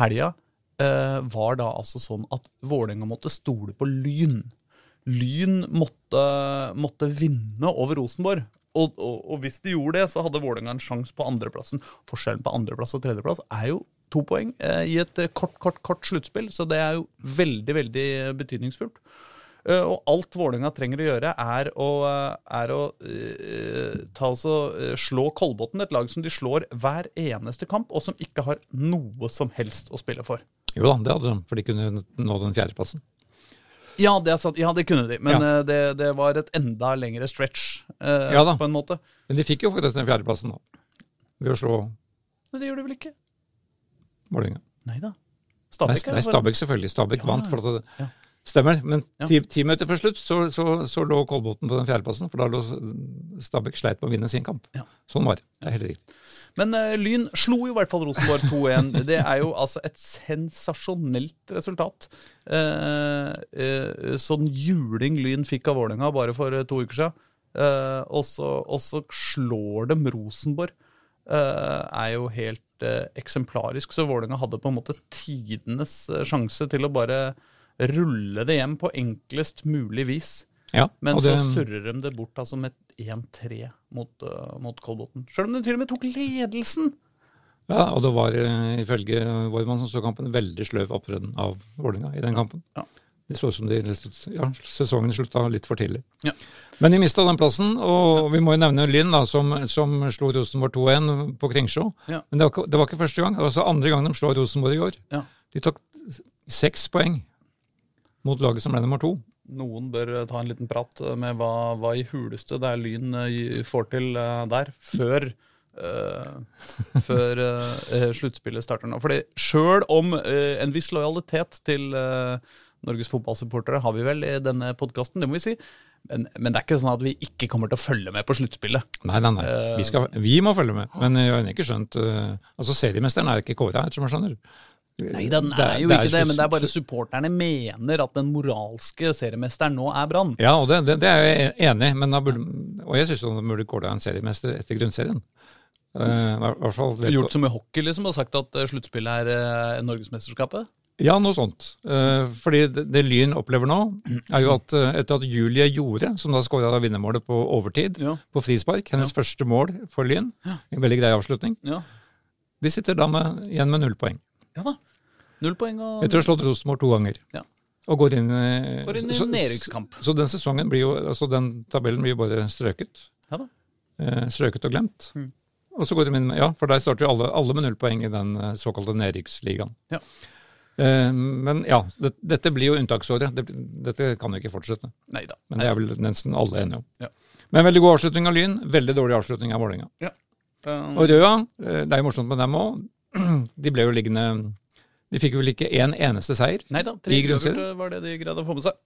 Speaker 2: helga eh, var da altså sånn at Vålerenga måtte stole på Lyn. Lyn måtte, måtte vinne over Rosenborg. Og, og, og hvis de gjorde det, så hadde Vålerenga en sjanse på andreplassen. Forskjellen på andreplass og tredjeplass er jo to poeng eh, i et eh, kort, kort, kort sluttspill, så det er jo veldig, veldig betydningsfullt. Uh, og alt Vålerenga trenger å gjøre, er å, eh, er å uh, ta altså, uh, slå Kolbotn, et lag som de slår hver eneste kamp, og som ikke har noe som helst å spille for.
Speaker 3: Jo da, det hadde de, for de kunne nå den fjerdeplassen.
Speaker 2: Ja, det sant. Ja, det kunne de, men
Speaker 3: Ja.
Speaker 2: eh, det, det var et enda lengre stretch, eh,
Speaker 3: Ja
Speaker 2: på en måte.
Speaker 3: Men de fikk jo faktisk den fjerdeplassen da, ved å slå
Speaker 2: Men det gjorde de vel ikke?
Speaker 3: Vålerenga.
Speaker 2: Nei da. Stabæk
Speaker 3: nei, Stabæk selvfølgelig. Stabæk vant. for at det. Stemmer. Men
Speaker 2: Ja.
Speaker 3: ti, ti minutter før slutt så, så, så lå Kolbotn på den fjerdeplassen, for da lå Stabæk sleit med å vinne sin kamp.
Speaker 2: Ja.
Speaker 3: Sånn var det. Det er helt riktig.
Speaker 2: Men uh, Lyn slo jo i hvert fall Rosenborg 2-1. Det er jo altså et sensasjonelt resultat. Uh, uh, sånn juling Lyn fikk av Vålerenga bare for to uker siden. Og, så, slår dem Rosenborg. Uh, er jo helt eksemplarisk, så Vålerenga hadde på en måte tidenes sjanse til å bare rulle det hjem på enklest mulig vis.
Speaker 3: Ja,
Speaker 2: Men
Speaker 3: det,
Speaker 2: så surrer de det bort altså med 1-3 mot, uh, mot Kolbotn. Sjøl om de til og med tok ledelsen!
Speaker 3: ja, og det var eh, ifølge Vårmann som så kampen, veldig sløv opptreden av Vålerenga i den kampen.
Speaker 2: Ja.
Speaker 3: Det så ut som de, ja, sesongen slutta litt for tidlig.
Speaker 2: Ja.
Speaker 3: Men de mista den plassen, og vi må jo nevne Lyn, da, som, som slo Rosenborg 2-1 på Kringsjå.
Speaker 2: Ja.
Speaker 3: Men det var, det var ikke første gang, det var også andre gang de slår Rosenborg i år.
Speaker 2: Ja.
Speaker 3: De tok seks poeng mot laget som ble nummer to.
Speaker 2: Noen bør eh, ta en liten prat eh, med hva, hva i huleste det er Lyn eh, får til der, før uh, før eh, sluttspillet starter nå. Fordi sjøl om uh, en viss lojalitet til Norges fotballsupportere har vi vel i denne podkasten, det må vi si. Men, men det er ikke sånn at vi ikke kommer til å følge med på sluttspillet.
Speaker 3: Nei, nei, nei. Vi, skal, vi må følge med. Men jeg har ikke skjønt uh, Altså, seriemesteren er ikke kåra, som jeg skjønner.
Speaker 2: Nei, den
Speaker 3: Det
Speaker 2: er
Speaker 3: er-
Speaker 2: jo
Speaker 3: det er
Speaker 2: ikke det, men det er bare supporterne mener at den moralske seriemesteren nå er Brann.
Speaker 3: Ja, og det, det, er jeg enig i, og jeg syns de burde kåre en seriemester etter grunnserien. Uh, hvert- fall
Speaker 2: Gjort som i hockey, liksom, og sagt at eh, sluttspillet er uh, Norgesmesterskapet.
Speaker 3: Ja, noe sånt. Uh, fordi det, det Lyn opplever nå, er jo at uh, etter at Julie gjorde, som da skåra vinnermålet på overtid,
Speaker 2: Ja.
Speaker 3: på frispark, hennes første mål for Lyn, en veldig grei avslutning,
Speaker 2: Ja.
Speaker 3: de sitter da med, igjen med null poeng.
Speaker 2: Ja da. Null poeng og
Speaker 3: Etter å ha slått Rosenborg to ganger.
Speaker 2: Ja.
Speaker 3: Og går inn, eh,
Speaker 2: Går inn i
Speaker 3: så-
Speaker 2: nedrykkskamp.
Speaker 3: Så den sesongen blir jo, altså den tabellen blir jo bare strøket.
Speaker 2: Ja da.
Speaker 3: Eh, strøket og glemt.
Speaker 2: Mm.
Speaker 3: Og så går de inn med, ja, for der starter jo alle, alle med null poeng i den eh, såkalte nedrykksligaen.
Speaker 2: Ja.
Speaker 3: Eh, men ja, det, dette blir jo unntaksåret. Det, dette kan jo ikke fortsette.
Speaker 2: Neida.
Speaker 3: Men det er vel nesten alle enige om.
Speaker 2: Ja.
Speaker 3: Men veldig god avslutning av Lyn, veldig dårlig avslutning av Vålerenga.
Speaker 2: Um,
Speaker 3: Og Røa, det er jo morsomt med dem òg. De ble jo liggende De fikk vel ikke en eneste seier.
Speaker 2: Neida, tre
Speaker 3: i grunnserien.
Speaker 2: var det de greide å få med seg.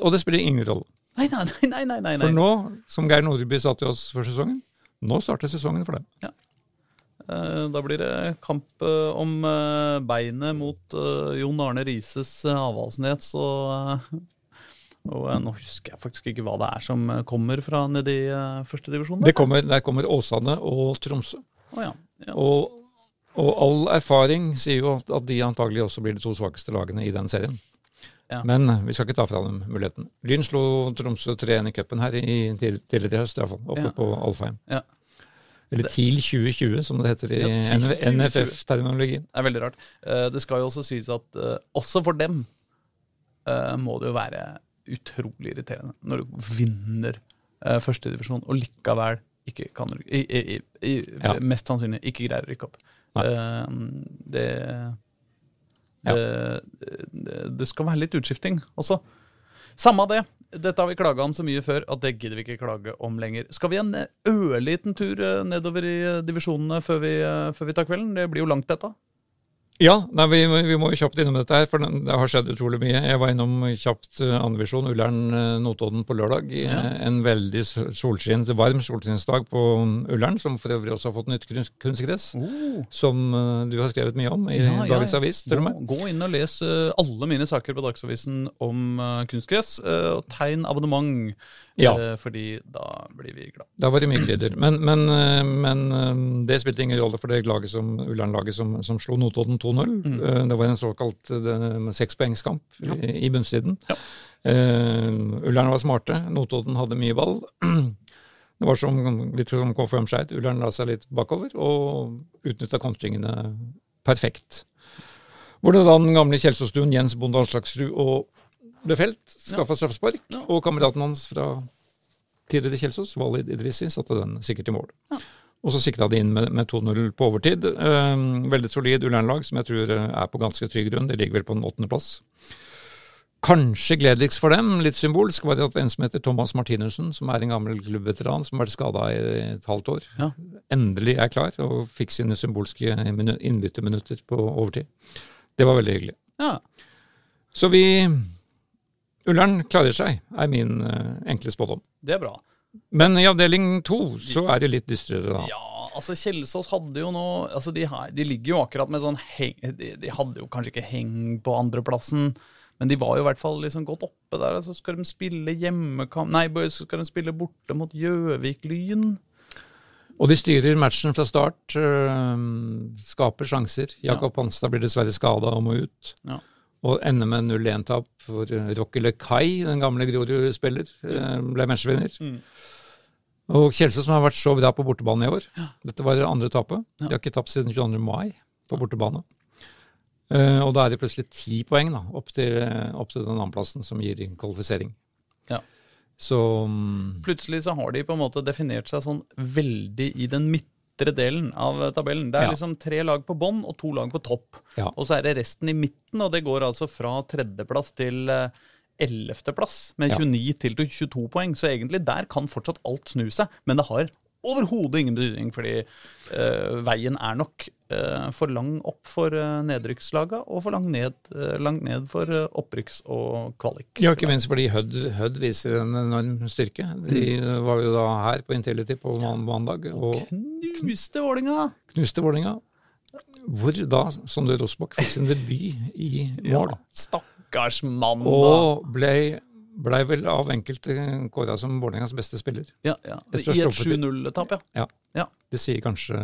Speaker 3: Og det spiller ingen rolle.
Speaker 2: Nei, nei, nei. nei, nei.
Speaker 3: For nå, som Geir Nordby sa til oss før sesongen, nå starter sesongen for dem.
Speaker 2: Ja. Da blir det kamp eh, om eh, beinet mot eh, Jon Arne Rises eh, Så Og, eh, og eh, nå husker jeg faktisk ikke hva det er som eh, kommer fra nedi førstedivisjonen. førstedivisjon.
Speaker 3: Det kommer, der kommer Åsane og Tromsø.
Speaker 2: Oh, ja. Ja.
Speaker 3: Og, og all erfaring sier jo at, de antagelig også blir de to svakeste lagene i den serien.
Speaker 2: Ja.
Speaker 3: Men vi skal ikke ta fra dem muligheten. Lyn slo Tromsø 3-1 i cupen her i, tidligere i høst, i hvert fall, oppe
Speaker 2: Ja.
Speaker 3: på Alfheim.
Speaker 2: Ja.
Speaker 3: Eller TIL 2020, som det heter i
Speaker 2: Ja,
Speaker 3: NFF-terminologien.
Speaker 2: Det er veldig rart. Eh, Det skal jo også sies at eh, også for dem eh, må det jo være utrolig irriterende når du vinner førstedivisjon og likevel ikke kan i, i, i. Mest sannsynlig ikke greier å rykke opp. Det, det, det Det skal være litt utskifting også. Samme det. Dette har vi klaga om så mye før at det gidder vi ikke klage om lenger. Skal vi en ørliten tur eh, nedover i eh, divisjonene før vi, eh, før vi tar kvelden? Det blir jo langt, dette.
Speaker 3: Ja, nei, vi, vi må jo kjapt innom dette her, for det har skjedd utrolig mye. Jeg var innom kjapt uh, andrevisjon, Ullern-Notodden på lørdag.
Speaker 2: Ja.
Speaker 3: eh, En veldig solskins, varm solskinnsdag på um, Ullern, som for øvrig også har fått nytt kunstgress. Oh. Som eh, du har skrevet mye om i
Speaker 2: Ja, ja,
Speaker 3: dagens
Speaker 2: ja.
Speaker 3: avis, med.
Speaker 2: Gå, gå inn og les eh, alle mine saker på Dagsavisen om eh, kunstgress, eh, og tegn abonnement,
Speaker 3: Ja.
Speaker 2: eh, fordi da blir vi glad.
Speaker 3: Da var det mye krydder. Men, men, eh, men eh, det spilte ingen rolle for det laget som, Ullern-laget som, som slo Notodden 2-0.
Speaker 2: Mm.
Speaker 3: Eh, Det var en såkalt eh, sekspoengskamp i, i bunnstriden.
Speaker 2: Ja.
Speaker 3: Uh, Ullern var smarte, Notodden hadde mye ball. Det var som, litt som KFM Skeid. Ullern la seg litt bakover og utnytta kontringene perfekt. Hvor det da den gamle Kjelsåstuen, Jens Bonde Aslaksrud og Lefelt skaffa straffespark,
Speaker 2: Ja.
Speaker 3: og kameraten hans fra tidligere Kjelsås, Walid Idrissi, satte den sikkert i mål.
Speaker 2: Ja.
Speaker 3: Og så sikra de inn med, med 2-0 på overtid. Eh, veldig solid Ullern-lag, som jeg tror eh, er på ganske trygg grunn. De ligger vel på en åttendeplass. Kanskje gledeligst for dem, litt symbolsk, var det at en som heter Thomas Martinussen, som er en gammel klubbveteran som har vært skada i et halvt år,
Speaker 2: Ja.
Speaker 3: endelig er klar og fikk sine symbolske minu- innbytteminutter på overtid. Det var veldig hyggelig.
Speaker 2: Ja.
Speaker 3: Så vi Ullern klarer seg, er min eh, enkle spådom.
Speaker 2: Det er bra.
Speaker 3: Men i avdeling to så er det litt dystrere, da.
Speaker 2: Ja, altså Kjelsås hadde jo nå altså de, her, de ligger jo akkurat med sånn heng de, de hadde jo kanskje ikke heng på andreplassen, men de var jo i hvert fall liksom godt oppe der. Så skal de spille hjemmekamp Nei, så skal de spille borte mot Gjøvik-Lyn.
Speaker 3: Og de styrer matchen fra start. øh, skaper sjanser. Jakob Hanstad blir dessverre skada og må ut.
Speaker 2: Ja.
Speaker 3: Og ender med 0-1-tap for Rocky LeKai, den gamle Grorud-spiller, øh, ble matchvinner.
Speaker 2: Mm.
Speaker 3: Og Kjelsås som har vært så bra på bortebane i år. Dette var det andre tapet. De har ikke tapt siden 22. mai på bortebane. Eh, og da er det plutselig ti poeng da, opp til, opp til den andreplassen som gir kvalifisering.
Speaker 2: Ja.
Speaker 3: Så mm,
Speaker 2: Plutselig så har de på en måte definert seg sånn veldig i den midtre delen av tabellen. Det er
Speaker 3: Ja.
Speaker 2: liksom tre lag på bånn og to lag på topp.
Speaker 3: Ja.
Speaker 2: Og så er det resten i midten, og det går altså fra tredjeplass til eh, ellevteplass med
Speaker 3: Ja.
Speaker 2: 29 til 22 poeng. Så egentlig der kan fortsatt alt snu seg, men det har overhodet ingen betydning, fordi uh, veien er nok uh, for lang opp for uh, nedrykkslaga og for lang ned, eh, langt ned for eh, opprykks- og kvalik.
Speaker 3: Ja, ikke minst fordi Hødd, Hødd viser en enorm styrke. De var jo da her på Intility på man- mandag og
Speaker 2: Knuste Vålinga!
Speaker 3: knuste Vålinga. Hvor da Sondre Rosbakk fikk sin debut i mål.
Speaker 2: Ja, stakkars mann, da.
Speaker 3: Og ble, ble vel av enkelte kåra som Vålerengas beste spiller.
Speaker 2: Ja, ja. I et 7-0-tap, ja.
Speaker 3: Ja.
Speaker 2: Ja.
Speaker 3: Det sier kanskje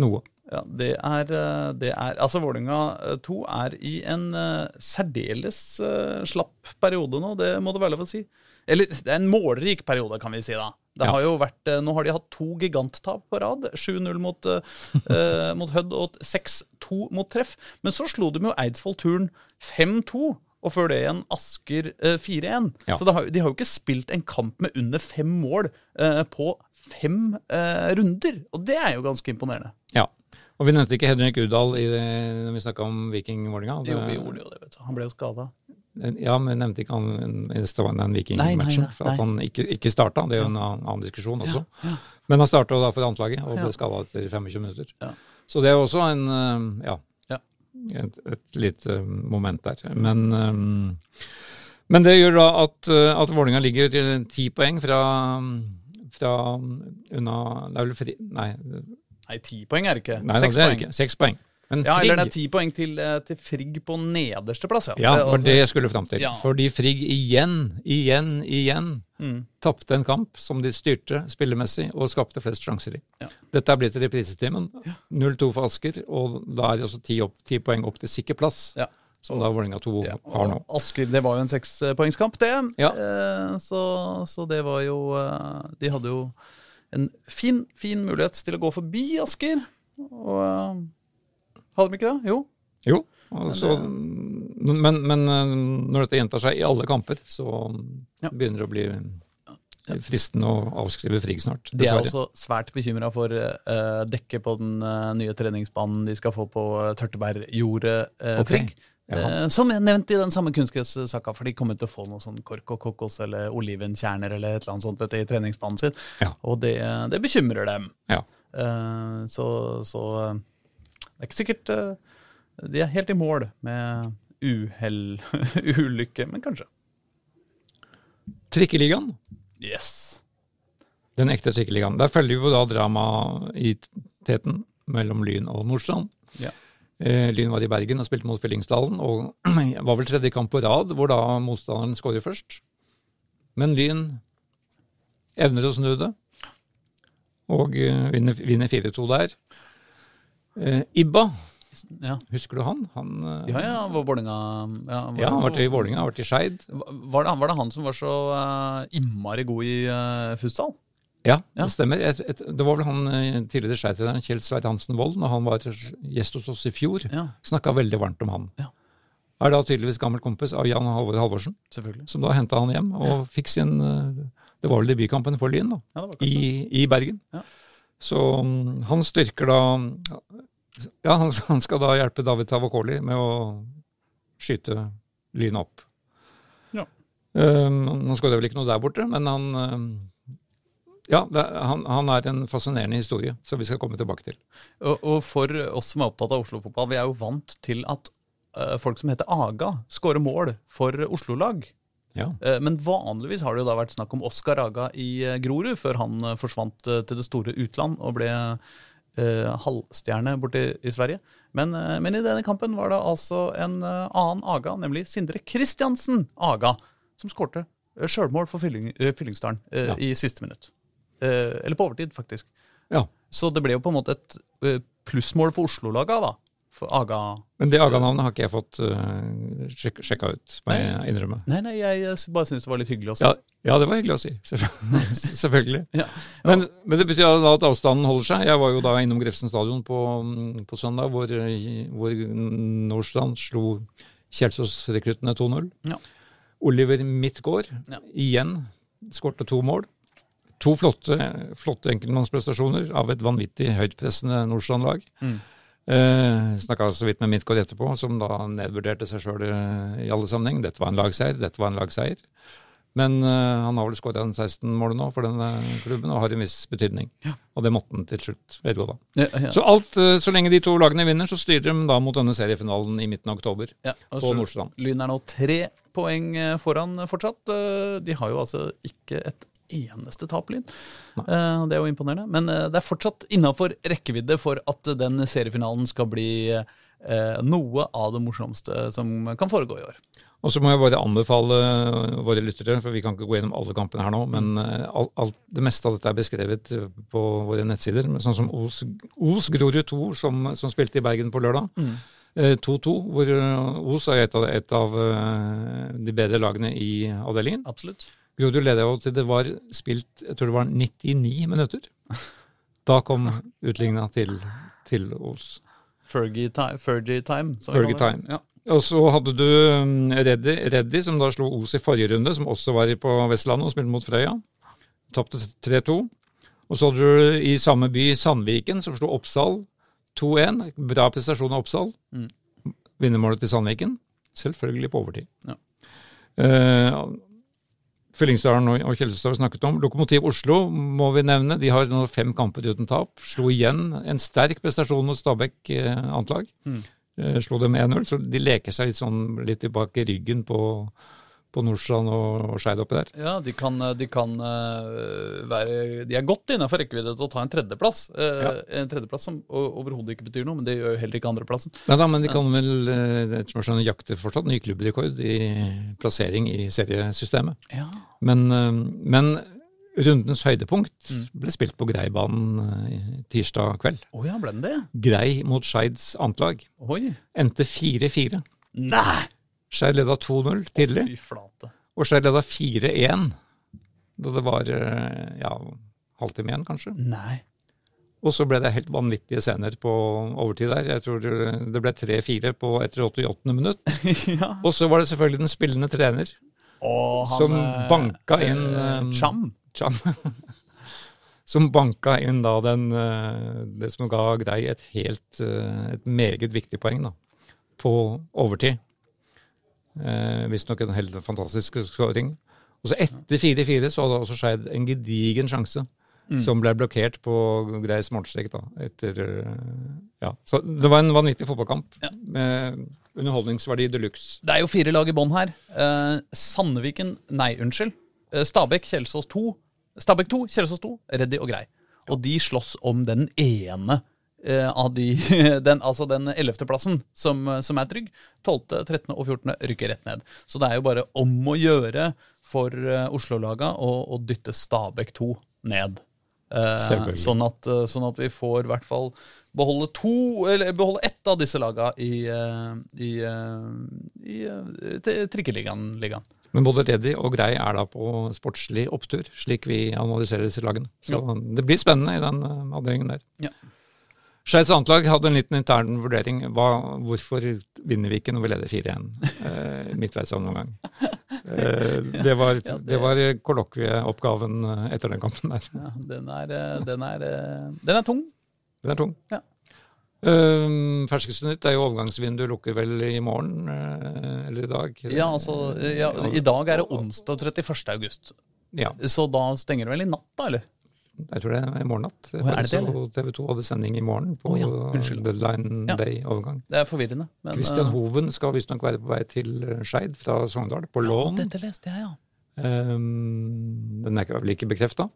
Speaker 3: noe.
Speaker 2: ja. Det er, eh, det er Altså, Vålerenga 2 er i en uh, særdeles uh, slapp periode nå, det må det være lov å si. Eller det er en målrik periode, kan vi si da. Det
Speaker 3: Ja.
Speaker 2: har jo vært, eh, Nå har de hatt to giganttap på rad. 7-0 mot, eh, eh, mot Hødd og 6-2 mot Treff. Men så slo de jo Eidsvoll Turn 5-2. Og før det igjen Asker eh, 4-1.
Speaker 3: Ja.
Speaker 2: Så det har, de har jo ikke spilt en kamp med under fem mål eh, på fem eh, runder. Og det er jo ganske imponerende.
Speaker 3: Ja. Og vi nevnte ikke Henrik Udal i det, når vi snakka om Viking Vålerenga.
Speaker 2: Jo, vi gjorde jo det, vet du. Han ble jo skada.
Speaker 3: Ja, men nevnte ikke han i stående den
Speaker 2: Nei, nei,
Speaker 3: Viking-matchen. For at han ikke, ikke starta, det er jo en annen, annen diskusjon også. Men han starta da for antlaget, og ble
Speaker 2: Ja.
Speaker 3: skada etter 25 minutter.
Speaker 2: Ja.
Speaker 3: Så det er jo også en eh, ja,
Speaker 2: Ja.
Speaker 3: Et, et lite moment der. Men, eh, men det gjør da at, eh, at Vålinga ligger til ti poeng fra, fra unna Det er vel fri... Nei,
Speaker 2: Nei, ti poeng er det ikke. Seks poeng.
Speaker 3: ikke. Seks poeng. Men
Speaker 2: Ja, eller det er ti poeng til, eh, til Frigg på nederste plass. Ja,
Speaker 3: Ja,
Speaker 2: Det-
Speaker 3: var det jeg skulle fram til.
Speaker 2: Ja.
Speaker 3: Fordi Frigg igjen, igjen, igjen
Speaker 2: Mm.
Speaker 3: tapte en kamp som de styrte spillemessig og skapte flest sjanser i.
Speaker 2: Ja.
Speaker 3: Dette er blitt reprisetimen. 0-2 for Asker, og da er det også ti, opp, ti poeng opp til sikker plass,
Speaker 2: Ja.
Speaker 3: som da Vålerenga 2
Speaker 2: Ja,
Speaker 3: har nå.
Speaker 2: Asker, det var jo en sekspoengskamp, det.
Speaker 3: Ja.
Speaker 2: Eh, så, så det var jo eh, De hadde jo en fin, fin mulighet til å gå forbi Asker. Og hadde de ikke det? Jo.
Speaker 3: Jo, og så, men, men eh, når dette gjentar seg i alle kamper, så
Speaker 2: Ja.
Speaker 3: begynner det å bli fristende å avskrive Frigg snart.
Speaker 2: De er også svært bekymra for uh, dekket på den uh, nye treningsbanen de skal få på uh, Tørtebergjordet, uh,
Speaker 3: okay.
Speaker 2: Frigg. Eh, som jeg nevnte i den samme kunstgressaka, for de kommer til å få noe sånn kork og kokos eller olivenkjerner eller et eller annet sånt vet du, i treningsbanen sin.
Speaker 3: Ja.
Speaker 2: Og det, det bekymrer dem.
Speaker 3: Ja.
Speaker 2: Eh, så, så eh, det er ikke sikkert eh, de er helt i mål med uhell, ulykke, men kanskje.
Speaker 3: Trikkeligaen.
Speaker 2: Yes.
Speaker 3: Den ekte trikkeligaen. Der følger vi jo da drama i teten mellom Lyn og Nordstrand.
Speaker 2: Ja.
Speaker 3: Eh, Lyn var i Bergen og spilte mot Fyllingsdalen, og var vel tredje kamp på rad hvor da motstanderen skårer først. Men Lyn evner å snu det, og eh, vinner, vinner 4-2 der. Eh, Ibba,
Speaker 2: Ja.
Speaker 3: husker du han? Han, eh,
Speaker 2: Ja, ja, var Vålinga ja, var,
Speaker 3: ja, han vært i Vålinga, har vært i Skeid.
Speaker 2: Var det, var det han som var så uh, innmari god i uh, futsal?
Speaker 3: Ja,
Speaker 2: Ja.
Speaker 3: det stemmer. Et, et, det var vel han tidligere Skeid-treneren Kjell Sveit Hansen Wold, når han var gjest hos oss i fjor,
Speaker 2: Ja,
Speaker 3: snakka veldig varmt om han.
Speaker 2: Ja.
Speaker 3: Er da tydeligvis gammel kompis av Jan Halvor Halvorsen, som da henta han hjem og fikk sin Det var vel debutkampen for Lyn, da,
Speaker 2: Ja, var
Speaker 3: i, i Bergen.
Speaker 2: Ja.
Speaker 3: Så mm, han styrker da Ja, han, han skal da hjelpe David Tavakoli med å skyte lynet opp.
Speaker 2: Ja.
Speaker 3: Um, han skårer vel ikke noe der borte, men han um, ja, det, han, han er en fascinerende historie, som vi skal komme tilbake til.
Speaker 2: Og, og for oss som er opptatt av Oslo-fotball, vi er jo vant til at uh, folk som heter Aga, skårer mål for Oslo-lag.
Speaker 3: Ja.
Speaker 2: Eh, Men vanligvis har det jo da vært snakk om Oskar Aga i eh, Grorud, før han eh, forsvant til det store utland og ble eh, halvstjerne borte i Sverige. Men, men i denne kampen var det altså en annen Aga, nemlig Sindre Kristiansen Aga, som skårte sjølmål for Fylling, Fyllingsdalen eh,
Speaker 3: Ja.
Speaker 2: i siste minutt. Eh, eller på overtid, faktisk.
Speaker 3: Ja.
Speaker 2: Så det ble jo på en måte et plussmål for Oslo-laga, da. For Aga
Speaker 3: Men det Aga-navnet har ikke jeg fått uh, sjek sjekka ut, må jeg innrømme.
Speaker 2: Nei, nei, jeg jeg bare syns det var litt hyggelig å si.
Speaker 3: Ja, ja, det var hyggelig å si. Selvfø- Selvfølgelig.
Speaker 2: Ja.
Speaker 3: Men, men det betyr da at avstanden holder seg. Jeg var jo da innom Grefsen stadion på, på søndag, hvor, hvor Nordstrand slo Kjelsås-rekruttene 2-0.
Speaker 2: Ja.
Speaker 3: Oliver Midtgaard
Speaker 2: Ja.
Speaker 3: igjen skårte to mål. To flotte, flotte enkeltmannsprestasjoner av et vanvittig høytpressende Nordstrand-lag.
Speaker 2: Mm.
Speaker 3: Eh, Snakka så vidt med Midtgård etterpå, som da nedvurderte seg sjøl i alle sammenheng. Dette var en lagseier, dette var en lagseier. Men eh, han har vel skåra 16 mål nå for denne klubben, og har en viss betydning. Og det måtte han til slutt vedgå, da.
Speaker 2: Ja, ja.
Speaker 3: Så alt, eh, så lenge de to lagene vinner, så styrer de da mot denne seriefinalen i midten av oktober
Speaker 2: Ja,
Speaker 3: på Nordstrand.
Speaker 2: Lyn er nå tre poeng eh, foran fortsatt. Eh, De har jo altså ikke et eneste tap, Lyn. Eh, Det er jo imponerende. Men uh, det er fortsatt innafor rekkevidde for at den seriefinalen skal bli eh, noe av det morsomste som kan foregå i år.
Speaker 3: Og så må jeg bare anbefale våre lyttere, for vi kan ikke gå gjennom alle kampene her nå, men alt, alt, det meste av dette er beskrevet på våre nettsider. men Sånn som Os, Os Grorud 2, som, som spilte i Bergen på lørdag. Eh, 2-2, hvor eh, Os er et av, et av de bedre lagene i avdelingen.
Speaker 2: Absolutt.
Speaker 3: Grorud leda jo til det var spilt jeg tror det var 99 minutter. Da kom utligna til, til Os.
Speaker 2: Fergie time. Fergie time
Speaker 3: Fergie time.
Speaker 2: Ja.
Speaker 3: Og så hadde du um, Reddy, Reddy, som da slo Os i forrige runde, som også var på Vestlandet og spilte mot Frøya. Tapte 3-2. Og så hadde du i samme by Sandviken, som slo Oppsal 2-1. Bra prestasjon av Oppsal.
Speaker 2: Mm.
Speaker 3: Vinnermålet til Sandviken. Selvfølgelig på overtid.
Speaker 2: Ja.
Speaker 3: Eh, Fyllingsdalen og, Kjelsestad har vi snakket om. Lokomotiv Oslo må vi nevne. De har nå fem kamper uten tap. Slo igjen en sterk prestasjon mot Stabæk eh, annet lag.
Speaker 2: Mm.
Speaker 3: Eh, slo dem 1-0, så de leker seg litt sånn litt tilbake i ryggen på, på Nordstrand og, Skeid oppi der.
Speaker 2: Ja, de kan, de kan eh, være De er godt innafor rekkevidde til å ta en tredjeplass. Eh,
Speaker 3: Ja.
Speaker 2: En tredjeplass som overhodet ikke betyr noe, men det gjør heller ikke andreplassen.
Speaker 3: Nei da, men de kan vel eh, etter som jeg jakte fortsatt ny klubbrekord i plassering i seriesystemet.
Speaker 2: Ja.
Speaker 3: Men, eh, men rundens høydepunkt ble spilt på Greibanen eh, tirsdag kveld.
Speaker 2: Oh ja, ble den det?
Speaker 3: Grei mot Skeids antlag.
Speaker 2: Oi.
Speaker 3: Endte 4-4.
Speaker 2: Nei!
Speaker 3: Skeid leda 2-0 tidlig,
Speaker 2: Fy flate.
Speaker 3: og Skeid leda 4-1 da det var eh, ja, halvtime igjen, kanskje.
Speaker 2: Nei.
Speaker 3: Og så ble det helt vanvittige scener på overtid der. Jeg tror det ble 3-4 på etter 88. minutt.
Speaker 2: ja.
Speaker 3: Og så var det selvfølgelig den spillende trener,
Speaker 2: Og han,
Speaker 3: Som banka øh,
Speaker 2: inn,
Speaker 3: øh,
Speaker 2: Cham.
Speaker 3: Cham. Som banka inn da den, eh, det som ga Grei et helt, eh, et meget viktig poeng da, på overtid. Eh, Visstnok en helt fantastisk skåring. Og så etter 4-4 så hadde også Skeid en gedigen sjanse. Som ble blokkert på Greis målstrek. da, etter, eh, ja. Så det var en vanvittig fotballkamp med underholdningsverdi de luxe.
Speaker 2: Det er jo fire lag i bånn her. Eh, Sandviken Nei, unnskyld. Eh, Stabæk, Kjelsås 2. Stabæk 2, Kjelsås 2, Reddy og Grei. Og de slåss om den ene av de den, Altså den ellevteplassen som, som er trygg. 12., 13. og 14. rykker rett ned. Så det er jo bare om å gjøre for eh, Oslo-laga å, å dytte Stabæk 2 ned. Eh, sånn, at, eh, sånn at vi får i hvert fall beholde to, eller beholde ett av disse laga i, i, i, eh, i eh, trikkeligaen. ligaen.
Speaker 3: Men både Teddy og Grei er da på sportslig opptur, slik vi analyserer disse lagene. Så det blir spennende i den eh, avdelingen der.
Speaker 2: Ja.
Speaker 3: Skeids annetlag hadde en liten intern vurdering. Hva, hvorfor vinner vi ikke når vi leder 4-1 eh, midtveis av noen gang? Eh, det var, det var kollokvieoppgaven eh, etter den kampen der.
Speaker 2: Ja, den, er, eh, den, er, eh, den er tung.
Speaker 3: Den er tung.
Speaker 2: Ja.
Speaker 3: Um, Ferskeste nytt er jo overgangsvinduet lukker vel i morgen, eller i dag?
Speaker 2: Ja, altså, ja, I dag er det onsdag 31. august.
Speaker 3: Ja,
Speaker 2: Så da stenger det vel i natt, da? eller?
Speaker 3: Jeg tror det er i morgen natt.
Speaker 2: Er det det,
Speaker 3: TV 2 hadde sending i morgen på
Speaker 2: oh, ja,
Speaker 3: deadline
Speaker 2: Ja.
Speaker 3: day-overgang.
Speaker 2: Det er forvirrende. Men,
Speaker 3: Christian
Speaker 2: eh,
Speaker 3: Hoven skal visstnok være på vei til Skeid fra Sogndal, på lån.
Speaker 2: Dette leste jeg, ja.
Speaker 3: Ehm, den er vel ikke bekrefta.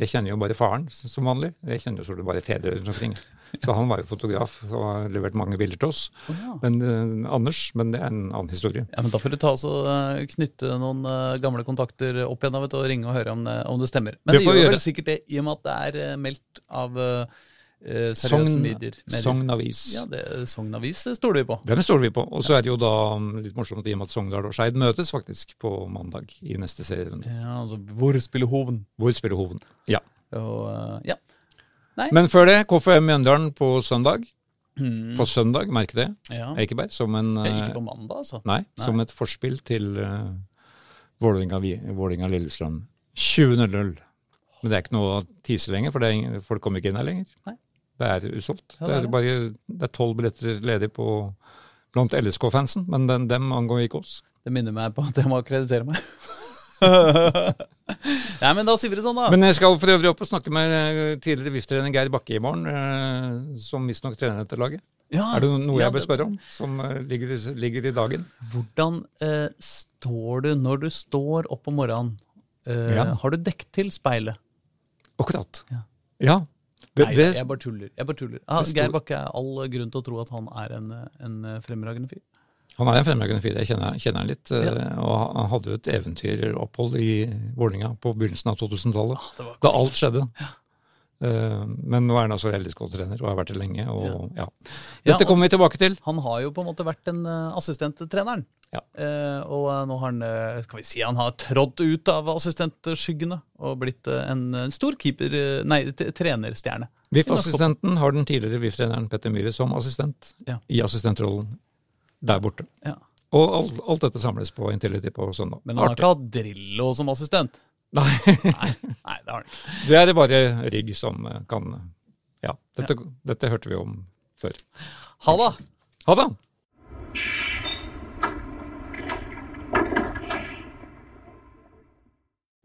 Speaker 3: Jeg kjenner jo bare faren som vanlig. Jeg kjenner jo stort bare fedre rundt omkring. Så han var jo fotograf og har levert mange bilder til oss.
Speaker 2: ja.
Speaker 3: Men uh, Anders, men det er en annen historie.
Speaker 2: Ja, men Da får du ta og eh, knytte noen eh, gamle kontakter opp igjen vet og ringe og høre om det, om det stemmer. Men
Speaker 3: Det
Speaker 2: det, gjør vel sikkert det, i og med at det er meldt av eh, eh, seriøse
Speaker 3: Sogn,
Speaker 2: medier. medier. Ja, det, Sogn Avis det stoler vi på.
Speaker 3: Den stoler vi på. Og så er det jo da um, litt morsomt i og med at Sogndal og Skeid møtes faktisk på mandag i neste serierunde.
Speaker 2: Ja, altså, Hvor spiller Hoven?
Speaker 3: Hvor spiller Hoven? Ja.
Speaker 2: Og, ja. Nei.
Speaker 3: Men før det, KFM Mjøndalen på søndag.
Speaker 2: Mm.
Speaker 3: På søndag, merk det.
Speaker 2: ja.
Speaker 3: Ekeberg. Som en
Speaker 2: Eh,
Speaker 3: eh,
Speaker 2: Ikke på mandag, altså.
Speaker 3: Nei, som et forspill til uh, Vålerenga-Lillestrøm. 20.00. Men det er ikke noe å tise lenger, for det er folk kommer ikke inn her lenger.
Speaker 2: Nei.
Speaker 3: Det er usolgt.
Speaker 2: Ja,
Speaker 3: det
Speaker 2: er det.
Speaker 3: bare det er tolv billetter ledig på blant LSK-fansen, men den, dem angår ikke oss.
Speaker 2: Det minner meg på at jeg må akkreditere meg. Nei, men da sier vi det sånn, da.
Speaker 3: Men jeg skal for øvrig opp og snakke med eh, tidligere VIF-trener Geir Bakke i morgen, eh, som visstnok trener dette laget.
Speaker 2: Ja,
Speaker 3: Er det noe
Speaker 2: ja,
Speaker 3: jeg bør spørre om, som eh, ligger, ligger i dagen?
Speaker 2: Hvordan eh, står du når du står opp om morgenen? Eh,
Speaker 3: Ja.
Speaker 2: Har du dekket til speilet?
Speaker 3: Akkurat.
Speaker 2: Ja.
Speaker 3: Det,
Speaker 2: Nei, jeg bare tuller. Jeg bare tuller.
Speaker 3: Ah, sto...
Speaker 2: Geir Bakke er all grunn til å tro at han er en, en fremragende fyr.
Speaker 3: Han er en fremragende fyr, jeg kjenner, kjenner han litt. eh,
Speaker 2: Ja.
Speaker 3: Og han hadde jo et eventyropphold i Vålerenga på begynnelsen av 2000-tallet.
Speaker 2: ah,
Speaker 3: Da alt skjedde. Ja. Men nå er han altså LSK-trener og har vært det lenge. Og, ja.
Speaker 2: Ja,
Speaker 3: Dette kommer vi tilbake til.
Speaker 2: Han har jo på en måte vært den uh, assistenttreneren.
Speaker 3: Ja.
Speaker 2: Eh, og eh, nå har han eh, skal vi si, han har trådt ut av assistentskyggene og blitt eh, en, en stor keeper, nei, trenerstjerne.
Speaker 3: VIF-assistenten har den tidligere VIF-treneren Petter Myhre som assistent
Speaker 2: Ja.
Speaker 3: i assistentrollen der borte.
Speaker 2: Ja.
Speaker 3: Og alt, alt dette samles på Intility på søndag.
Speaker 2: Men han har ikke hatt Drillo som assistent.
Speaker 3: Nei,
Speaker 2: Nei, nei det har han ikke.
Speaker 3: det er det bare Rigg som kan Ja, dette, dette hørte vi om før.
Speaker 2: Ha det!
Speaker 3: Ha det!